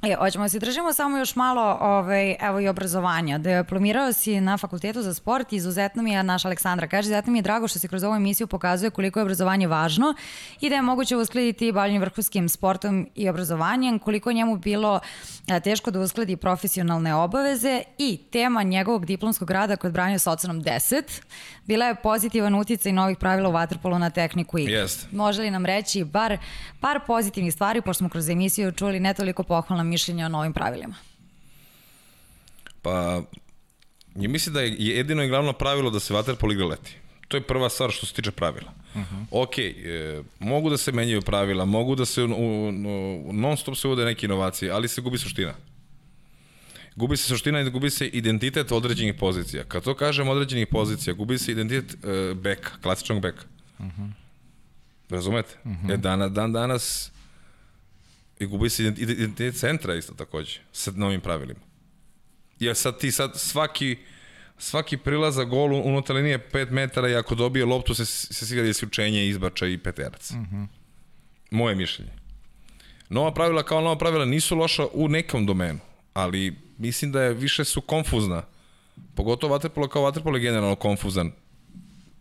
Speaker 1: E, hoćemo da se držimo samo još malo ovaj, evo i obrazovanja. Diplomirao si na fakultetu za sport i izuzetno mi je naš Aleksandra kaže, izuzetno mi je drago što se kroz ovu emisiju pokazuje koliko je obrazovanje važno i da je moguće uskladiti bavljanje vrhunskim sportom i obrazovanjem, koliko je njemu bilo e, teško da uskladi profesionalne obaveze i tema njegovog diplomskog rada kod branio sa ocenom 10 bila je pozitivan uticaj novih pravila u vaterpolu na tehniku igre.
Speaker 3: Yes.
Speaker 1: Može li nam reći bar par pozitivnih stvari, pošto smo kroz emisiju čuli ne toliko pohvalna mišljenja o novim pravilima?
Speaker 3: Pa, ja mislim da je jedino i glavno pravilo da se vaterpol igra leti. To je prva stvar što se tiče pravila. Uh -huh. Ok, e, mogu da se menjaju pravila, mogu da se u, u, u, non stop se uvode neke inovacije, ali se gubi suština gubi se suština i gubi se identitet određenih pozicija. Kad to kažem određenih pozicija, gubi se identitet uh, beka, klasičnog beka. Uh -huh. Razumete? Uh -huh. E, dan, dan danas i gubi se identitet centra isto takođe, sa novim pravilima. Jer sad ti sad svaki svaki prilaz za gol unutar linije 5 metara i ako dobije loptu se, se sigra isključenje, izbača i peterac. Uh -huh. Moje mišljenje. Nova pravila kao nova pravila nisu loša u nekom domenu, ali mislim da je više su konfuzna. Pogotovo Waterpolo kao Waterpolo je generalno konfuzan.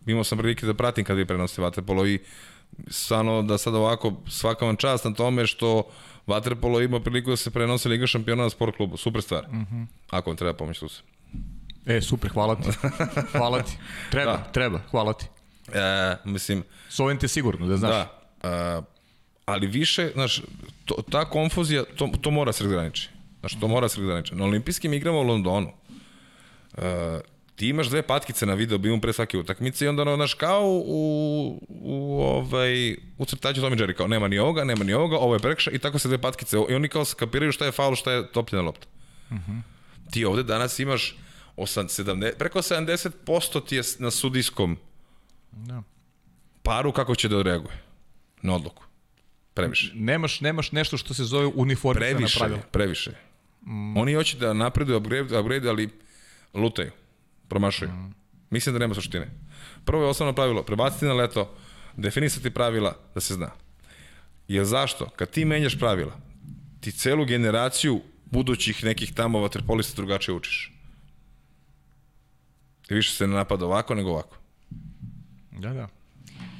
Speaker 3: Imao sam prilike da pratim kad vi prenosite Waterpolo i stvarno da sad ovako svaka vam čast na tome što Waterpolo ima priliku da se prenosi Liga šampiona na sport klubu. Super stvar. Mm -hmm. Ako vam treba pomoć, tu se.
Speaker 2: E, super, hvala ti. Hvala ti. Treba, da. treba, hvala ti.
Speaker 3: E, mislim...
Speaker 2: S ovim te sigurno, da znaš. Da.
Speaker 3: Uh, ali više, znaš, to, ta konfuzija, to, to mora se razgraniči. Znaš, to mora se razgraniči. Na olimpijskim igrama u Londonu, uh, ti imaš dve patkice na video bimu pre svake utakmice i onda ono, znaš, kao u, u, ovaj, u crtaću Tommy Jerry, kao nema ni ovoga, nema ni ovoga, ovo je prekša i tako se dve patkice, i oni kao skapiraju šta je faul, šta je topljena lopta. Uh -huh. Ti ovde danas imaš 8, 70, preko 70% ti je na sudijskom
Speaker 2: Da.
Speaker 3: paru kako će da odreaguje na odluku. Previše.
Speaker 2: Nemaš, nemaš nešto što se zove uniformisana
Speaker 3: Previše,
Speaker 2: pravila.
Speaker 3: previše. Mm. Oni hoće da napreduju, upgrade, upgrade, ali lutaju, promašuju. Mm. Mislim da nema suštine. Prvo je osnovno pravilo, prebaciti na leto, definisati pravila da se zna. Jer zašto? Kad ti menjaš pravila, ti celu generaciju budućih nekih tamo vaterpolista drugačije učiš. I više se ne napada ovako nego ovako.
Speaker 2: Da, da.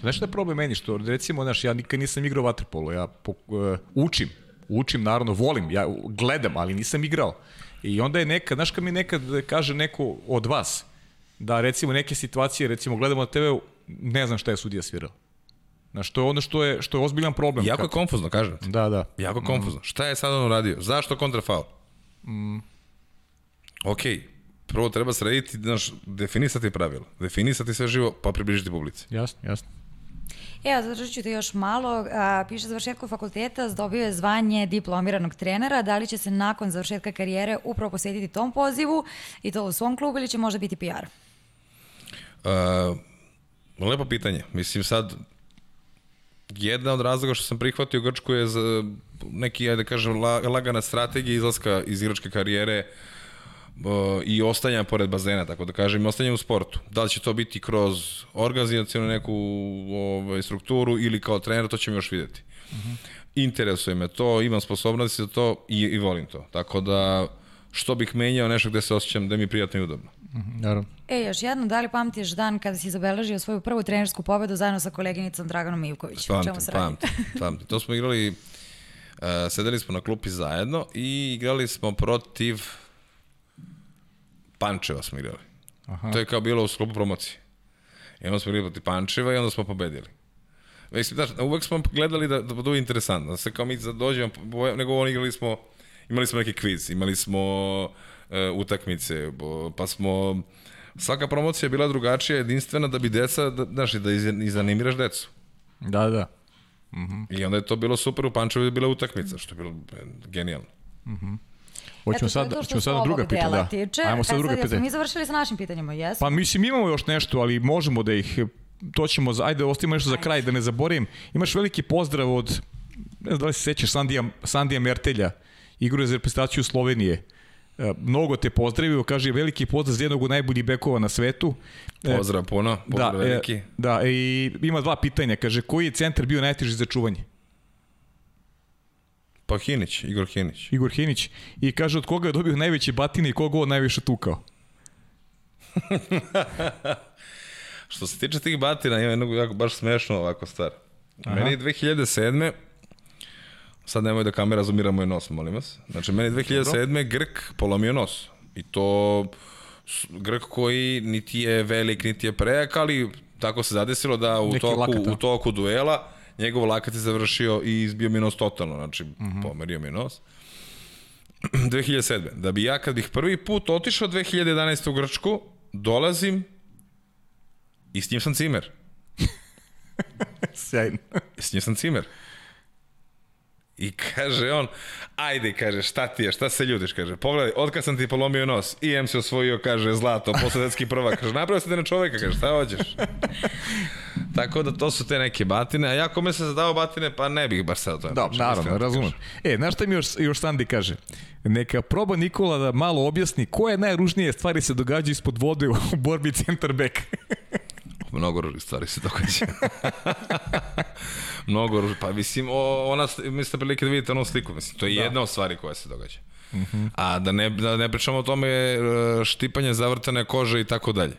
Speaker 2: Znaš šta je problem meni? Što, recimo, znaš, ja nikad nisam igrao vaterpolo, ja po, uh, učim, učim, naravno, volim, ja gledam, ali nisam igrao. I onda je nekad, znaš kad mi nekad kaže neko od vas, da recimo neke situacije, recimo gledamo na TV, ne znam šta je sudija svirao. Znaš, to je ono što je, što je ozbiljan problem.
Speaker 3: Jako je konfuzno, kažem ti.
Speaker 2: Da, da.
Speaker 3: Jako je konfuzno. Mm. Šta je sad on uradio? Zašto kontrafaul? Mm. Okay. prvo treba srediti, znaš, definisati pravila. Definisati sve živo, pa približiti publici.
Speaker 2: Jasno, jasno.
Speaker 1: Evo, zadržat ću te još malo. A, piše završetku fakulteta, zdobio je zvanje diplomiranog trenera. Da li će se nakon završetka karijere upravo posvetiti tom pozivu i to u svom klubu ili će možda biti PR?
Speaker 3: Uh, lepo pitanje. Mislim sad, jedna od razloga što sam prihvatio Grčku je za neki, ajde da kažem, lagana strategija izlaska iz igračke karijere uh, i ostajanja pored bazena, tako da kažem, i ostajanja u sportu. Da li će to biti kroz organizacijonu neku ovaj, strukturu ili kao trener, to ćemo još videti. Uh -huh. Interesuje me to, imam sposobnosti za to i, i volim to. Tako da, što bih menjao nešto gde se osjećam da mi je prijatno i udobno.
Speaker 2: Naravno.
Speaker 1: E, još jedno, da li pamtiš dan kada si zabeležio svoju prvu trenersku pobedu zajedno sa koleginicom Draganom Ivković?
Speaker 3: Pamtim, pamtim, pamtim. To smo igrali, uh, sedeli smo na klupi zajedno i igrali smo protiv Pančeva smo igrali. Aha. To je kao bilo u sklopu promocije. I onda smo igrali protiv Pančeva i onda smo pobedili. Mislim, daš, uvek smo gledali da, da bude interesantno, da se kao mi dođemo, nego oni igrali smo, imali smo neki kviz, imali smo uh, utakmice, pa smo, svaka promocija je bila drugačija, jedinstvena, da bi deca, da, znaš, da izanimiraš decu.
Speaker 2: Da, da.
Speaker 3: Uh -huh. I onda je to bilo super, u Pančevu je bila utakmica, što je bilo genijalno.
Speaker 2: Uh -huh. Hoćemo sad, hoćemo sad na druga pitanja. Da.
Speaker 1: Tiče. Ajmo sad e, druga pitanja. mi završili sa našim pitanjima, jesu?
Speaker 2: Pa mislim imamo još nešto, ali možemo da ih to ćemo, za, ajde ostavimo nešto za kraj da ne zaboravim. Imaš veliki pozdrav od, ne znam da li se sećaš, Sandija, Sandija Mertelja, igru za reprezentaciju Slovenije. E, mnogo te pozdravio, kaže veliki pozdrav za jednog od najboljih bekova na svetu.
Speaker 3: E, pozdrav puno, pozdrav
Speaker 2: da,
Speaker 3: veliki.
Speaker 2: E, da, i ima dva pitanja, kaže koji je centar bio najteži za čuvanje?
Speaker 3: Pa Hinić, Igor Hinić.
Speaker 2: Igor Hinić. I kaže od koga je dobio najveće batine i koga on najviše tukao?
Speaker 3: Što se tiče tih batina, ima jednog jako baš smešno ovako stvar. Aha. Meni je 2007. Sad nemoj da kamera zoomira moj nos, molim vas. Znači, meni 2007. Grk polomio nos. I to Grk koji niti je velik, niti je prejak, ali tako se zadesilo da u toku, lakata. u toku duela njegov lakat je završio i izbio mi nos totalno, znači mhm. -huh. pomerio mi nos. 2007. Da bi ja kad bih prvi put otišao 2011. u Grčku, dolazim i s njim sam cimer.
Speaker 2: Sjajno.
Speaker 3: S njim sam cimer. I kaže on, ajde, kaže, šta ti je, šta se ljudiš, kaže, pogledaj, otkad sam ti polomio nos, i em se osvojio, kaže, zlato, posledetski prvak, kaže, napravio se te na čoveka, kaže, šta hoćeš? Tako da to su te neke batine, a ja kome se zadao batine, pa ne bih baš sad o tome.
Speaker 2: Da, naravno, razumem. E, znaš šta mi još, još Sandi kaže? Neka proba Nikola da malo objasni koje najružnije stvari se događaju ispod vode u borbi centar back.
Speaker 3: Mnogo ružnih stvari se događa. Mnogo ružnih. Pa mislim, o, ona, mislite prilike da vidite onu sliku. Mislim, to je da. jedna od stvari koja se događa. Uh mhm. -huh. A da ne, da ne pričamo o tome e, štipanje zavrtane kože i tako dalje.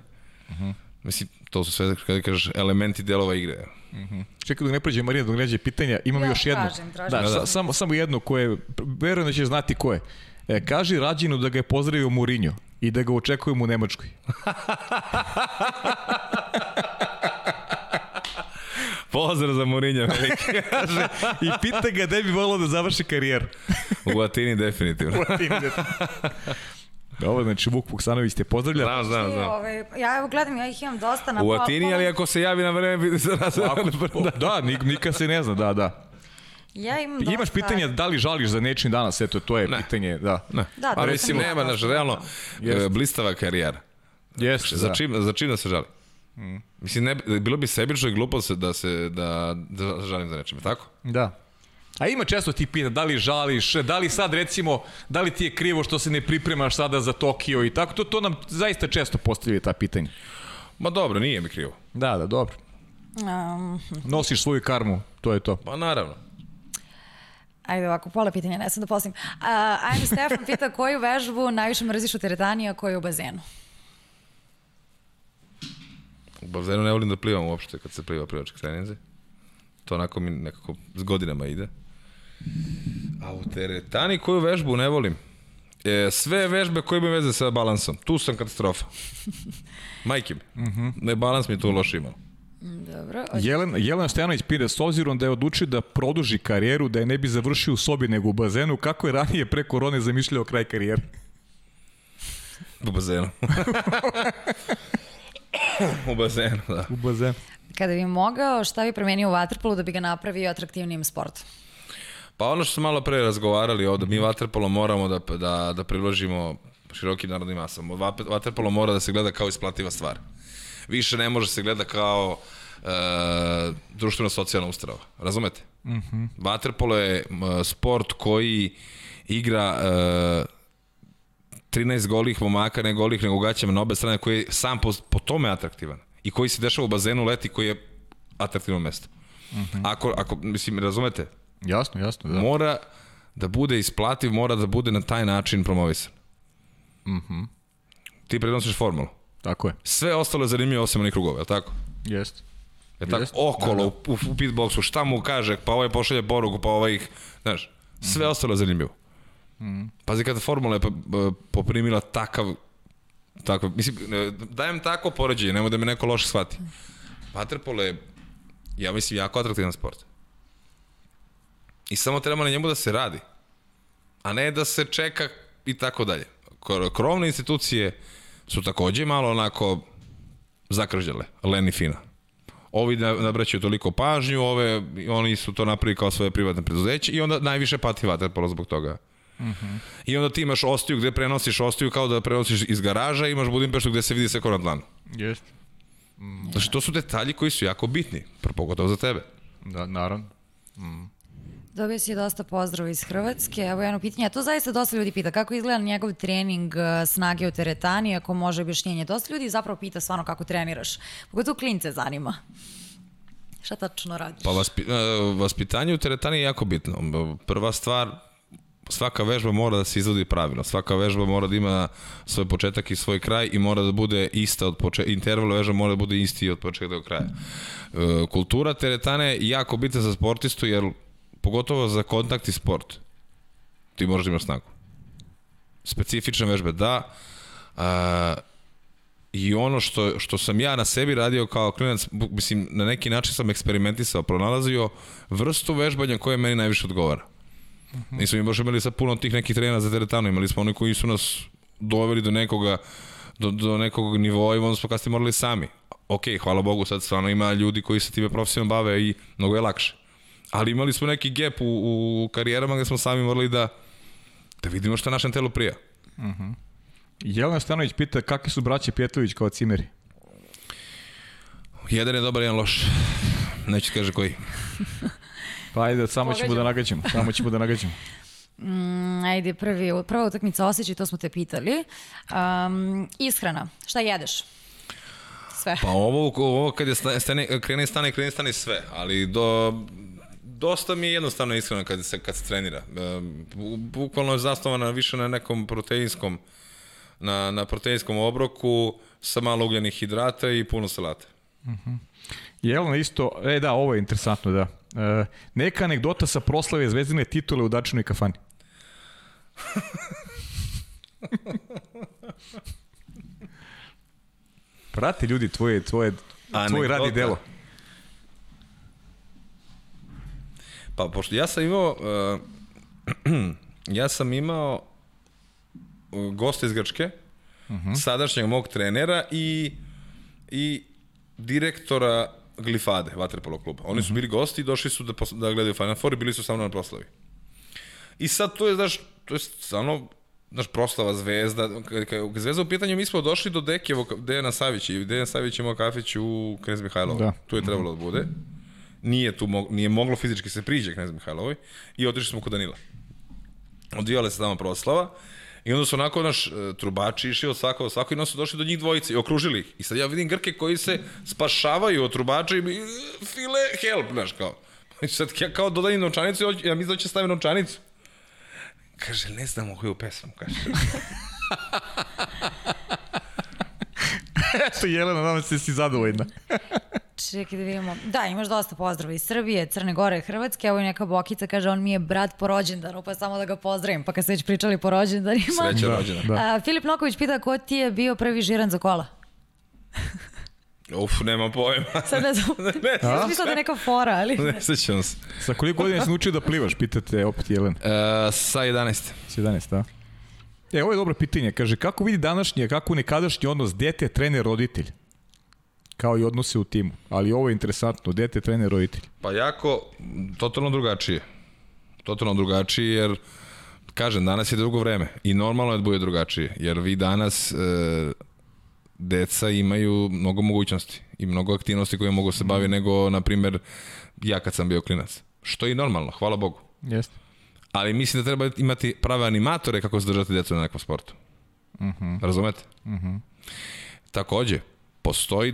Speaker 3: Uh -huh. Mislim, to su sve, kada kažeš, elementi delova igre.
Speaker 2: Uh -huh. Čekaj dok ne prođe Marija dok neđe pitanja, imam ja, još jedno.
Speaker 1: Tražim, tražim.
Speaker 2: Da, da, da. Samo, samo jedno koje, verujem da će znati ko je. E, kaži Rađinu da ga je pozdravio Mourinho i da ga očekujemo u Nemačkoj.
Speaker 3: Pozdrav za Mourinho, veliki.
Speaker 2: Kaže, I pita ga gde bi volao da završi karijeru.
Speaker 3: U Atini definitivno.
Speaker 2: Dobro, znači Vuk Vuksanović te pozdravlja.
Speaker 3: Znam, znam,
Speaker 1: I,
Speaker 3: znam.
Speaker 1: ovaj, ja evo gledam, ja ih imam dosta na
Speaker 3: U
Speaker 1: pola-
Speaker 3: Atini,
Speaker 1: pola-
Speaker 3: ali ako se javi na vreme, vidi se raz.
Speaker 2: Da, da nik, nikad se ne zna, da, da.
Speaker 1: Ja imam dosta...
Speaker 2: Imaš pitanje da li žališ za nečin danas, eto, to je
Speaker 3: Ne.
Speaker 2: pitanje, da.
Speaker 3: Ne.
Speaker 1: Da,
Speaker 3: Pa
Speaker 1: to
Speaker 3: mislim, nema, znaš, realno,
Speaker 2: Jeste.
Speaker 3: e, blistava karijera.
Speaker 2: Jeste,
Speaker 3: Za
Speaker 2: da.
Speaker 3: čim, za čim da se žali? Mislim, ne, bilo bi sebično i glupo se da se da, da žalim za nečime, tako?
Speaker 2: Da. A ima često ti pita da li žališ, da li sad recimo, da li ti je krivo što se ne pripremaš sada za Tokio i tako, to, to nam zaista često postavljaju ta pitanja.
Speaker 3: Ma dobro, nije mi krivo.
Speaker 2: Da, da, dobro.
Speaker 1: Um,
Speaker 2: Nosiš svoju karmu, to je to.
Speaker 3: Pa naravno.
Speaker 1: ajde ovako, pola pitanja, ne sam da postavim. Uh, ajde, Stefan pita koju vežbu najviše mrziš u teretani, a koju u bazenu?
Speaker 3: U bazenu ne volim da plivam uopšte kad se pliva plivačke treninze. To onako mi nekako s godinama ide. A u teretani koju vežbu ne volim? E, sve vežbe koje imaju veze sa balansom. Tu sam katastrofa. Majke mi. Ne, balans mi je tu loš imao.
Speaker 1: Dobro.
Speaker 2: Jelen, Jelena Stojanović pita, s obzirom da je odlučio da produži karijeru, da je ne bi završio u sobi nego u bazenu, kako je ranije pre korone zamišljao kraj karijere?
Speaker 3: U bazenu. u bazenu, da.
Speaker 2: U bazenu.
Speaker 1: Kada bi mogao, šta bi promenio u vaterpolu da bi ga napravio atraktivnijim sportom?
Speaker 3: Pa ono što smo malo pre razgovarali ovde, mi vaterpolo moramo da, da, da priložimo širokim narodnim masama. Vaterpolo mora da se gleda kao isplativa stvar. Više ne može se gleda kao e, društveno-socijalna ustrava. Razumete? Mm -hmm. Vaterpolo je sport koji igra e, 13 golih momaka, ne golih, nego gaćama na obe strane, koji je sam po, po tome atraktivan. I koji se dešava u bazenu leti, koji je atraktivno mesto. Mm -hmm. ako, ako, mislim, razumete?
Speaker 2: Jasno, jasno, da.
Speaker 3: mora da bude isplativ, mora da bude na taj način promovisan.
Speaker 2: Mhm.
Speaker 3: Ti prenosiš formulu.
Speaker 2: Tako je.
Speaker 3: Sve ostalo je zanimljivo osim onih krugova, je li tako?
Speaker 2: Jeste.
Speaker 3: Je tako?
Speaker 2: Jeste.
Speaker 3: Okolo,
Speaker 2: Da, da.
Speaker 3: u, u pitboxu, šta mu kaže, pa ovaj pošalje poruku, pa ovaj ih, znaš, sve ostalo je zanimljivo. Pazi kada formula je po- po- poprimila takav, takav, mislim, e, dajem tako poređenje, nemoj da me neko loše shvati. Waterpolo je, ja mislim, jako atraktivan sport. I samo treba na njemu da se radi. A ne da se čeka i tako dalje. Kro- Krovne institucije su takođe malo onako zakržljale, Len i Fina. Ovi na- nabraćaju toliko pažnju, ove, oni su to napravili kao svoje privatne preduzeće i onda najviše pati vaterpolo zbog toga. I onda ti imaš ostiju gde prenosiš ostiju kao da prenosiš iz garaža, imaš Budimpeštu gde se vidi sve kao na dlanu.
Speaker 2: Jeste.
Speaker 3: Znači, to su detalji koji su jako bitni, pogotovo za tebe.
Speaker 2: Da, naravno.
Speaker 1: Dobio si dosta pozdrava iz Hrvatske. Evo jedno pitanje. a To zaista dosta ljudi pita. Kako izgleda njegov trening eh, snage u teretani, ako može objašnjenje. Dosta ljudi zapravo pita stvarno kako treniraš. Pogotovo klince zanima. Šta tačno radiš?
Speaker 3: Pa vaspi, e, vaspitanje u teretani je jako bitno. Prva stvar, svaka vežba mora da se izvodi pravilno. Svaka vežba mora da ima svoj početak i svoj kraj i mora da bude ista od početka. Interval vežba mora da bude isti od početka do kraja. E, kultura teretane je jako bitna za sportistu jer pogotovo za kontakt i sport ti moraš da imaš snagu. Specifične vežbe da, a, I ono što, što sam ja na sebi radio kao klinac, mislim, na neki način sam eksperimentisao, pronalazio vrstu vežbanja koja meni najviše odgovara. Nismo mi baš imali sad puno tih nekih trenera za teretanu, imali smo oni koji su nas doveli do nekoga do, do nekog nivoa i onda smo kasnije morali sami. Ok, hvala Bogu, sad stvarno ima ljudi koji se time profesionalno bave i mnogo je lakše. Ali imali smo neki gap u, u karijerama gde smo sami morali da da vidimo šta našem telu prija.
Speaker 2: Jelena Stanović pita kakvi su braće Pjetović kao cimeri.
Speaker 3: Jedan je dobar, jedan loš. Neću kaže koji.
Speaker 2: Pa ajde, samo ćemo da nagađamo. Samo ćemo da nagađamo.
Speaker 1: Mm, ajde, prvi, prva utakmica osjećaj, to smo te pitali. Um, ishrana. Šta jedeš? Sve.
Speaker 3: Pa ovo, ovo kad je sta- stane, krene stane, krene stane sve, ali do, dosta mi je jednostavno iskreno kad se, kad se trenira. Bu- bukvalno je zasnovana više na nekom proteinskom, na, na proteinskom obroku sa malo ugljenih hidrata i puno salate.
Speaker 2: Jelena isto, e da, ovo je interesantno, da. E, neka anegdota sa proslave zvezdine titule u Dačinoj kafani. Prate ljudi tvoje, tvoje, tvoj
Speaker 3: Anegdota.
Speaker 2: rad i delo.
Speaker 3: Pa, pošto ja sam imao, uh, ja sam imao uh, gosta iz Grčke, uh -huh. sadašnjeg mog trenera i, i direktora Glifade, Vaterpolo kluba. Oni su bili gosti i došli su da, da gledaju Final Four i bili su sa mnom na proslavi. I sad to je, znaš, to je stvarno znaš, proslava zvezda, kada zvezda u pitanju, mi smo došli do Dekijevog, Dejana Savića i Dejan Savić imao kafić u Knez Mihajlovo.
Speaker 2: Da.
Speaker 3: Tu je trebalo da bude. Nije tu mo nije moglo fizički se priđe Knez Mihajlovoj i otišli smo kod Danila. Odvijale se tamo proslava i onda su onako naš e, trubači išli od svako, svako i onda su došli do njih dvojice i okružili ih. I sad ja vidim Grke koji se spašavaju od trubača i mi, file help, znaš, kao. I sad ja kao dodajem novčanicu, ja mislim da će staviti novčanicu. Kaže, ne znamo koju pesmu, kaže.
Speaker 2: Eto, Jelena, nadam se da si zadovoljna.
Speaker 1: Čekaj da vidimo. Da, imaš dosta pozdrava iz Srbije, Crne Gore, Hrvatske. Evo i neka bokica kaže, on mi je brat po rođendanu, pa samo da ga pozdravim. Pa kad ste već pričali po rođendanima.
Speaker 3: Sreća da, rođena.
Speaker 2: da.
Speaker 1: A, Filip Noković pita ko ti je bio prvi žiran za kola?
Speaker 3: Uf, nema pojma.
Speaker 1: Sad ne znam,
Speaker 3: ne,
Speaker 1: sam mislila da je neka fora, ali...
Speaker 3: ne sećam se.
Speaker 2: Sa koliko godina si naučio da plivaš, pitate opet Jelena.
Speaker 3: Uh, sa 11.
Speaker 2: S 11, da? E, ovo je dobro pitanje. Kaže, kako vidi današnji, a kako nekadašnji odnos dete, trener, roditelj? Kao i odnose u timu. Ali ovo je interesantno, dete, trener, roditelj.
Speaker 3: Pa jako, totalno drugačije. Totalno drugačije, jer kažem, danas je drugo vreme i normalno je da bude drugačije, jer vi danas e, deca imaju mnogo mogućnosti i mnogo aktivnosti koje mogu se baviti nego, na primer, ja kad sam bio klinac. Što je i normalno, hvala Bogu.
Speaker 2: Jeste.
Speaker 3: Ali mislim da treba imati prave animatore kako se držati decu na nekom sportu. Uh
Speaker 2: Mhm.
Speaker 3: -huh. Razumete? Uh -huh. Takođe, postoji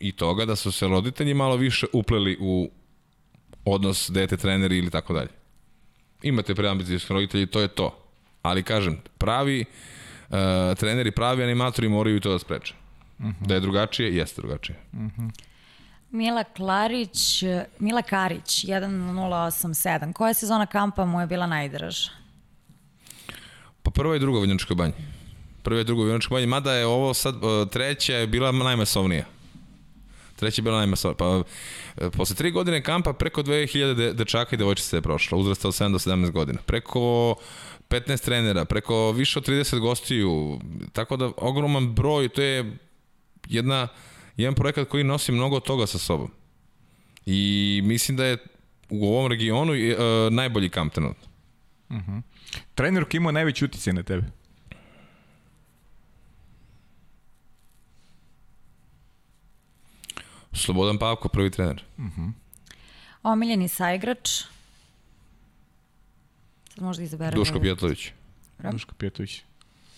Speaker 3: i toga da su se roditelji malo više upleli u odnos dete treneri ili tako dalje. Imate preambicijski roditelji, to je to. Ali kažem, pravi uh, treneri, pravi animatori moraju i to da spreče. Uh -huh. Da je drugačije, jeste drugačije.
Speaker 1: Mila Klarić, Mila Karić, 1087. Koja sezona kampa mu je bila najdraža?
Speaker 3: Pa prva i druga u Vinjačkoj banji. Prva i druga u Vinjačkoj banji, mada je ovo sad, uh, treća je bila najmasovnija. Treća je bila najmasovnija. Pa, e, posle tri godine kampa preko 2000 de, dečaka i devojčica je prošla, uzrasta od 7 do 17 godina. Preko 15 trenera, preko više od 30 gostiju, tako da ogroman broj, to je jedna, jedan projekat koji nosi mnogo toga sa sobom. I mislim da je u ovom regionu uh, najbolji kamp trenutno.
Speaker 2: Trener koji ima najveći uticaj na tebe?
Speaker 3: Slobodan Pavko, prvi trener.
Speaker 1: Omiljeni saigrač? Sad možda izaberemo.
Speaker 3: Duško Pjetlović.
Speaker 2: Duško Pjetović.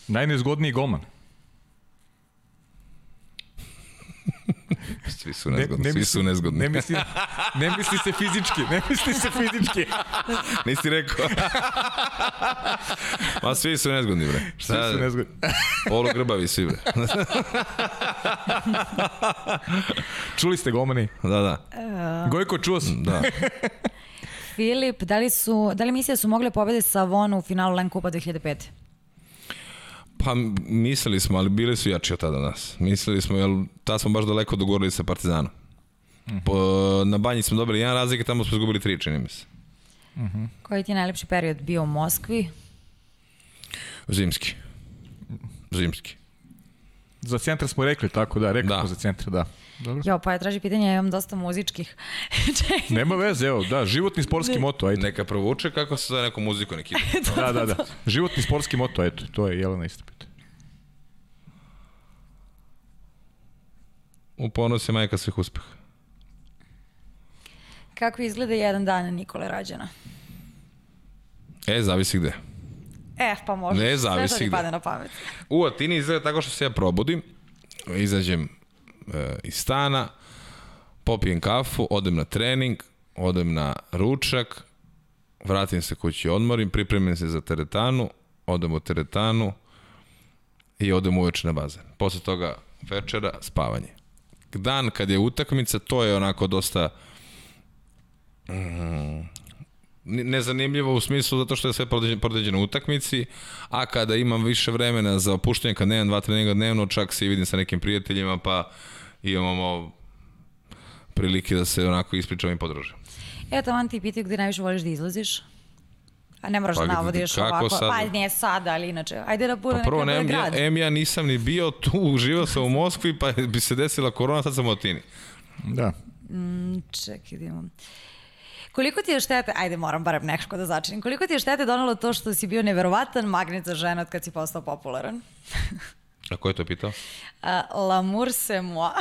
Speaker 2: Najnezgodniji golman.
Speaker 3: Svi su nezgodni, ne, svi su nezgodni.
Speaker 2: Ne misli, ne misli se fizički, ne misli se fizički.
Speaker 3: Nisi rekao. Ma svi su nezgodni, bre.
Speaker 2: Svi su nezgodni.
Speaker 3: Polu grbavi svi, bre.
Speaker 2: Čuli ste golmani?
Speaker 3: Da, da.
Speaker 2: Gojko, čuo sam.
Speaker 3: da.
Speaker 1: Filip, da li, su, da li misle da su mogle pobede sa Vonu u finalu Len Kupa 2005?
Speaker 3: Pa mislili smo, ali bili su jači od tada nas. Mislili smo, jer tad smo baš daleko dogorili sa Partizanom. Po, na banji smo dobili jedan razlik, tamo smo izgubili tri, čini mi se.
Speaker 1: Koji ti je najlepši period bio u Moskvi?
Speaker 3: Zimski. Zimski.
Speaker 2: Za centar smo rekli, tako da, rekli
Speaker 3: Da.
Speaker 2: smo za centar, da. Dobro.
Speaker 1: Jo, pa je traži pitanje, ja imam dosta muzičkih.
Speaker 2: Nema veze, evo, da, životni sportski moto, ajde.
Speaker 3: Neka provuče kako se zove neku muziku neki.
Speaker 2: Da, da, da. Životni sportski moto, eto, to je Jelena isto pita.
Speaker 3: U ponos je majka svih uspeha.
Speaker 1: Kako izgleda jedan dan Nikole Rađana?
Speaker 3: E, zavisi gde.
Speaker 1: E, pa možda.
Speaker 3: Ne,
Speaker 1: Sve
Speaker 3: zavisi
Speaker 1: što ti
Speaker 3: gde.
Speaker 1: pade na pamet.
Speaker 3: U Atini izgleda tako što se ja probudim, izađem e, iz stana, popijem kafu, odem na trening, odem na ručak, vratim se kući, odmorim, pripremim se za teretanu, odem u teretanu i odem uveče na bazen. Posle toga večera, spavanje. Dan kad je utakmica, to je onako dosta mm, nezanimljivo u smislu zato što je sve podređeno u utakmici, a kada imam više vremena za opuštanje, kad nemam dva treninga dnevno, čak se i vidim sa nekim prijateljima, pa imamo prilike da se onako ispričam i podružim.
Speaker 1: Eto, on ti pitaju gde najviše voliš da izlaziš. A ne moraš
Speaker 3: Pa
Speaker 1: da navodiš ovako.
Speaker 3: sad?
Speaker 1: Pa ne sada, ali inače. Ajde da bude
Speaker 3: Pa prvo, em,
Speaker 1: bude
Speaker 3: ja,
Speaker 1: grad.
Speaker 3: em, ja nisam ni bio tu, živao sam u Moskvi, pa bi se desila korona, sad sam u Atini.
Speaker 2: Da.
Speaker 1: Čekaj, da imam. Koliko ti je štete, ajde moram barem nekako da začinim, koliko ti je štete donalo to što si bio neverovatan magnet za žene od kad si postao popularan?
Speaker 3: A ko je to pitao?
Speaker 1: Uh, L'amour c'est moi.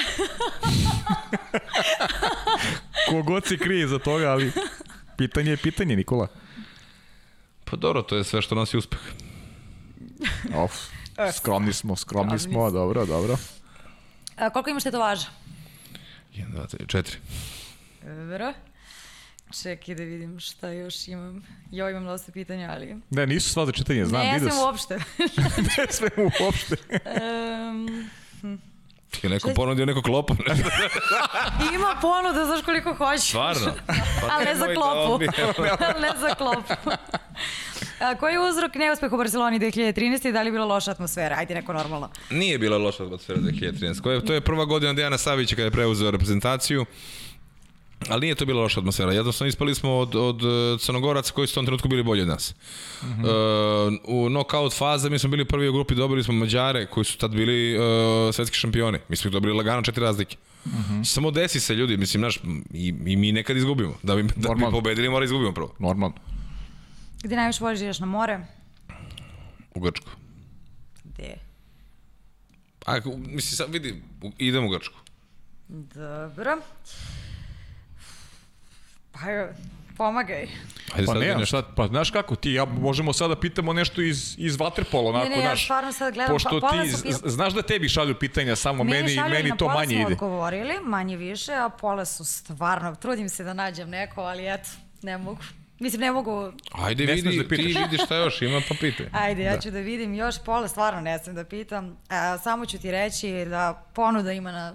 Speaker 2: Kogod se krije za toga, ali pitanje je pitanje, Nikola.
Speaker 3: Pa dobro, to je sve što nosi uspeh.
Speaker 2: Of, skromni smo, skromni smo, dobro, dobro.
Speaker 1: A, koliko imaš tetovaža?
Speaker 3: 1, 2, 3, 4.
Speaker 1: Dobro. Čekaj da vidim šta još imam. Jo, imam dosta pitanja, ali...
Speaker 2: Ne, nisu sva za čitanje, znam,
Speaker 1: ne, ja sam uopšte.
Speaker 2: Ne sve uopšte.
Speaker 1: um,
Speaker 3: Ti je neko ponudio neko klopu.
Speaker 1: ima ponuda, znaš koliko hoćeš.
Speaker 3: Stvarno? Pa
Speaker 1: Ali ne za
Speaker 3: da
Speaker 1: klopu. Ali ne za klopu. A, koji je uzrok neuspeha u Barceloni 2013. i da li je bila loša atmosfera? Ajde, neko normalno.
Speaker 3: Nije bila loša atmosfera 2013. Koje, to je prva godina Dejana Savića kada je preuzeo reprezentaciju. Ali nije to bila loša atmosfera. Jednostavno ispali smo od, od e, Crnogoraca koji su u tom trenutku bili bolji od nas. Uh u knockout faze mi smo bili prvi u grupi, dobili smo Mađare koji su tad bili uh, svetski šampioni. Mi smo ih dobili lagano četiri razlike. Samo desi se ljudi, mislim, naš, i, i mi nekad izgubimo. Da bi, da bi pobedili mora izgubimo prvo.
Speaker 2: Normalno.
Speaker 1: Gde najviše voliš da ideš na more?
Speaker 3: U Grčku.
Speaker 1: Gde?
Speaker 3: A, mislim, sad vidi, idem u Grčku.
Speaker 1: Dobro. Pa, evo, pomagaj.
Speaker 3: Ajde
Speaker 2: Pa
Speaker 3: sad
Speaker 2: ne, sad, pa znaš kako, ti ja možemo sada da pitamo nešto iz, iz Waterpola, onako,
Speaker 1: ne, ja
Speaker 2: znaš.
Speaker 1: stvarno sad gledam,
Speaker 2: Pošto
Speaker 1: pa- pola
Speaker 2: ti,
Speaker 1: pis-
Speaker 2: znaš da tebi šalju pitanja, samo meni,
Speaker 1: šalju,
Speaker 2: meni
Speaker 1: na
Speaker 2: to
Speaker 1: pola
Speaker 2: manje
Speaker 1: smo
Speaker 2: ide.
Speaker 1: odgovorili, manje više, a pola su stvarno, trudim se da nađem neko, ali eto, ne mogu. Mislim, ne mogu,
Speaker 3: Ajde,
Speaker 2: Ne
Speaker 3: vidi,
Speaker 2: da
Speaker 3: ti vidi šta još ima, pa pitaj.
Speaker 1: ajde, ja ću da vidim još pola, stvarno ne znam da pitam. A, samo ću ti reći da ponuda ima na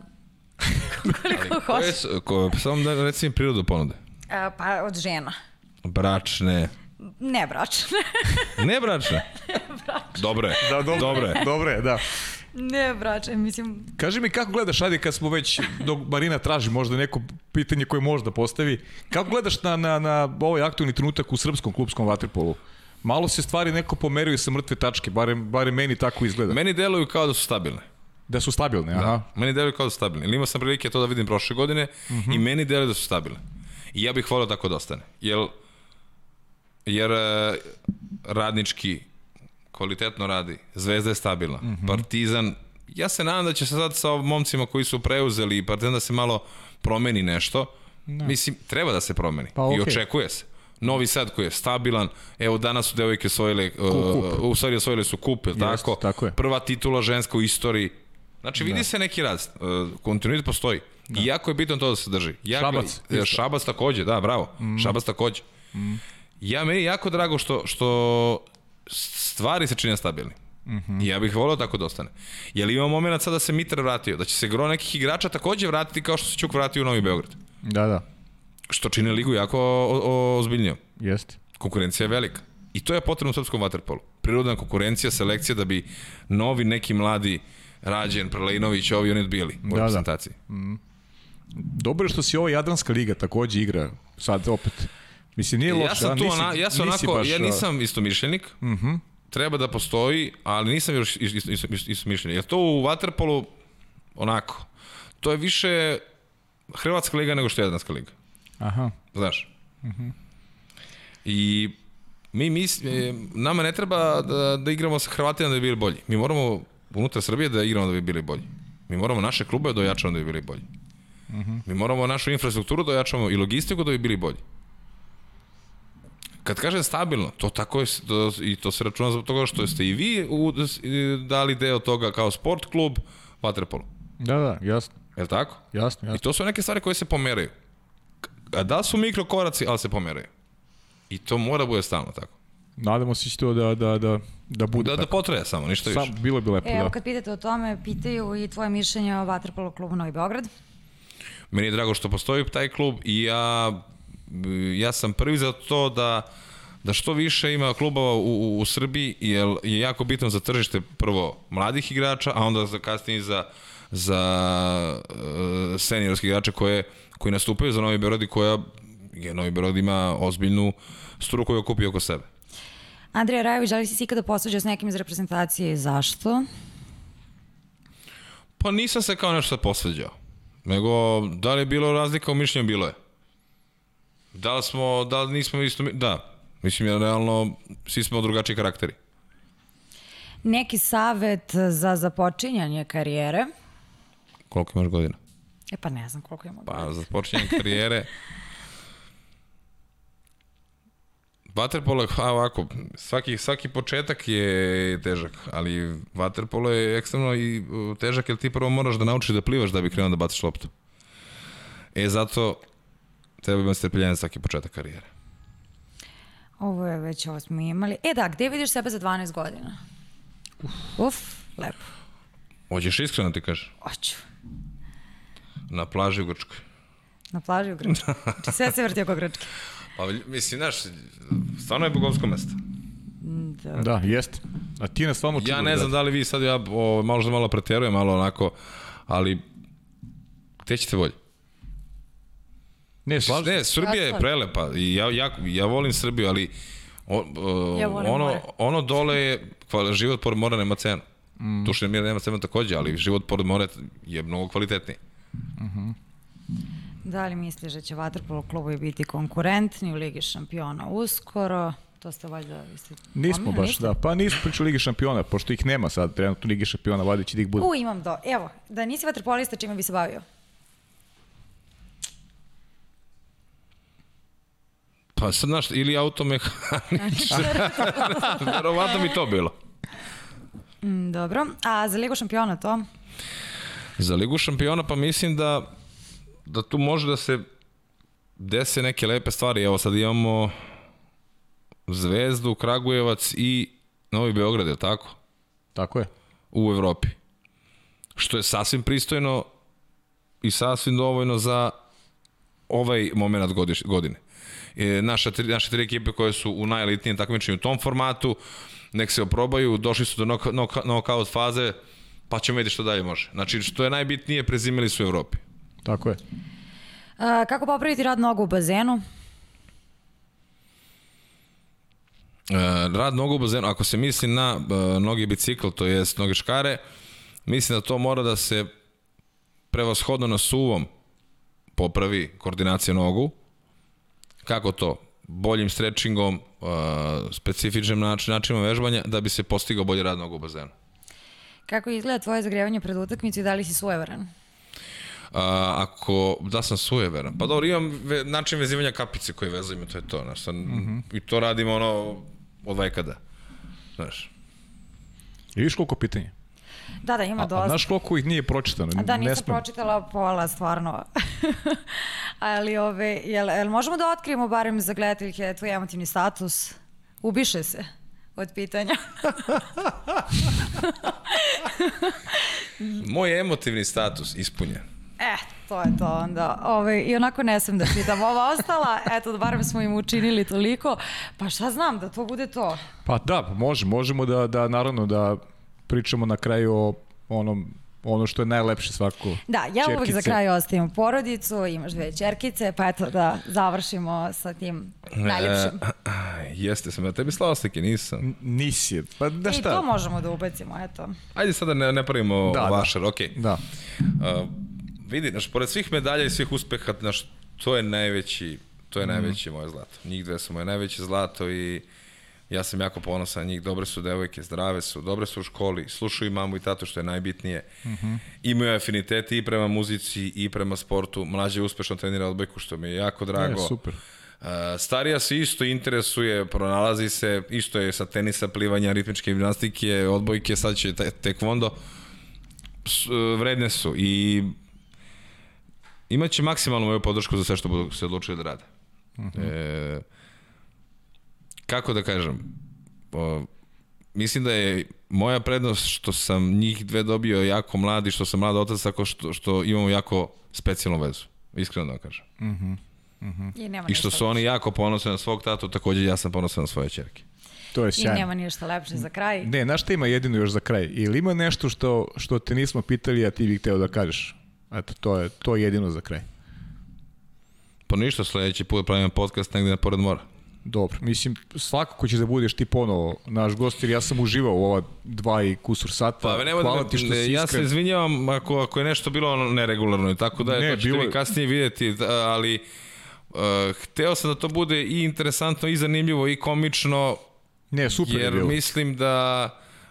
Speaker 1: koliko hoćeš.
Speaker 3: su, ko, samo da reci mi prirodu ponude.
Speaker 1: A, pa od žena.
Speaker 3: Bračne.
Speaker 1: Ne bračne.
Speaker 3: Ne bračne? Dobre.
Speaker 2: Da, dobro,
Speaker 3: Dobre.
Speaker 2: Dobro je, da.
Speaker 1: ne bračne, mislim,
Speaker 2: Kaži mi kako gledaš, ajde kad smo već, dok Marina traži možda neko pitanje koje možda postavi, kako gledaš na, na, na ovaj aktualni trenutak u srpskom klubskom vaterpolu? Malo se stvari neko pomeraju sa mrtve tačke, barem, barem meni tako izgleda.
Speaker 3: Meni deluju kao da su stabilne.
Speaker 2: Da su stabilne, aha.
Speaker 3: Meni deluju kao da su stabilne. Ili imao sam prilike to da vidim prošle godine i meni deluju da su stabilne. I ja bih volio tako da ostane. Jer, jer e, radnički kvalitetno radi, Zvezda je stabilna, Partizan, ja se nadam da će se sad sa momcima koji su preuzeli Partizan da se malo promeni nešto. Mislim, treba da se promeni.
Speaker 2: Pa,
Speaker 3: I
Speaker 2: okej.
Speaker 3: očekuje se. Novi Sad koji je stabilan, evo danas su devojke osvojile, uh, u stvari osvojile su kup, jel tako?
Speaker 2: tako je.
Speaker 3: Prva titula ženska u istoriji. Znači, vidi se neki rast. Uh, kontinuitet postoji. I jako je bitno to da se drži. Jako,
Speaker 2: Šabac,
Speaker 3: e,
Speaker 2: isto.
Speaker 3: Šabac takođe, da, bravo. Šabac takođe. Ja, meni je jako drago što, što stvari se čine stabilni. I ja bih voleo tako da ostane. Jer ima moment sad da se Mitar vratio, da će se gro nekih igrača takođe vratiti kao što se Ćuk vratio u Novi Beograd.
Speaker 2: Da, da,
Speaker 3: Što čini ligu jako o- o- ozbiljnijom.
Speaker 2: jeste.
Speaker 3: Konkurencija je velika. I to je potrebno u srpskom vaterpolu. Prirodna konkurencija, selekcija da bi novi neki mladi Rađen, Prlejnović, ovi oni odbijali u
Speaker 2: da.
Speaker 3: reprezentaciji.
Speaker 2: Dobro je što si ovo Jadranska liga takođe igra, sad opet. Mislim, nije loše,
Speaker 3: Ja sam tu,
Speaker 2: nisi,
Speaker 3: ona, ja sam onako,
Speaker 2: baš,
Speaker 3: ja nisam istomišljenik, uh -huh. treba da postoji, ali nisam još is- is- is- is- istomišljenik. Jer to u Waterpolu, onako, to je više Hrvatska liga nego što je Jadranska liga.
Speaker 2: Aha,
Speaker 3: Znaš? I mi, mi, e, nama ne treba da, da igramo sa Hrvatima da bi bili bolji. Mi moramo unutar Srbije da igramo da bi bili bolji. Mi moramo naše klube da ojačamo da bi bili bolji. Mi moramo našu infrastrukturu da ojačamo i logistiku da bi bili bolji. Kad kažem stabilno, to tako je, to, i to se računa zbog toga što ste i vi u, dali deo toga kao sport klub Vatrepolu.
Speaker 2: da, da, jasno,
Speaker 3: Je li tako?
Speaker 2: jasno,
Speaker 3: I
Speaker 2: jasno.
Speaker 3: to su neke stvari koje se pomeraju. A da su mikrokoraci, ali se pomeraju. I to mora bude stalno tako.
Speaker 2: Nadamo se će to da, da, da, da bude
Speaker 3: Da, da
Speaker 2: tako.
Speaker 3: potraje samo, ništa više.
Speaker 2: Sam, bilo bi lepo,
Speaker 1: E, evo
Speaker 2: da.
Speaker 1: kad pitate o tome, pitaju i tvoje mišljenje o Vatrpolo klubu Novi Beograd.
Speaker 3: Meni je drago što postoji taj klub i ja, ja sam prvi za to da da što više ima klubova u, u, u Srbiji, jer je jako bitno za tržište prvo mladih igrača, a onda za kasnije za, za uh, seniorske igrače koje, koji nastupaju za Novi Beograd i koja je Novi Beograd ima ozbiljnu sturu koju okupi oko sebe.
Speaker 1: Andrija Rajović, da li si se ikada posveđao s nekim iz reprezentacije i zašto?
Speaker 3: Pa nisam se kao nešto posveđao. Nego, da li je bilo razlika u mišljenju, bilo je. Da li smo, da li nismo isto, da. Mislim, ja, realno, svi smo drugačiji karakteri.
Speaker 1: Neki savet za započinjanje karijere?
Speaker 3: Koliko imaš godina?
Speaker 1: E pa ne znam koliko ima.
Speaker 3: Pa, za počinjenje karijere... Waterpolo je, ha, ovako, svaki, svaki početak je težak, ali waterpolo je ekstremno i uh, težak jer ti prvo moraš da naučiš da plivaš da bi krenuo da baciš loptu. E, zato treba imati strpljenje svaki početak karijere.
Speaker 1: Ovo je već, ovo smo imali. E da, gde vidiš sebe za 12 godina? Uf, lepo.
Speaker 3: Hoćeš iskreno ti kažeš?
Speaker 1: Hoću.
Speaker 3: Na plaži u Grčkoj.
Speaker 1: Na plaži u Grčkoj. Znači sve se vrti oko Grčke.
Speaker 3: Pa, mislim, znaš, stvarno je bogovsko mesto.
Speaker 2: Da, jeste. A ti nas stvarno
Speaker 3: Ja ne znam da li vi sad, ja o, možda malo pretjerujem, malo onako, ali gde ćete bolje?
Speaker 2: Ne, slažem.
Speaker 3: Ne, Srbija je prelepa i ja, ja, ja volim Srbiju, ali o, o,
Speaker 1: Ja volim
Speaker 3: ono,
Speaker 1: more.
Speaker 3: ono dole je, kval- život pored mora nema cenu. Mm. Tušen mir nema cenu takođe, ali život pored mora je mnogo kvalitetniji.
Speaker 1: Da li misliš da će Vatrpolo klubovi biti konkurentni u Ligi šampiona uskoro? To ste valjda... Isti...
Speaker 2: Nismo baš,
Speaker 1: niste?
Speaker 2: da. Pa nismo pričali Ligi šampiona, pošto ih nema sad, trenutno Ligi šampiona, vadići da ih bude.
Speaker 1: U, imam do. Evo, da nisi vaterpolista, čime bi se bavio?
Speaker 3: Pa sad, znaš, ili automehaničar, verovatno bi to bilo.
Speaker 1: Mm, dobro. A za Ligu šampiona to?
Speaker 3: Za Ligu šampiona pa mislim da da tu može da se dese neke lepe stvari. Evo sad imamo Zvezdu, Kragujevac i Novi Beograd, je tako?
Speaker 2: Tako je.
Speaker 3: U Evropi. Što je sasvim pristojno i sasvim dovoljno za ovaj moment godiš, godine. E, naša, tri, naše tri ekipe koje su u najelitnijem takmičenju u tom formatu, nek se oprobaju, došli su do knock- knock- knockout faze, pa ćemo vidjeti što dalje može. Znači, što je najbitnije, prezimili su u Evropi.
Speaker 2: Tako je.
Speaker 1: A, kako popraviti rad nogu u bazenu?
Speaker 3: E, rad nogu u bazenu, ako se misli na e, nogi bicikl, to jest noge škare, mislim da to mora da se prevashodno na suvom popravi koordinacija nogu. Kako to? Boljim strečingom, e, specifičnim način, načinom vežbanja, da bi se postigao bolji rad nogu u bazenu.
Speaker 1: Kako izgleda tvoje zagrevanje pred utakmicu i da li si sujeveran?
Speaker 3: A, ako, da sam sujeveran, pa dobro, imam ve, način vezivanja kapice koji vezujem to je to, znaš, sam, mm -hmm. i to radim ono od vekada, znaš.
Speaker 2: I viš koliko pitanja?
Speaker 1: Da, da, ima
Speaker 2: A, a
Speaker 1: dosta.
Speaker 2: znaš koliko ih nije pročitano?
Speaker 1: A da,
Speaker 2: Ne
Speaker 1: nisam
Speaker 2: smem.
Speaker 1: pročitala pola, stvarno. Ali, ove, jel, jel možemo da otkrijemo barem za gledateljke tvoj emotivni status? Ubiše se od pitanja.
Speaker 3: Moj emotivni status ispunjen.
Speaker 1: E, to je to onda. Ove, I onako ne sam da pitam. Ova ostala, eto, da barem smo im učinili toliko. Pa šta znam, da to bude to.
Speaker 2: Pa da, može, možemo da, da naravno da pričamo na kraju o onom ono što je najlepše svako.
Speaker 1: Da, ja uvek za kraj ostavim porodicu, imaš dve čerkice, pa eto da završimo sa tim najljepšim.
Speaker 3: E, jeste sam, ja tebi slao slike, nisam.
Speaker 2: Nisi je. Pa da
Speaker 1: I
Speaker 2: šta?
Speaker 1: to možemo da ubacimo, eto.
Speaker 3: Ajde sada ne, ne pravimo
Speaker 2: Da,
Speaker 3: da,
Speaker 2: da.
Speaker 3: vašar, okej.
Speaker 2: Da.
Speaker 3: Uh, vidi, znaš, pored svih medalja i svih uspeha, znaš, to je najveći, to je najveće moje zlato. Njih dve su moje najveće zlato i ja sam jako ponosan na njih. Dobre su devojke, zdrave su, dobre su u školi, slušaju mamu i tatu, što je najbitnije. Imaju afiniteti i prema muzici i prema sportu. Mlađe uspešno trenira odbojku, što mi je jako drago.
Speaker 2: E, super.
Speaker 3: Uh, starija se isto interesuje, pronalazi se, isto je sa tenisa, plivanja, ritmičke gimnastike, odbojke, sad će te, tekvondo. Uh, vredne su i imaće maksimalnu moju podršku za sve što budu se odlučili da rade. Uh -huh. e, kako da kažem, o, mislim da je moja prednost što sam njih dve dobio jako mladi, što sam mlad otac, tako što, što imamo jako specijalnu vezu. Iskreno da vam kažem.
Speaker 1: I, nema
Speaker 3: I što
Speaker 1: ništa
Speaker 3: su oni jako ponosni na svog tatu, takođe ja sam ponosan na svoje čerke.
Speaker 2: To je
Speaker 1: I
Speaker 2: sjajno.
Speaker 1: nema ništa lepše za kraj.
Speaker 2: Ne, znaš šta ima jedino još za kraj? Ili ima nešto što, što te nismo pitali, a ti bih hteo da kažeš? Eto, to je, to je jedino za kraj.
Speaker 3: Pa ništa, sledeći put pravimo podcast negde na pored mora.
Speaker 2: Dobro, mislim, svakako ćeš da budeš ti ponovo naš gost, jer ja sam uživao u ova dva i kusur sata.
Speaker 3: Pa nemoj
Speaker 2: Hvala
Speaker 3: da
Speaker 2: ti što
Speaker 3: me,
Speaker 2: si
Speaker 3: ja
Speaker 2: iskren.
Speaker 3: se izvinjavam ako, ako je nešto bilo ono neregularno i tako da je,
Speaker 2: Ne,
Speaker 3: to ćete
Speaker 2: bilo
Speaker 3: vi
Speaker 2: je-
Speaker 3: kasnije vidjeti, da, ali uh, hteo sam da to bude i interesantno i zanimljivo i komično,
Speaker 2: Ne, super je
Speaker 3: jer
Speaker 2: bilo.
Speaker 3: mislim da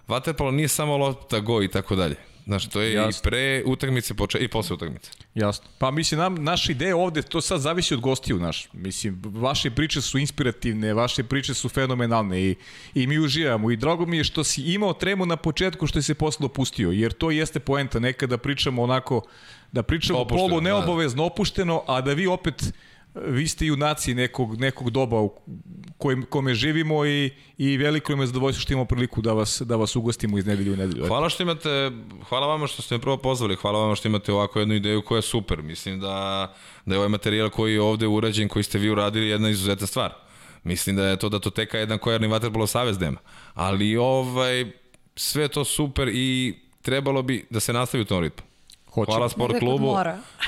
Speaker 3: vaterpolo nije samo lopta go i tako dalje. Znaš, to je
Speaker 2: Jasno.
Speaker 3: i pre utakmice poče, i posle utakmice.
Speaker 2: Jasno. Pa mislim, nam, naša ideja ovde, to sad zavisi od gostiju naš. Mislim, vaše priče su inspirativne, vaše priče su fenomenalne i, i mi uživamo. I drago mi je što si imao tremu na početku što si se posle opustio, jer to jeste poenta nekada pričamo onako, da pričamo
Speaker 3: Opušteno,
Speaker 2: polu
Speaker 3: da.
Speaker 2: neobavezno, opušteno, a da vi opet vi ste junaci nekog, nekog doba u kojem, kome živimo i, i veliko je zadovoljstvo što imamo priliku da vas, da vas ugostimo iz nedelju u nedelju.
Speaker 3: Hvala što imate, hvala vama što ste me prvo pozvali, hvala vama što imate ovako jednu ideju koja je super. Mislim da, da je ovaj materijal koji je ovde urađen, koji ste vi uradili, jedna izuzetna stvar. Mislim da je to datoteka jedan kojarni vaterpolo savez nema. Ali ovaj, sve to super i trebalo bi da se nastavi u tom ritmu.
Speaker 2: Hoćemo.
Speaker 3: Hvala sport klubu.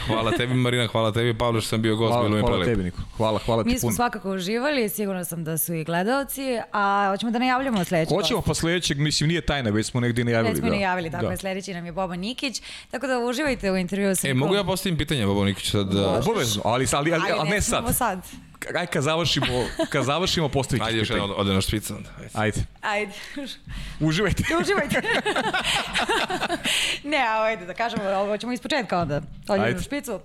Speaker 3: Hvala tebi Marina, hvala tebi Pavle što sam bio gost, bilo
Speaker 2: Hvala,
Speaker 3: mi je
Speaker 2: hvala
Speaker 3: prelepo.
Speaker 2: tebi, Niko. Hvala, hvala ti
Speaker 1: Mi smo
Speaker 2: puno.
Speaker 1: svakako uživali, sigurno sam da su i gledalci, a hoćemo da najavljamo sledeći
Speaker 2: Hoćemo pa sledećeg, mislim, nije tajna, već smo negde najavili.
Speaker 1: Već smo
Speaker 2: da.
Speaker 1: najavili, tako
Speaker 2: da.
Speaker 1: je, sledeći nam je Boba Nikić, tako da uživajte u intervju sa
Speaker 3: E, mogu ja postavim pitanje, Bobo Nikić, sad da...
Speaker 2: Obavezno, ali, ali, ali, ali ne sad.
Speaker 1: smemo sad.
Speaker 2: Aj, kad završimo, kad završimo postavit ćeš
Speaker 3: Ajde još jedno, ode na špicu onda. Ajde.
Speaker 2: Ajde,
Speaker 1: Ajde,
Speaker 2: uživajte.
Speaker 1: uživajte. ne, a ajde da kažemo, ovo ćemo iz početka onda.
Speaker 2: Ajde.
Speaker 1: u špicu.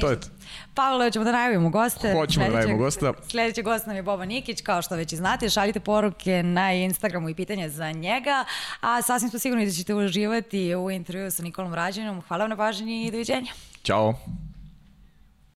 Speaker 2: To je to.
Speaker 1: Pavle, hoćemo da najavimo goste.
Speaker 2: Hoćemo da najavimo gosta.
Speaker 1: Sledeći gost nam je Boba Nikić, kao što već i znate, šaljite poruke na Instagramu i pitanje za njega, a sasvim smo sigurni da ćete uživati u intervju sa Nikolom Rađenom. Hvala vam na pažnji i doviđenja.
Speaker 2: Ćao.